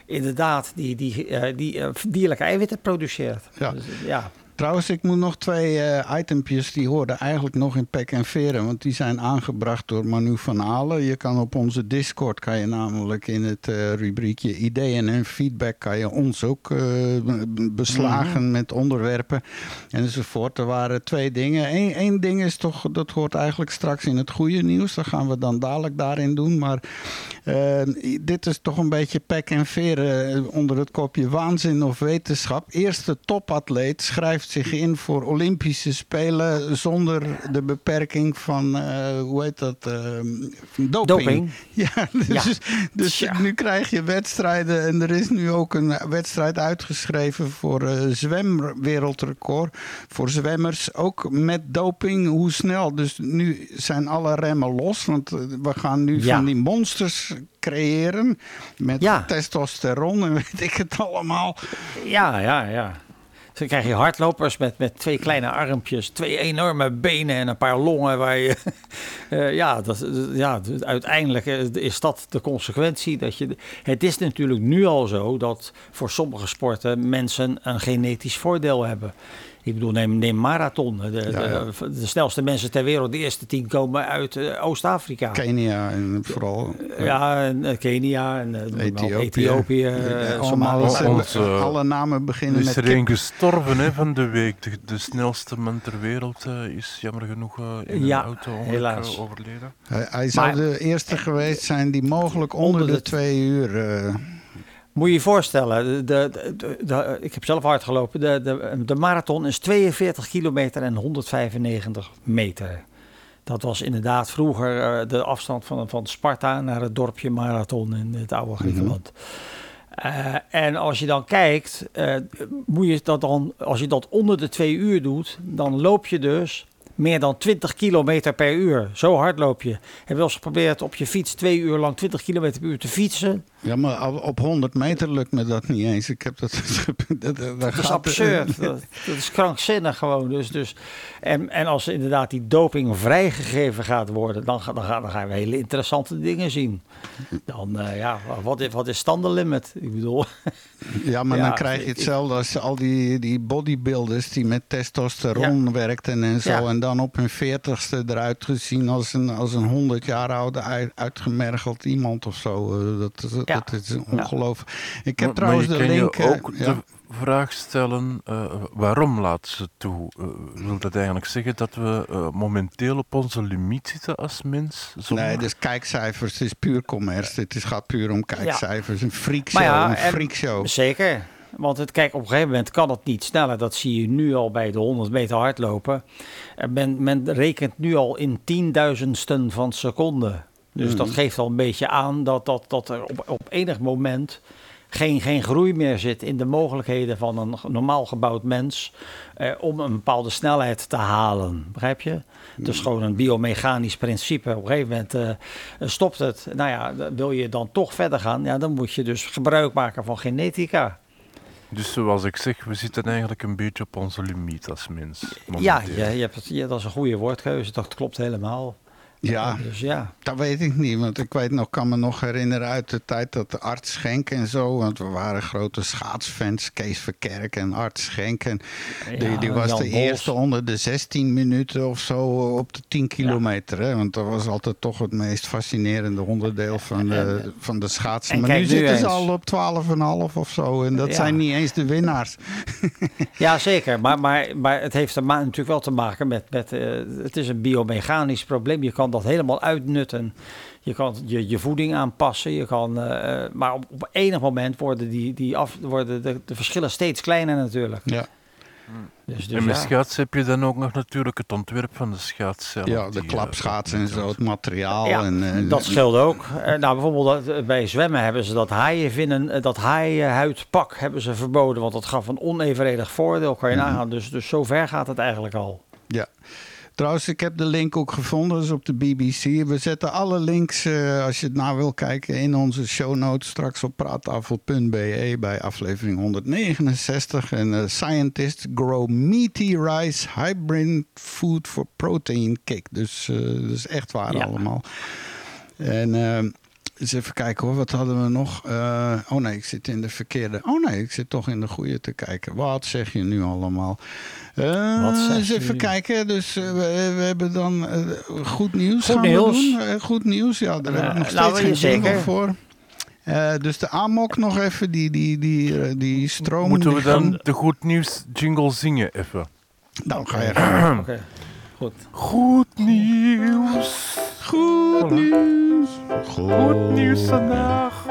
Inderdaad, die, die, eh, die eh, dierlijke eiwitten produceert. Ja. Dus, ja. Trouwens, ik moet nog twee eh itempjes, die hoorden eigenlijk nog in pek en veren. Want die zijn aangebracht door Manu van Aalen. Je kan op onze Discord, kan je namelijk in het eh, rubriekje ideeën en feedback... kan je ons ook eh, beslagen met onderwerpen enzovoort. Er waren twee dingen. Eén één ding is toch, dat hoort eigenlijk straks in het goede nieuws. Dat gaan we dan dadelijk daarin doen. Maar dit is toch een beetje pek en veren eh, onder het kopje waanzin of wetenschap. Eerste topatleet schrijft zich in voor Olympische Spelen zonder de beperking van, eh, hoe heet dat, eh, doping. Doping. <laughs> Ja, dus, Ja. dus nu krijg je wedstrijden en er is nu ook een wedstrijd uitgeschreven voor eh zwemwereldrecord. Voor zwemmers, ook met doping. Hoe snel? Dus nu zijn alle remmen los, want eh, we gaan nu Ja. van die monsters creëren met Ja. testosteron en weet ik het allemaal. ja, ja, ja. Dan krijg je hardlopers met, met twee kleine armpjes, twee enorme benen en een paar longen. Waar je, <laughs> eh, ja, dat, ja, uiteindelijk is dat de consequentie. Dat je, het is natuurlijk nu al zo dat voor sommige sporten mensen een genetisch voordeel hebben. Ik bedoel, neem, neem marathon. De, Ja, ja. De, de snelste mensen ter wereld, de eerste tien komen uit eh, Oost-Afrika. Kenia en vooral Ja, en eh, Kenia en eh, Ethiopië. Ethiopië, eh, Ja, allemaal, Onze- alle namen Er beginnen is met er kip. één gestorven hè, van de week. De, de snelste man ter wereld eh, is jammer genoeg eh, in Ja, een auto helaas. overleden. Hij, hij zou Maar- de eerste geweest zijn die mogelijk onder, Onder de de- twee uur. Moet je je voorstellen, de, de, de- de- ik heb zelf hard gelopen. De, de, de marathon is 42 kilometer en 195 meter. Dat was inderdaad vroeger eh, de afstand van, van Sparta naar het dorpje Marathon in het oude Griekenland. Eh, en als je dan kijkt, eh, moet je dat dan, als je dat onder de twee uur doet, dan loop je dus meer dan 20 kilometer per uur. Zo hard loop je. Heb je wel eens geprobeerd op je fiets twee uur lang 20 kilometer per uur te fietsen? Ja, maar op 100 meter lukt me dat niet eens. Ik heb dat. <laughs> dat, dat, Dat is absurd. <laughs> Dat, is krankzinnig gewoon. Dus, dus, en, en als inderdaad die doping vrijgegeven gaat worden, dan, dan, gaan, dan gaan we hele interessante dingen zien. Dan, eh, ja, wat is, wat is standenlimit? Ik bedoel, <laughs> Ja, maar Ja, dan krijg je hetzelfde als al die, die bodybuilders die met testosteron werkten en zo. Ja. En dan op hun veertigste eruit gezien als een, als een 100 jaar oude uit- uitgemergeld iemand of zo. Eh, dat, Ja. dat is ongelooflijk. Ik heb Maar- trouwens maar de je link. je eh, ook ja. de vraag stellen, eh, waarom laat ze toe? Eh, wil dat eigenlijk zeggen dat we eh, momenteel op onze limiet zitten als mens? Zonder- Nee, dus kijkcijfers, het is puur commerce. Het is, gaat puur om kijkcijfers. Een freakshow, Maar ja, een en- freakshow. zeker. Want het, kijk, op een gegeven moment kan het niet sneller. Dat zie je nu al bij de 100 meter hardlopen. En men, men rekent nu al in tienduizendsten van seconden. Dus dat geeft al een beetje aan dat, dat, dat er op, op enig moment geen, geen groei meer zit in de mogelijkheden van een normaal gebouwd mens eh, om een bepaalde snelheid te halen. Begrijp je? Dus gewoon een biomechanisch principe. Op een gegeven moment eh, stopt het. Nou ja, wil je dan toch verder gaan, ja, dan moet je dus gebruik maken van genetica. Dus zoals ik zeg, we zitten eigenlijk een beetje op onze limiet als mens. Ja, je, je hebt het, ja, dat is een goede woordkeuze. Dat klopt helemaal. Ja, <laughs> Dus ja. dat weet ik niet. Want ik weet nog, kan me nog herinneren uit de tijd dat de Art Schenk en zo. Want we waren grote schaatsfans. Kees Verkerk en Art Schenk. En die, Ja, die was Jan de eerste onder de 16 minuten of zo op de 10 kilometer. Hè? Want dat was altijd toch het meest fascinerende onderdeel van de, van de schaatsen. en Maar nu zitten ze al op 12,5 of zo. En dat zijn niet eens de winnaars. <laughs> Ja, zeker. Maar, maar, maar het heeft natuurlijk wel te maken met... met eh, het is een biomechanisch probleem. Je kan dat helemaal uitnutten. Je kan je, je voeding aanpassen. Je kan, eh, maar op, op enig moment worden, die, die af, worden de, de verschillen steeds kleiner natuurlijk. Ja, Dus, dus En met ja. schaatsen heb je dan ook nog natuurlijk het ontwerp van de schaats zelf. ja de eh, en zo, het materiaal. Ja, en, eh, dat scheelt ook. Eh, nou, bijvoorbeeld dat, eh, bij zwemmen hebben ze dat haaienvinnen, eh, dat haaienhuidpak hebben ze verboden, want dat gaf een onevenredig voordeel, kan je Mhm. nagaan. Dus, dus zo ver gaat het eigenlijk al. Ja. Trouwens, ik heb de link ook gevonden, dat is op de BBC. We zetten alle links, eh, als je het na wil kijken, in onze show notes straks op praattafel.be bij aflevering 169. En eh, scientists grow meaty rice hybrid food for protein kick. Dus eh, dat is echt waar Ja. allemaal. En eens even kijken hoor, wat hadden we nog? Eh, oh nee, ik zit in de verkeerde. Oh nee, ik zit toch in de goede te kijken. Wat zeg je nu allemaal? Eh, Wat zeg eens even nu? kijken. Dus eh, we, we hebben dan goed nieuws. Goed gaan nieuws. We doen. Goed nieuws, ja, daar Eh, heb ik nog nou, steeds geen jingle zeker. voor. Eh, dus de Amok nog even, die, die, die, die stroom. Moeten we dan de goed nieuws jingle zingen even? Nou, ga je. Oké, goed. Goed nieuws. Goed nieuws. Goed nieuws vandaag.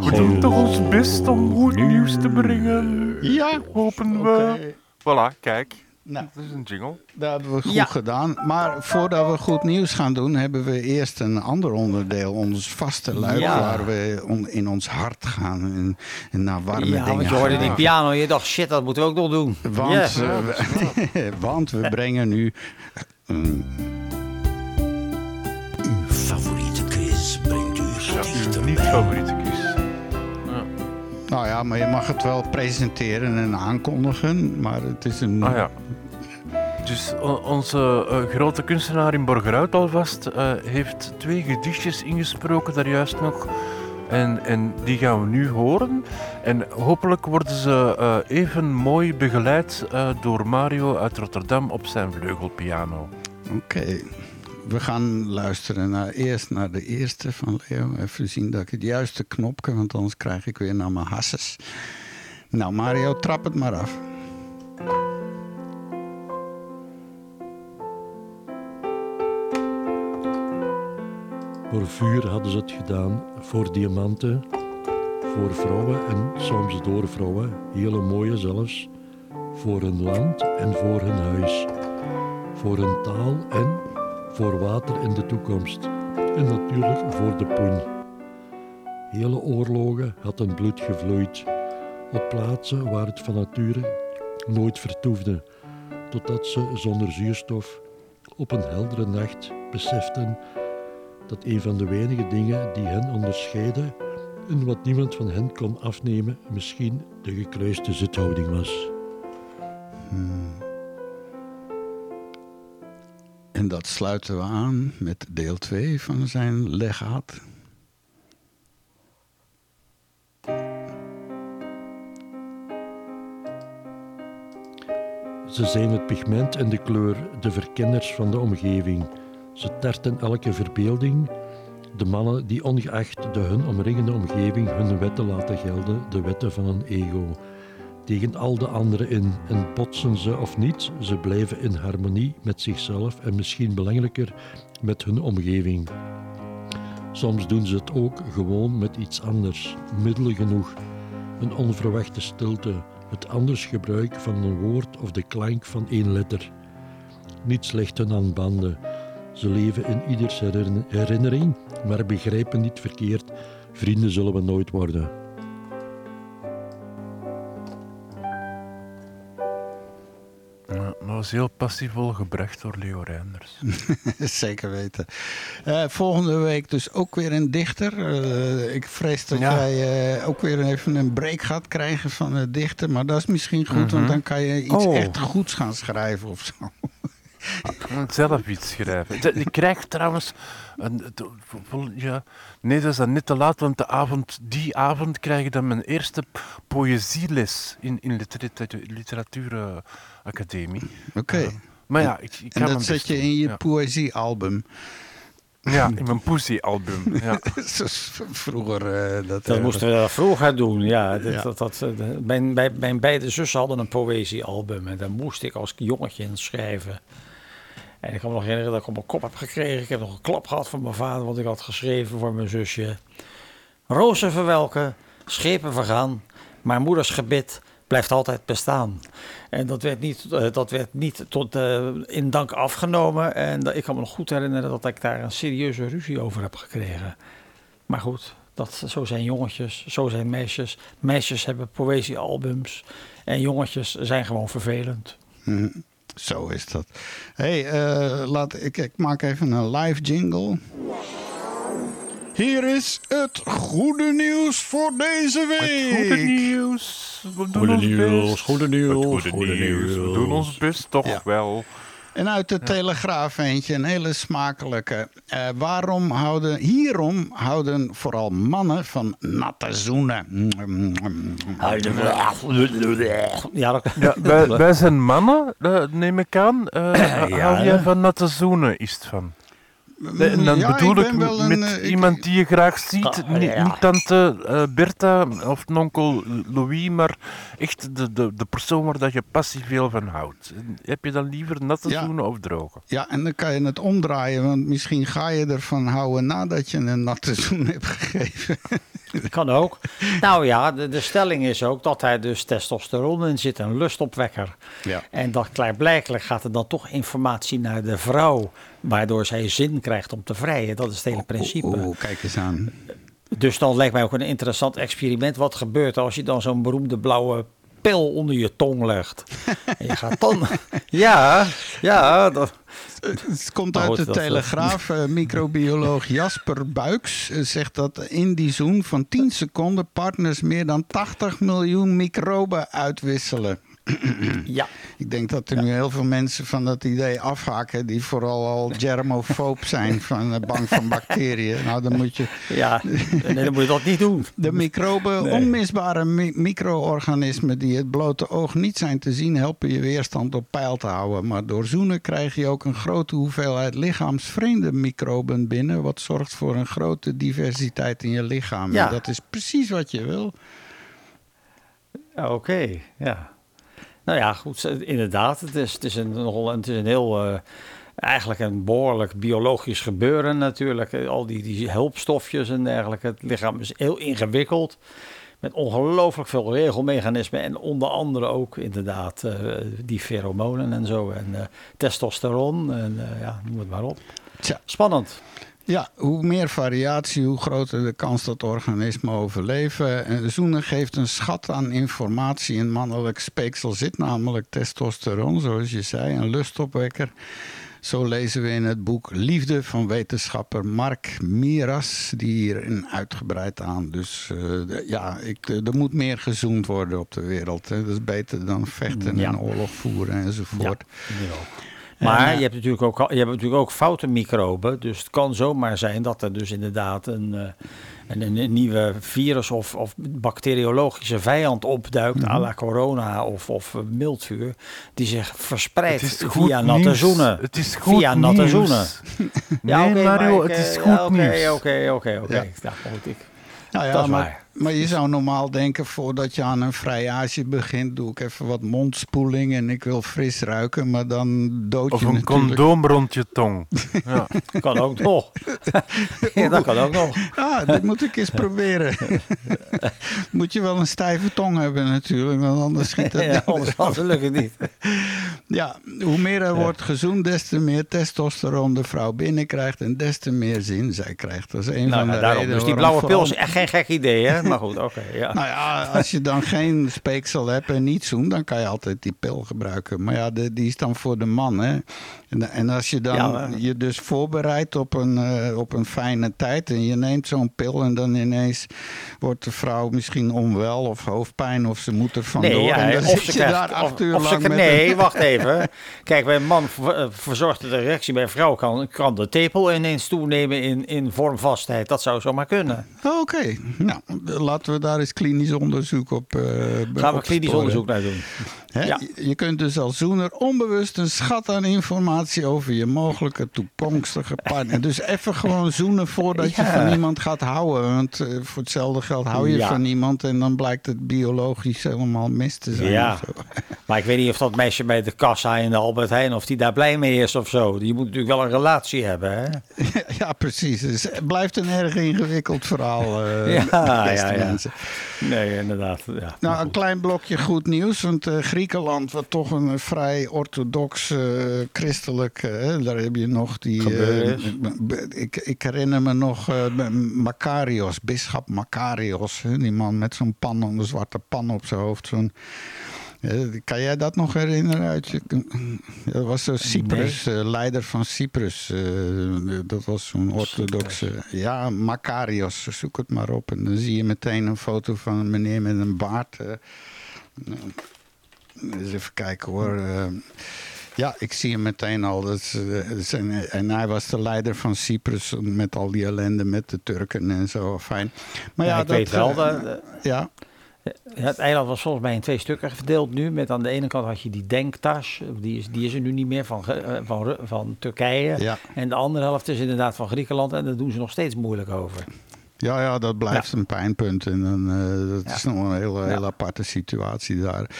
We doen toch ons best om goed nieuws te brengen. Ja, Hopen we. Voilà, kijk. nou, Dat is een jingle. dat hebben we goed Ja. gedaan. Maar voordat we goed nieuws gaan doen, hebben we eerst een ander onderdeel. Ons vaste luik, Ja. waar we on- in ons hart gaan en, en naar warme Ja, dingen want je hoorde gaan. die piano en je dacht, shit, dat moeten we ook nog doen. Want, eh, we, <laughs> want we brengen nu. Mm, Uw favoriete quiz brengt u Ja, uw dichterbij. niet favoriete quiz. nou ja, maar je mag het wel presenteren en aankondigen. Maar het is een. Ah ja. Dus onze eh, grote kunstenaar in Borgerhout alvast eh, heeft twee gedichtjes ingesproken daar juist nog. En, en die gaan we nu horen. En hopelijk worden ze eh, even mooi begeleid eh, door Mario uit Rotterdam op zijn vleugelpiano. Oké. We gaan luisteren naar, eerst naar de eerste van Leo. Even zien dat ik het juiste knopje, want anders krijg ik weer naar mijn hasses. Nou, Mario, trap het maar af. Voor vuur hadden ze het gedaan, voor diamanten, voor vrouwen en soms door vrouwen, hele mooie zelfs, voor hun land en voor hun huis, voor hun taal en voor water in de toekomst. En natuurlijk voor de poen. Hele oorlogen hadden bloed gevloeid, op plaatsen waar het van nature nooit vertoefde, totdat ze zonder zuurstof op een heldere nacht beseften dat een van de weinige dingen die hen onderscheiden en wat niemand van hen kon afnemen, misschien de gekruiste zithouding was. En dat sluiten we aan met deel 2 van zijn legaat. Ze zijn het pigment en de kleur, de verkenners van de omgeving. Ze tarten elke verbeelding. De mannen die ongeacht de hun omringende omgeving hun wetten laten gelden, de wetten van een ego. Tegen al de anderen in en botsen ze of niet, ze blijven in harmonie met zichzelf en misschien belangrijker met hun omgeving. Soms doen ze het ook gewoon met iets anders, middel genoeg. Een onverwachte stilte, het anders gebruik van een woord of de klank van één letter. Niet slechten aan banden. Ze leven in ieders herin- herinnering, maar begrijpen niet verkeerd. Vrienden zullen we nooit worden. Maar was heel passievol gebracht door Leo Reinders. <laughs> Zeker weten. Eh, volgende week dus ook weer een dichter. Eh, ik vrees dat Ja. jij eh, ook weer even een break gaat krijgen van het dichter. Maar dat is misschien goed, want Mhm. dan kan je iets Oh. echt goeds gaan schrijven of zo. <laughs> Zelf iets schrijven. De- Ik krijg trouwens. Een, de- ja, nee, dat is dan net te laat, want de avond, die avond krijg ik dan mijn eerste poëzieles in, in literatuur- literatuuracademie. Oké. Eh, maar ja, ik, ik en dat zet je in je ja. poëziealbum. Ja, in mijn poesie-album. Ja. <laughs> Zoals vroeger. eh, dat Dat eh, moesten we vroeger doen, ja. Dat, Ja. Dat, dat, mijn, mijn, mijn beide zussen hadden een poëziealbum en daar moest ik als jongetje in schrijven. En ik kan me nog herinneren dat ik op mijn kop heb gekregen. Ik heb nog een klap gehad van mijn vader, want ik had geschreven voor mijn zusje. Rozen verwelken, schepen vergaan, maar moeders gebit blijft altijd bestaan. En dat werd niet, eh, dat werd niet tot, eh, in dank afgenomen. En ik kan me nog goed herinneren dat ik daar een serieuze ruzie over heb gekregen. Maar goed, dat, zo zijn jongetjes, zo zijn meisjes. Meisjes hebben poëziealbums en jongetjes zijn gewoon vervelend. Hm, Zo is dat. hey, eh, laat, ik, ik maak even een live jingle. Hier is het goede nieuws voor deze week. Goede nieuws. We doen Goede ons nieuws, best. goede nieuws, Het goede We nieuws. doen ons best toch Ja. wel. En uit de Telegraaf eentje, een hele smakelijke. Eh, waarom houden, hierom houden vooral mannen van natte zoenen. Ja, dat, Ja, <laughs> wij, zijn mannen, eh, neem ik aan. Eh Ja, hou jij van natte zoenen, is het van? Nee, en dan Ja, bedoel ik, met een, eh, ik- iemand die je graag ziet. Ah, Niet, ja. niet tante eh, Bertha of onkel Louis, maar echt de, de, de persoon waar dat je passie veel van houdt. Heb je dan liever natte Ja. zoenen of droge? Ja, en dan kan je het omdraaien, want misschien ga je ervan houden nadat je een natte <laughs> zoen hebt gegeven. kan ook. Nou ja, de, de stelling is ook dat hij dus testosteron in zit, een lustopwekker. Ja. En dat klaarblijkelijk gaat er dan toch informatie naar de vrouw, waardoor zij zin krijgt om te vrijen. Dat is het hele principe. Oeh, kijk eens aan. Dus dan lijkt mij ook een interessant experiment. Wat gebeurt als je dan zo'n beroemde blauwe pil onder je tong legt? <laughs> En je gaat dan... Ja, ja. Dat... Het komt Maar uit de Telegraaf. Eh, microbioloog Jasper Buiks eh, zegt dat in die zoen van 10 seconden partners meer dan 80 miljoen microben uitwisselen. <clears throat> Ja. Ik denk dat er nu heel veel mensen van dat idee afhaken, die vooral al <laughs> germofoob zijn, van, eh, bang van bacteriën. Nou, dan moet je <laughs> Ja, nee, dan moet je dat niet doen. de microben, Nee. onmisbare mi- micro-organismen die het blote oog niet zijn te zien, helpen je weerstand op peil te houden. Maar door zoenen krijg je ook een grote hoeveelheid lichaamsvreemde microben binnen, wat zorgt voor een grote diversiteit in je lichaam. Ja. En dat is precies wat je wil. Ja, Oké, ja. Nou ja, goed, inderdaad. Het is, het is, een, het is een heel, eh, eigenlijk een behoorlijk biologisch gebeuren natuurlijk. Eh, Al die, die hulpstofjes en dergelijke. Het lichaam is heel ingewikkeld. Met ongelooflijk veel regelmechanismen. En onder andere ook inderdaad eh, die feromonen en zo. En testosteron en ja, noem het maar op. Tja. Spannend. Ja, hoe meer variatie, hoe groter de kans dat organismen overleven. En zoenen geeft een schat aan informatie. In mannelijk speeksel zit namelijk testosteron, zoals je zei, een lustopwekker. Zo lezen we in het boek Liefde van wetenschapper Mark Miras, die hier uitgebreid aan. Dus eh, ja, ik, er moet meer gezoend worden op de wereld. Hè. Dat is beter dan vechten Ja. en oorlog voeren enzovoort. Maar En, eh, je, hebt natuurlijk ook, je hebt natuurlijk ook foute microben. Dus het kan zomaar zijn dat er dus inderdaad een, eh, een, een nieuwe virus of, of bacteriologische vijand opduikt, Mhm. à la corona of, of eh, miltvuur, die zich verspreidt via natte nieuws. zoenen. Het is goed via natte zoenen. <laughs> Nee, oké, Mario, maar ik, het is goed ja, oké, nieuws. Oké, oké, oké. Ja. Ja, Nou ja, Dat is maar, waar. Maar je zou normaal denken, voordat je aan een vrijage begint, doe ik even wat mondspoeling en ik wil fris ruiken, maar dan dood Of je een natuurlijk. condoom rond je tong. <laughs> Ja. kan ook nog. <laughs> ja, dat kan ook nog. Ah, dit moet ik eens proberen. <laughs> moet je wel een stijve tong hebben natuurlijk, want anders schiet dat Ja, niet. anders, anders lukt het niet. Ja, hoe meer er wordt gezoend, des te meer testosteron de vrouw binnenkrijgt en des te meer zin zij krijgt. Dat is een Nou, van nou, de daarom. redenen Dus die blauwe pil is echt geen gek idee, hè? <laughs> Maar goed, oké. ja. Nou ja, als je dan geen speeksel hebt en niet zoent, dan kan je altijd die pil gebruiken. Maar ja, de, die is dan voor de man, hè. En, en als je dan Ja, maar- je dus voorbereidt op een, eh, op een fijne tijd en je neemt zo'n pil en dan ineens wordt de vrouw misschien onwel of hoofdpijn of ze moet er vandoor. Nee, ja, en dan of zit ze je krijgt, daar acht of, uur of ze, lang met Nee, een- wacht even. <laughs> Kijk, bij een man eh, verzorgt de erectie, bij een vrouw kan, kan de tepel ineens toenemen in, in vormvastheid. Dat zou zomaar kunnen. Oké, nou, laten we daar eens klinisch onderzoek op uh, Gaan we klinisch onderzoek naar doen. Hè? Ja. Je- kunt dus als zoener onbewust een schat aan informatie over je mogelijke toekomstige partner. Dus even gewoon zoenen voordat je van iemand gaat houden. Want eh, voor hetzelfde geld hou je Ja. van iemand en dan blijkt het biologisch helemaal mis te zijn. Ja, <laughs> maar ik weet niet of dat meisje bij de kassa in de Albert Heijn, of die daar blij mee is of zo. Die moet natuurlijk wel een relatie hebben, hè? <laughs> ja, precies. Dus het blijft een erg ingewikkeld verhaal, eh, Ja, <laughs> ja, ja. mensen. Nee, inderdaad. Ja. Nou, een klein blokje goed nieuws. Want eh, Griekenland, wat toch een eh, vrij orthodox eh, christelijk... daar heb je nog die... eh, ik, ik herinner me nog eh, Macarios, bisschop Macarios. die man met zo'n pan, een zwarte pan op zijn hoofd. Zo'n... eh, kan jij dat nog herinneren? Uit je, dat was zo Cyprus, eh, leider van Cyprus. eh, dat was zo'n orthodoxe... Ja, Macarios, zoek het maar op. En dan zie je meteen een foto van een meneer met een baard. Nou, eens even kijken hoor. ja, ik zie hem meteen al. Dat is, en hij was de leider van Cyprus met al die ellende met de Turken en zo. Fijn. Maar ja, Ja, ik dat, weet wel. dat- Ja, het eiland was volgens mij in twee stukken verdeeld nu. Met aan de ene kant had je die denktas. Die is, die is er nu niet meer van, eh, van, van Turkije. Ja. En de andere helft is inderdaad van Griekenland. En daar doen ze nog steeds moeilijk over. Ja, ja, dat blijft een pijnpunt. En dan, eh, dat Ja. is nog een hele, Ja. hele aparte situatie daar.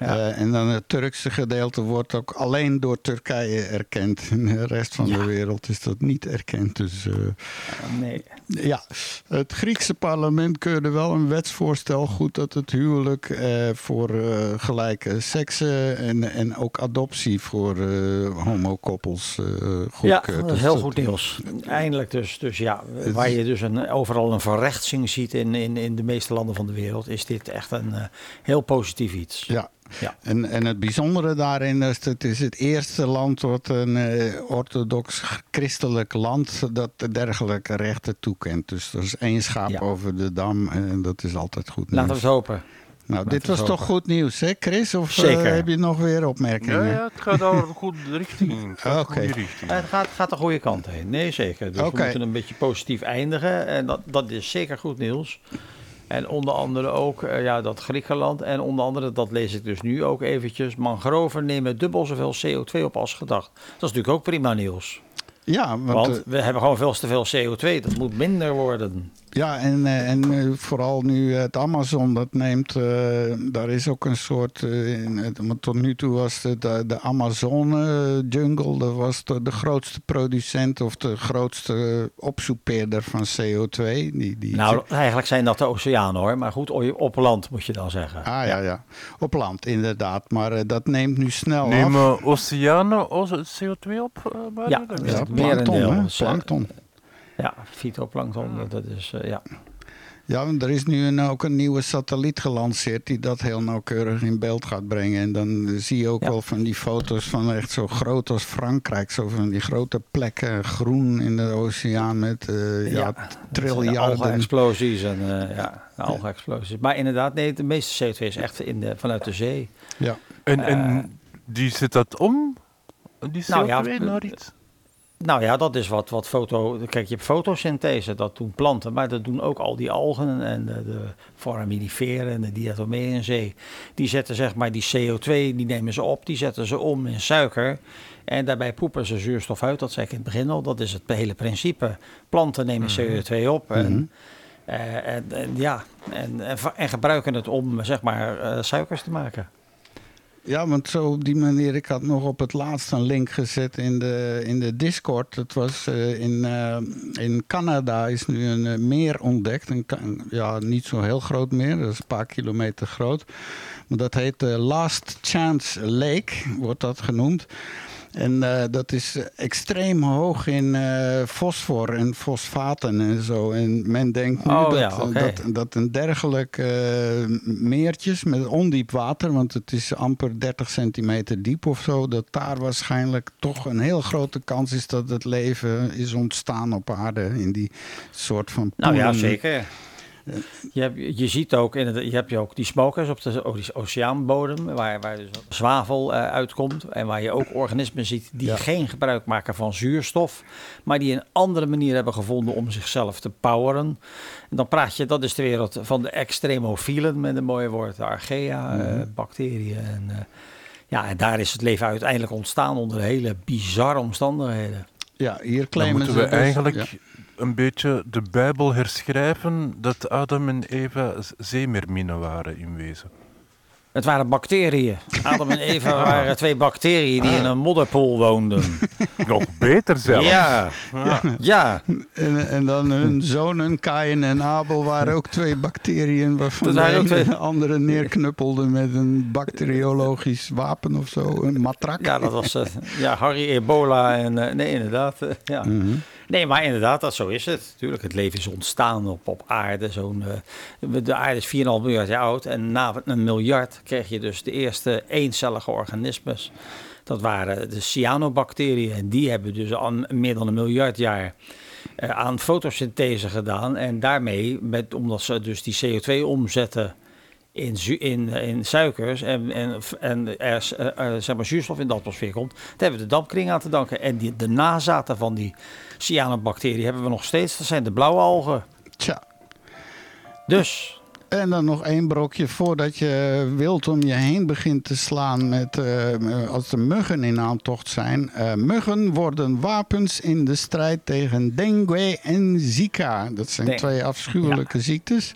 Ja. Eh, en dan het Turkse gedeelte wordt ook alleen door Turkije erkend. In de rest van de wereld is dat niet erkend. Dus eh, Nee. ja, het Griekse parlement keurde wel een wetsvoorstel goed dat het huwelijk voor gelijke seksen en, en ook adoptie voor homokoppels Ja, goedkeurt. dat is Dus heel goed nieuws. Eindelijk dus, dus ja, waar je dus een, overal een verrechtsing ziet in, in, in de meeste landen van de wereld, is dit echt een eh, heel positief iets. Ja. Ja. En, en het bijzondere daarin is, het is het eerste land wat een eh, orthodox christelijk land dat dergelijke rechten toekent. Dus er is één schaap Ja. over de dam en dat is altijd goed nieuws. Laten we het hopen. Nou, dit was toch goed nieuws, hè Chris? Of eh, Zeker. heb je nog weer opmerkingen? Ja, ja, het gaat al een goede richting in. Het <laughs> gaat Oké. de goede richting. Het gaat, gaat de goede kant heen. Nee, zeker. Dus we moeten een beetje positief eindigen. En dat, dat is zeker goed nieuws. En onder andere ook eh, ja, dat Griekenland. En onder andere, dat lees ik dus nu ook eventjes. Mangroven nemen dubbel zoveel CO2 op als gedacht. Dat is natuurlijk ook prima nieuws. Ja, want, Want eh, we hebben gewoon veel te veel CO2. Dat moet minder worden. Ja, en, eh, en eh, vooral nu het Amazon dat neemt, eh, daar is ook een soort, eh, want tot nu toe was de, de, de Amazon jungle, dat was de, de grootste producent of de grootste opsoepeerder van CO2. Die, die, Nou, eigenlijk zijn dat de oceanen hoor. Maar goed, op land moet je dan zeggen. ah ja, ja, op land inderdaad, maar dat neemt nu snel af. Nemen oceanen o- CO2 op? Ja, Dat is- Ja, plankton, hè, plankton. Ja, fytoplankton, dat is, eh, ja. Ja, want er is nu een, ook een nieuwe satelliet gelanceerd die dat heel nauwkeurig in beeld gaat brengen. En dan zie je ook Ja. wel van die foto's van echt zo groot als Frankrijk. Zo van die grote plekken groen in de oceaan met eh ja, De triljarden. algen-explosies en eh, ja, algen-explosies. Maar inderdaad, nee, de meeste CO2 is echt in de, vanuit de zee. Ja. En, en die zet dat om? Die CO2 Nou ja, naar iets? Nou ja, dat is wat, wat foto... Kijk, je hebt fotosynthese, dat doen planten. Maar dat doen ook al die algen en de, de foraminiferen en de diatomeen in zee. Die zetten zeg maar die CO2, die nemen ze op, die zetten ze om in suiker. En daarbij poepen ze zuurstof uit, dat zei ik in het begin al. Dat is het hele principe. Planten nemen CO2 op en, eh, en, en ja, en, en, en gebruiken het om zeg maar eh, suikers te maken. Ja, want zo op die manier, ik had nog op het laatst een link gezet in de, in de Discord. Het was eh, in, eh, in Canada is nu een eh, meer ontdekt. Een, ja, niet zo heel groot meer, dat is een paar kilometer groot. Maar dat heet Last Chance Lake, wordt dat genoemd. En eh, dat is eh, extreem hoog in eh, fosfor en fosfaten en zo. En men denkt nu Oh, dat, ja, dat, dat een dergelijk eh, meertjes met ondiep water, want het is amper 30 centimeter diep of zo, dat daar waarschijnlijk toch een heel grote kans is dat het leven is ontstaan op aarde in die soort van Nou ja, zeker. Je, hebt, je ziet ook, in het, je hebt je ook die smokers op de oceaanbodem, waar, waar dus zwavel eh, uitkomt. En waar je ook organismen ziet die Ja. geen gebruik maken van zuurstof, maar die een andere manier hebben gevonden om zichzelf te poweren. En dan praat je, dat is de wereld van de extremofielen, met een mooi woord, de archaea, eh, bacteriën. En, eh, ja, en daar is het leven uiteindelijk ontstaan onder hele bizarre omstandigheden. Ja, hier Dan claimen moeten ze we dus- eigenlijk ja. Een beetje de Bijbel herschrijven dat Adam en Eva zeemerminnen waren in wezen. Het waren bacteriën. Adam en Eva <laughs> waren twee bacteriën die in een modderpoel woonden. <laughs> Nog beter zelfs. Ja, ja. En, en dan hun zonen, Kain en Abel, waren ook twee bacteriën waarvan de ook ene twee- de andere neerknuppelde met een bacteriologisch wapen of zo, een matrak. Ja, dat was eh, ja, Harry Ebola. En, eh, nee, inderdaad. eh, ja. Mhm. Nee, maar inderdaad, dat, zo is het. Tuurlijk, het leven is ontstaan op, op aarde. Zo'n, eh, de aarde is 4,5 miljard jaar oud. En na een miljard kreeg je dus de eerste eencellige organismes. Dat waren de cyanobacteriën. En die hebben dus al meer dan een miljard jaar eh, aan fotosynthese gedaan. En daarmee, met, omdat ze dus die CO2 omzetten in, in, in suikers en, en, en er eh, eh, zeg maar zuurstof in de atmosfeer komt, daar hebben we de dampkring aan te danken. En die, de nazaten van die cyanobacteriën hebben we nog steeds. Dat zijn de blauwe algen. Tja. Dus, En dan nog één brokje voordat je wild om je heen begint te slaan met eh, als er muggen in aantocht zijn. Eh, muggen worden wapens in de strijd tegen dengue en zika. Dat zijn Denk- twee afschuwelijke ziektes.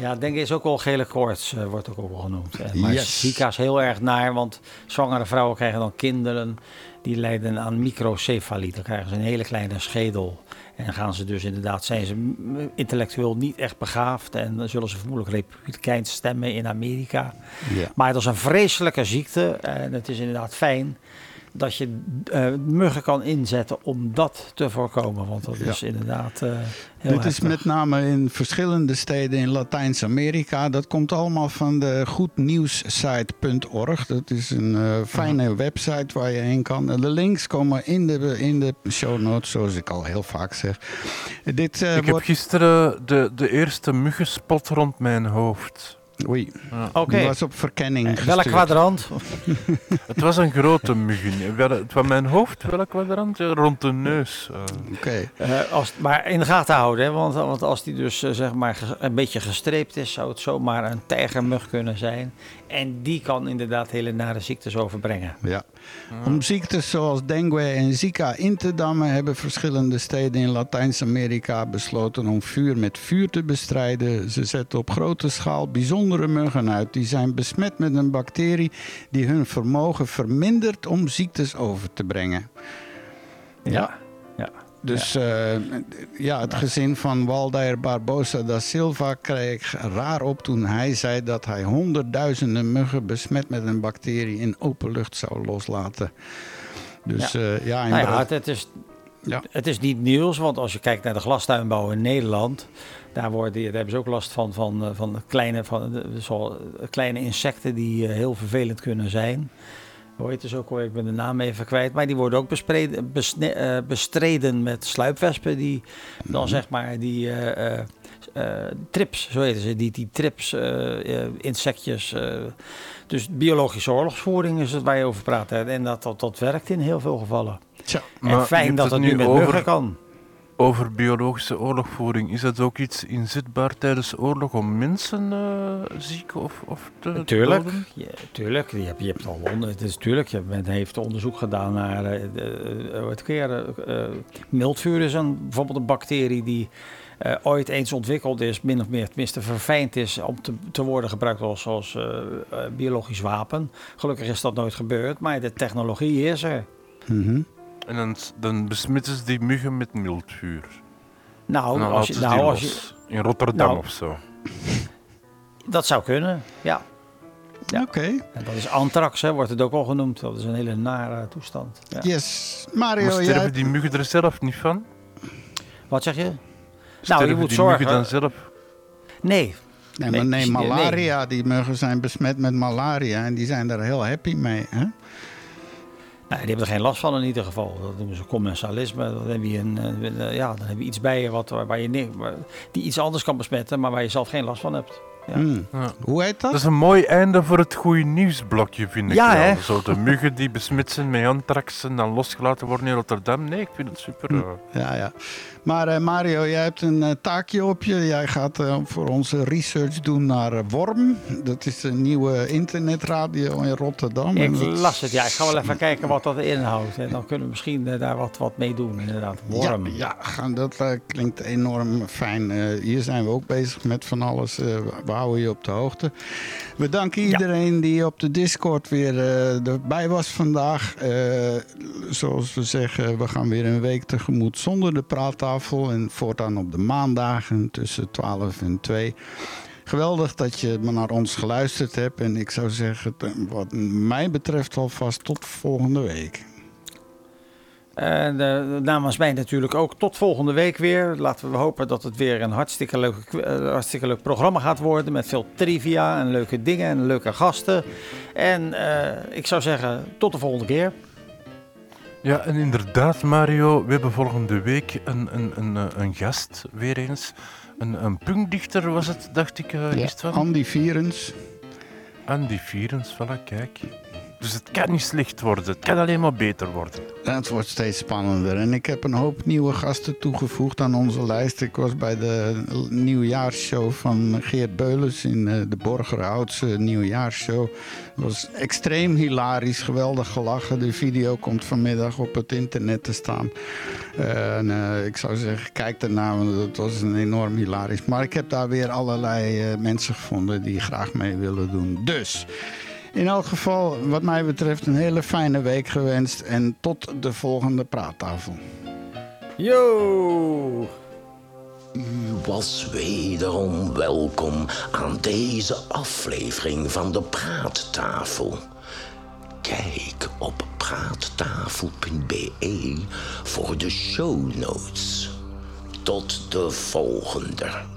Ja, denk is ook wel gele koorts, eh, wordt ook wel genoemd. Maar Yes. Zika is heel erg naar, want zwangere vrouwen krijgen dan kinderen die lijden aan microcefalie. Dan krijgen ze een hele kleine schedel. En gaan ze dus inderdaad, zijn ze intellectueel niet echt begaafd. En dan zullen ze vermoedelijk republikeins stemmen in Amerika. Ja. Maar dat is een vreselijke ziekte. En het is inderdaad fijn dat je eh, muggen kan inzetten om dat te voorkomen. Want dat Ja. is inderdaad eh heel Dit is met name in verschillende steden in Latijns-Amerika. Dat komt allemaal van de goednieuwssite.org. Dat is een eh, fijne website waar je heen kan. De links komen in de, in de show notes, zoals ik al heel vaak zeg. Dit eh, Ik heb wordt... gisteren de, de eerste muggenspot rond mijn hoofd. Oei, Oké, was op verkenning Eh, welk kwadrant? <laughs> Het was een grote muggen. Was mijn hoofd, welk kwadrant? Ja, Rond de neus. eh. Oké. Eh, als, maar in de gaten houden, hè? Want, want als die dus eh, zeg maar een beetje gestreept is, zou het zomaar een tijgermug kunnen zijn. En die kan inderdaad hele nare ziektes overbrengen. Ja. Om ziektes zoals dengue en zika in te dammen hebben verschillende steden in Latijns-Amerika besloten om vuur met vuur te bestrijden. Ze zetten op grote schaal bijzondere muggen uit. Die zijn besmet met een bacterie die hun vermogen vermindert om ziektes over te brengen. Ja. Ja. Dus eh, ja, het gezin van Waldeir Barbosa da Silva kreeg raar op toen hij zei dat hij honderdduizenden muggen besmet met een bacterie in open lucht zou loslaten. Dus Ja. ja, ja, Nou ja, het, is, Ja. het is niet nieuws, want als je kijkt naar de glastuinbouw in Nederland, daar, worden, daar hebben ze ook last van, van, eh, van, kleine, van eh, kleine insecten die eh, heel vervelend kunnen zijn. Hoe heet het ook alweer? Ik ben de naam even kwijt. Maar die worden ook bespreden, besne- eh, bestreden met sluipwespen. Die dan zeg maar die eh, eh, trips, zo heten ze. Die, die trips, insectjes. dus biologische oorlogsvoering is het waar je over praat. Hè. En dat, dat, dat werkt in heel veel gevallen. Tja, en fijn dat het het nu nu met over- muggen kan. Over biologische oorlogvoering, is dat ook iets inzetbaar tijdens oorlog om mensen eh, ziek of, of te Tuurlijk, doden? ja, tuurlijk. Je hebt, je hebt al onder, het is tuurlijk. Je men heeft onderzoek gedaan naar uh, het keer. Uh, miltvuur is een, bijvoorbeeld een bacterie die eh, ooit eens ontwikkeld is, min of meer, tenminste verfijnd is om te, te worden gebruikt als, als eh, eh, biologisch wapen. Gelukkig is dat nooit gebeurd, maar de technologie is er. Mhm. En dan, dan besmitten ze die muggen met miltvuur. Nou, als je, nou, die als je, los. In Rotterdam Nou. of zo. dat zou kunnen, ja. Ja. Oké. En dat is anthrax, hè, wordt het ook al genoemd. Dat is een hele nare toestand. Ja. Yes. Mario, Maar jij... sterven die muggen er zelf niet van? Wat zeg je? Nou, je moet die zorgen. muggen dan zelf? Nee, Nee, Nee, maar nee, nee. malaria. Die muggen zijn besmet met malaria en die zijn daar heel happy mee. Hè? Nou, die hebben er geen last van in ieder geval. Dat noemen ze commensalisme. Dan heb je, een, eh, ja, dan heb je iets bij je wat, waar je, die iets anders kan besmetten, maar waar je zelf geen last van hebt. Ja. Hmm. Ja. Hoe heet dat? Dat is een mooi einde voor het goede nieuwsblokje, vind ik. Ja, wel. hè? Zo de muggen die besmet zijn met anthrax en dan losgelaten worden in Rotterdam. Nee, ik vind het super. Hm. eh. Ja, ja. Maar eh, Mario, jij hebt een eh, taakje op je. Jij gaat eh, voor onze research doen naar Worm. Dat is een nieuwe internetradio in Rotterdam. Ik dat- las het, ja. Ik ga wel even kijken wat dat inhoudt. En dan kunnen we misschien daar wat, wat mee doen, inderdaad. Worm. Ja, ja gaan- dat klinkt enorm fijn. Hier zijn we ook bezig met van alles. We houden je op de hoogte. We danken iedereen die op de Discord weer erbij was vandaag. Zoals we zeggen, we gaan weer een week tegemoet zonder de praattafel. En voortaan op de maandagen tussen 12 en 2. Geweldig dat je naar ons geluisterd hebt. En ik zou zeggen, eh, wat mij betreft alvast tot volgende week. En eh, namens mij natuurlijk ook tot volgende week weer. Laten we hopen dat het weer een hartstikke, leuke, kw- eh, hartstikke leuk programma gaat worden. Met veel trivia en leuke dingen en leuke gasten. En ik zou zeggen, tot de volgende keer. Ja, en inderdaad, Mario, we hebben volgende week een, een, een, eh, een gast, weer eens. Een, een punkdichter was het, dacht ik, eh Ja. Andy Vierens. Andy Vierens, voilà, kijk. Dus het kan niet slecht worden, het kan alleen maar beter worden. En Het wordt steeds spannender. En ik heb een hoop nieuwe gasten toegevoegd aan onze lijst. Ik was bij de nieuwjaarsshow van Geert Beulens in eh, de Borgerhoutse nieuwjaarsshow. Het was extreem hilarisch, geweldig gelachen. De video komt vanmiddag op het internet te staan. Eh, en, eh, ik zou zeggen, kijk ernaar, want het was een enorm hilarisch. Maar ik heb daar weer allerlei mensen gevonden die graag mee willen doen. Dus... In elk geval, wat mij betreft, een hele fijne week gewenst. En tot de volgende praattafel. Yo! U was wederom welkom aan deze aflevering van de Praattafel. Kijk op praattafel.be voor de show notes. Tot de volgende.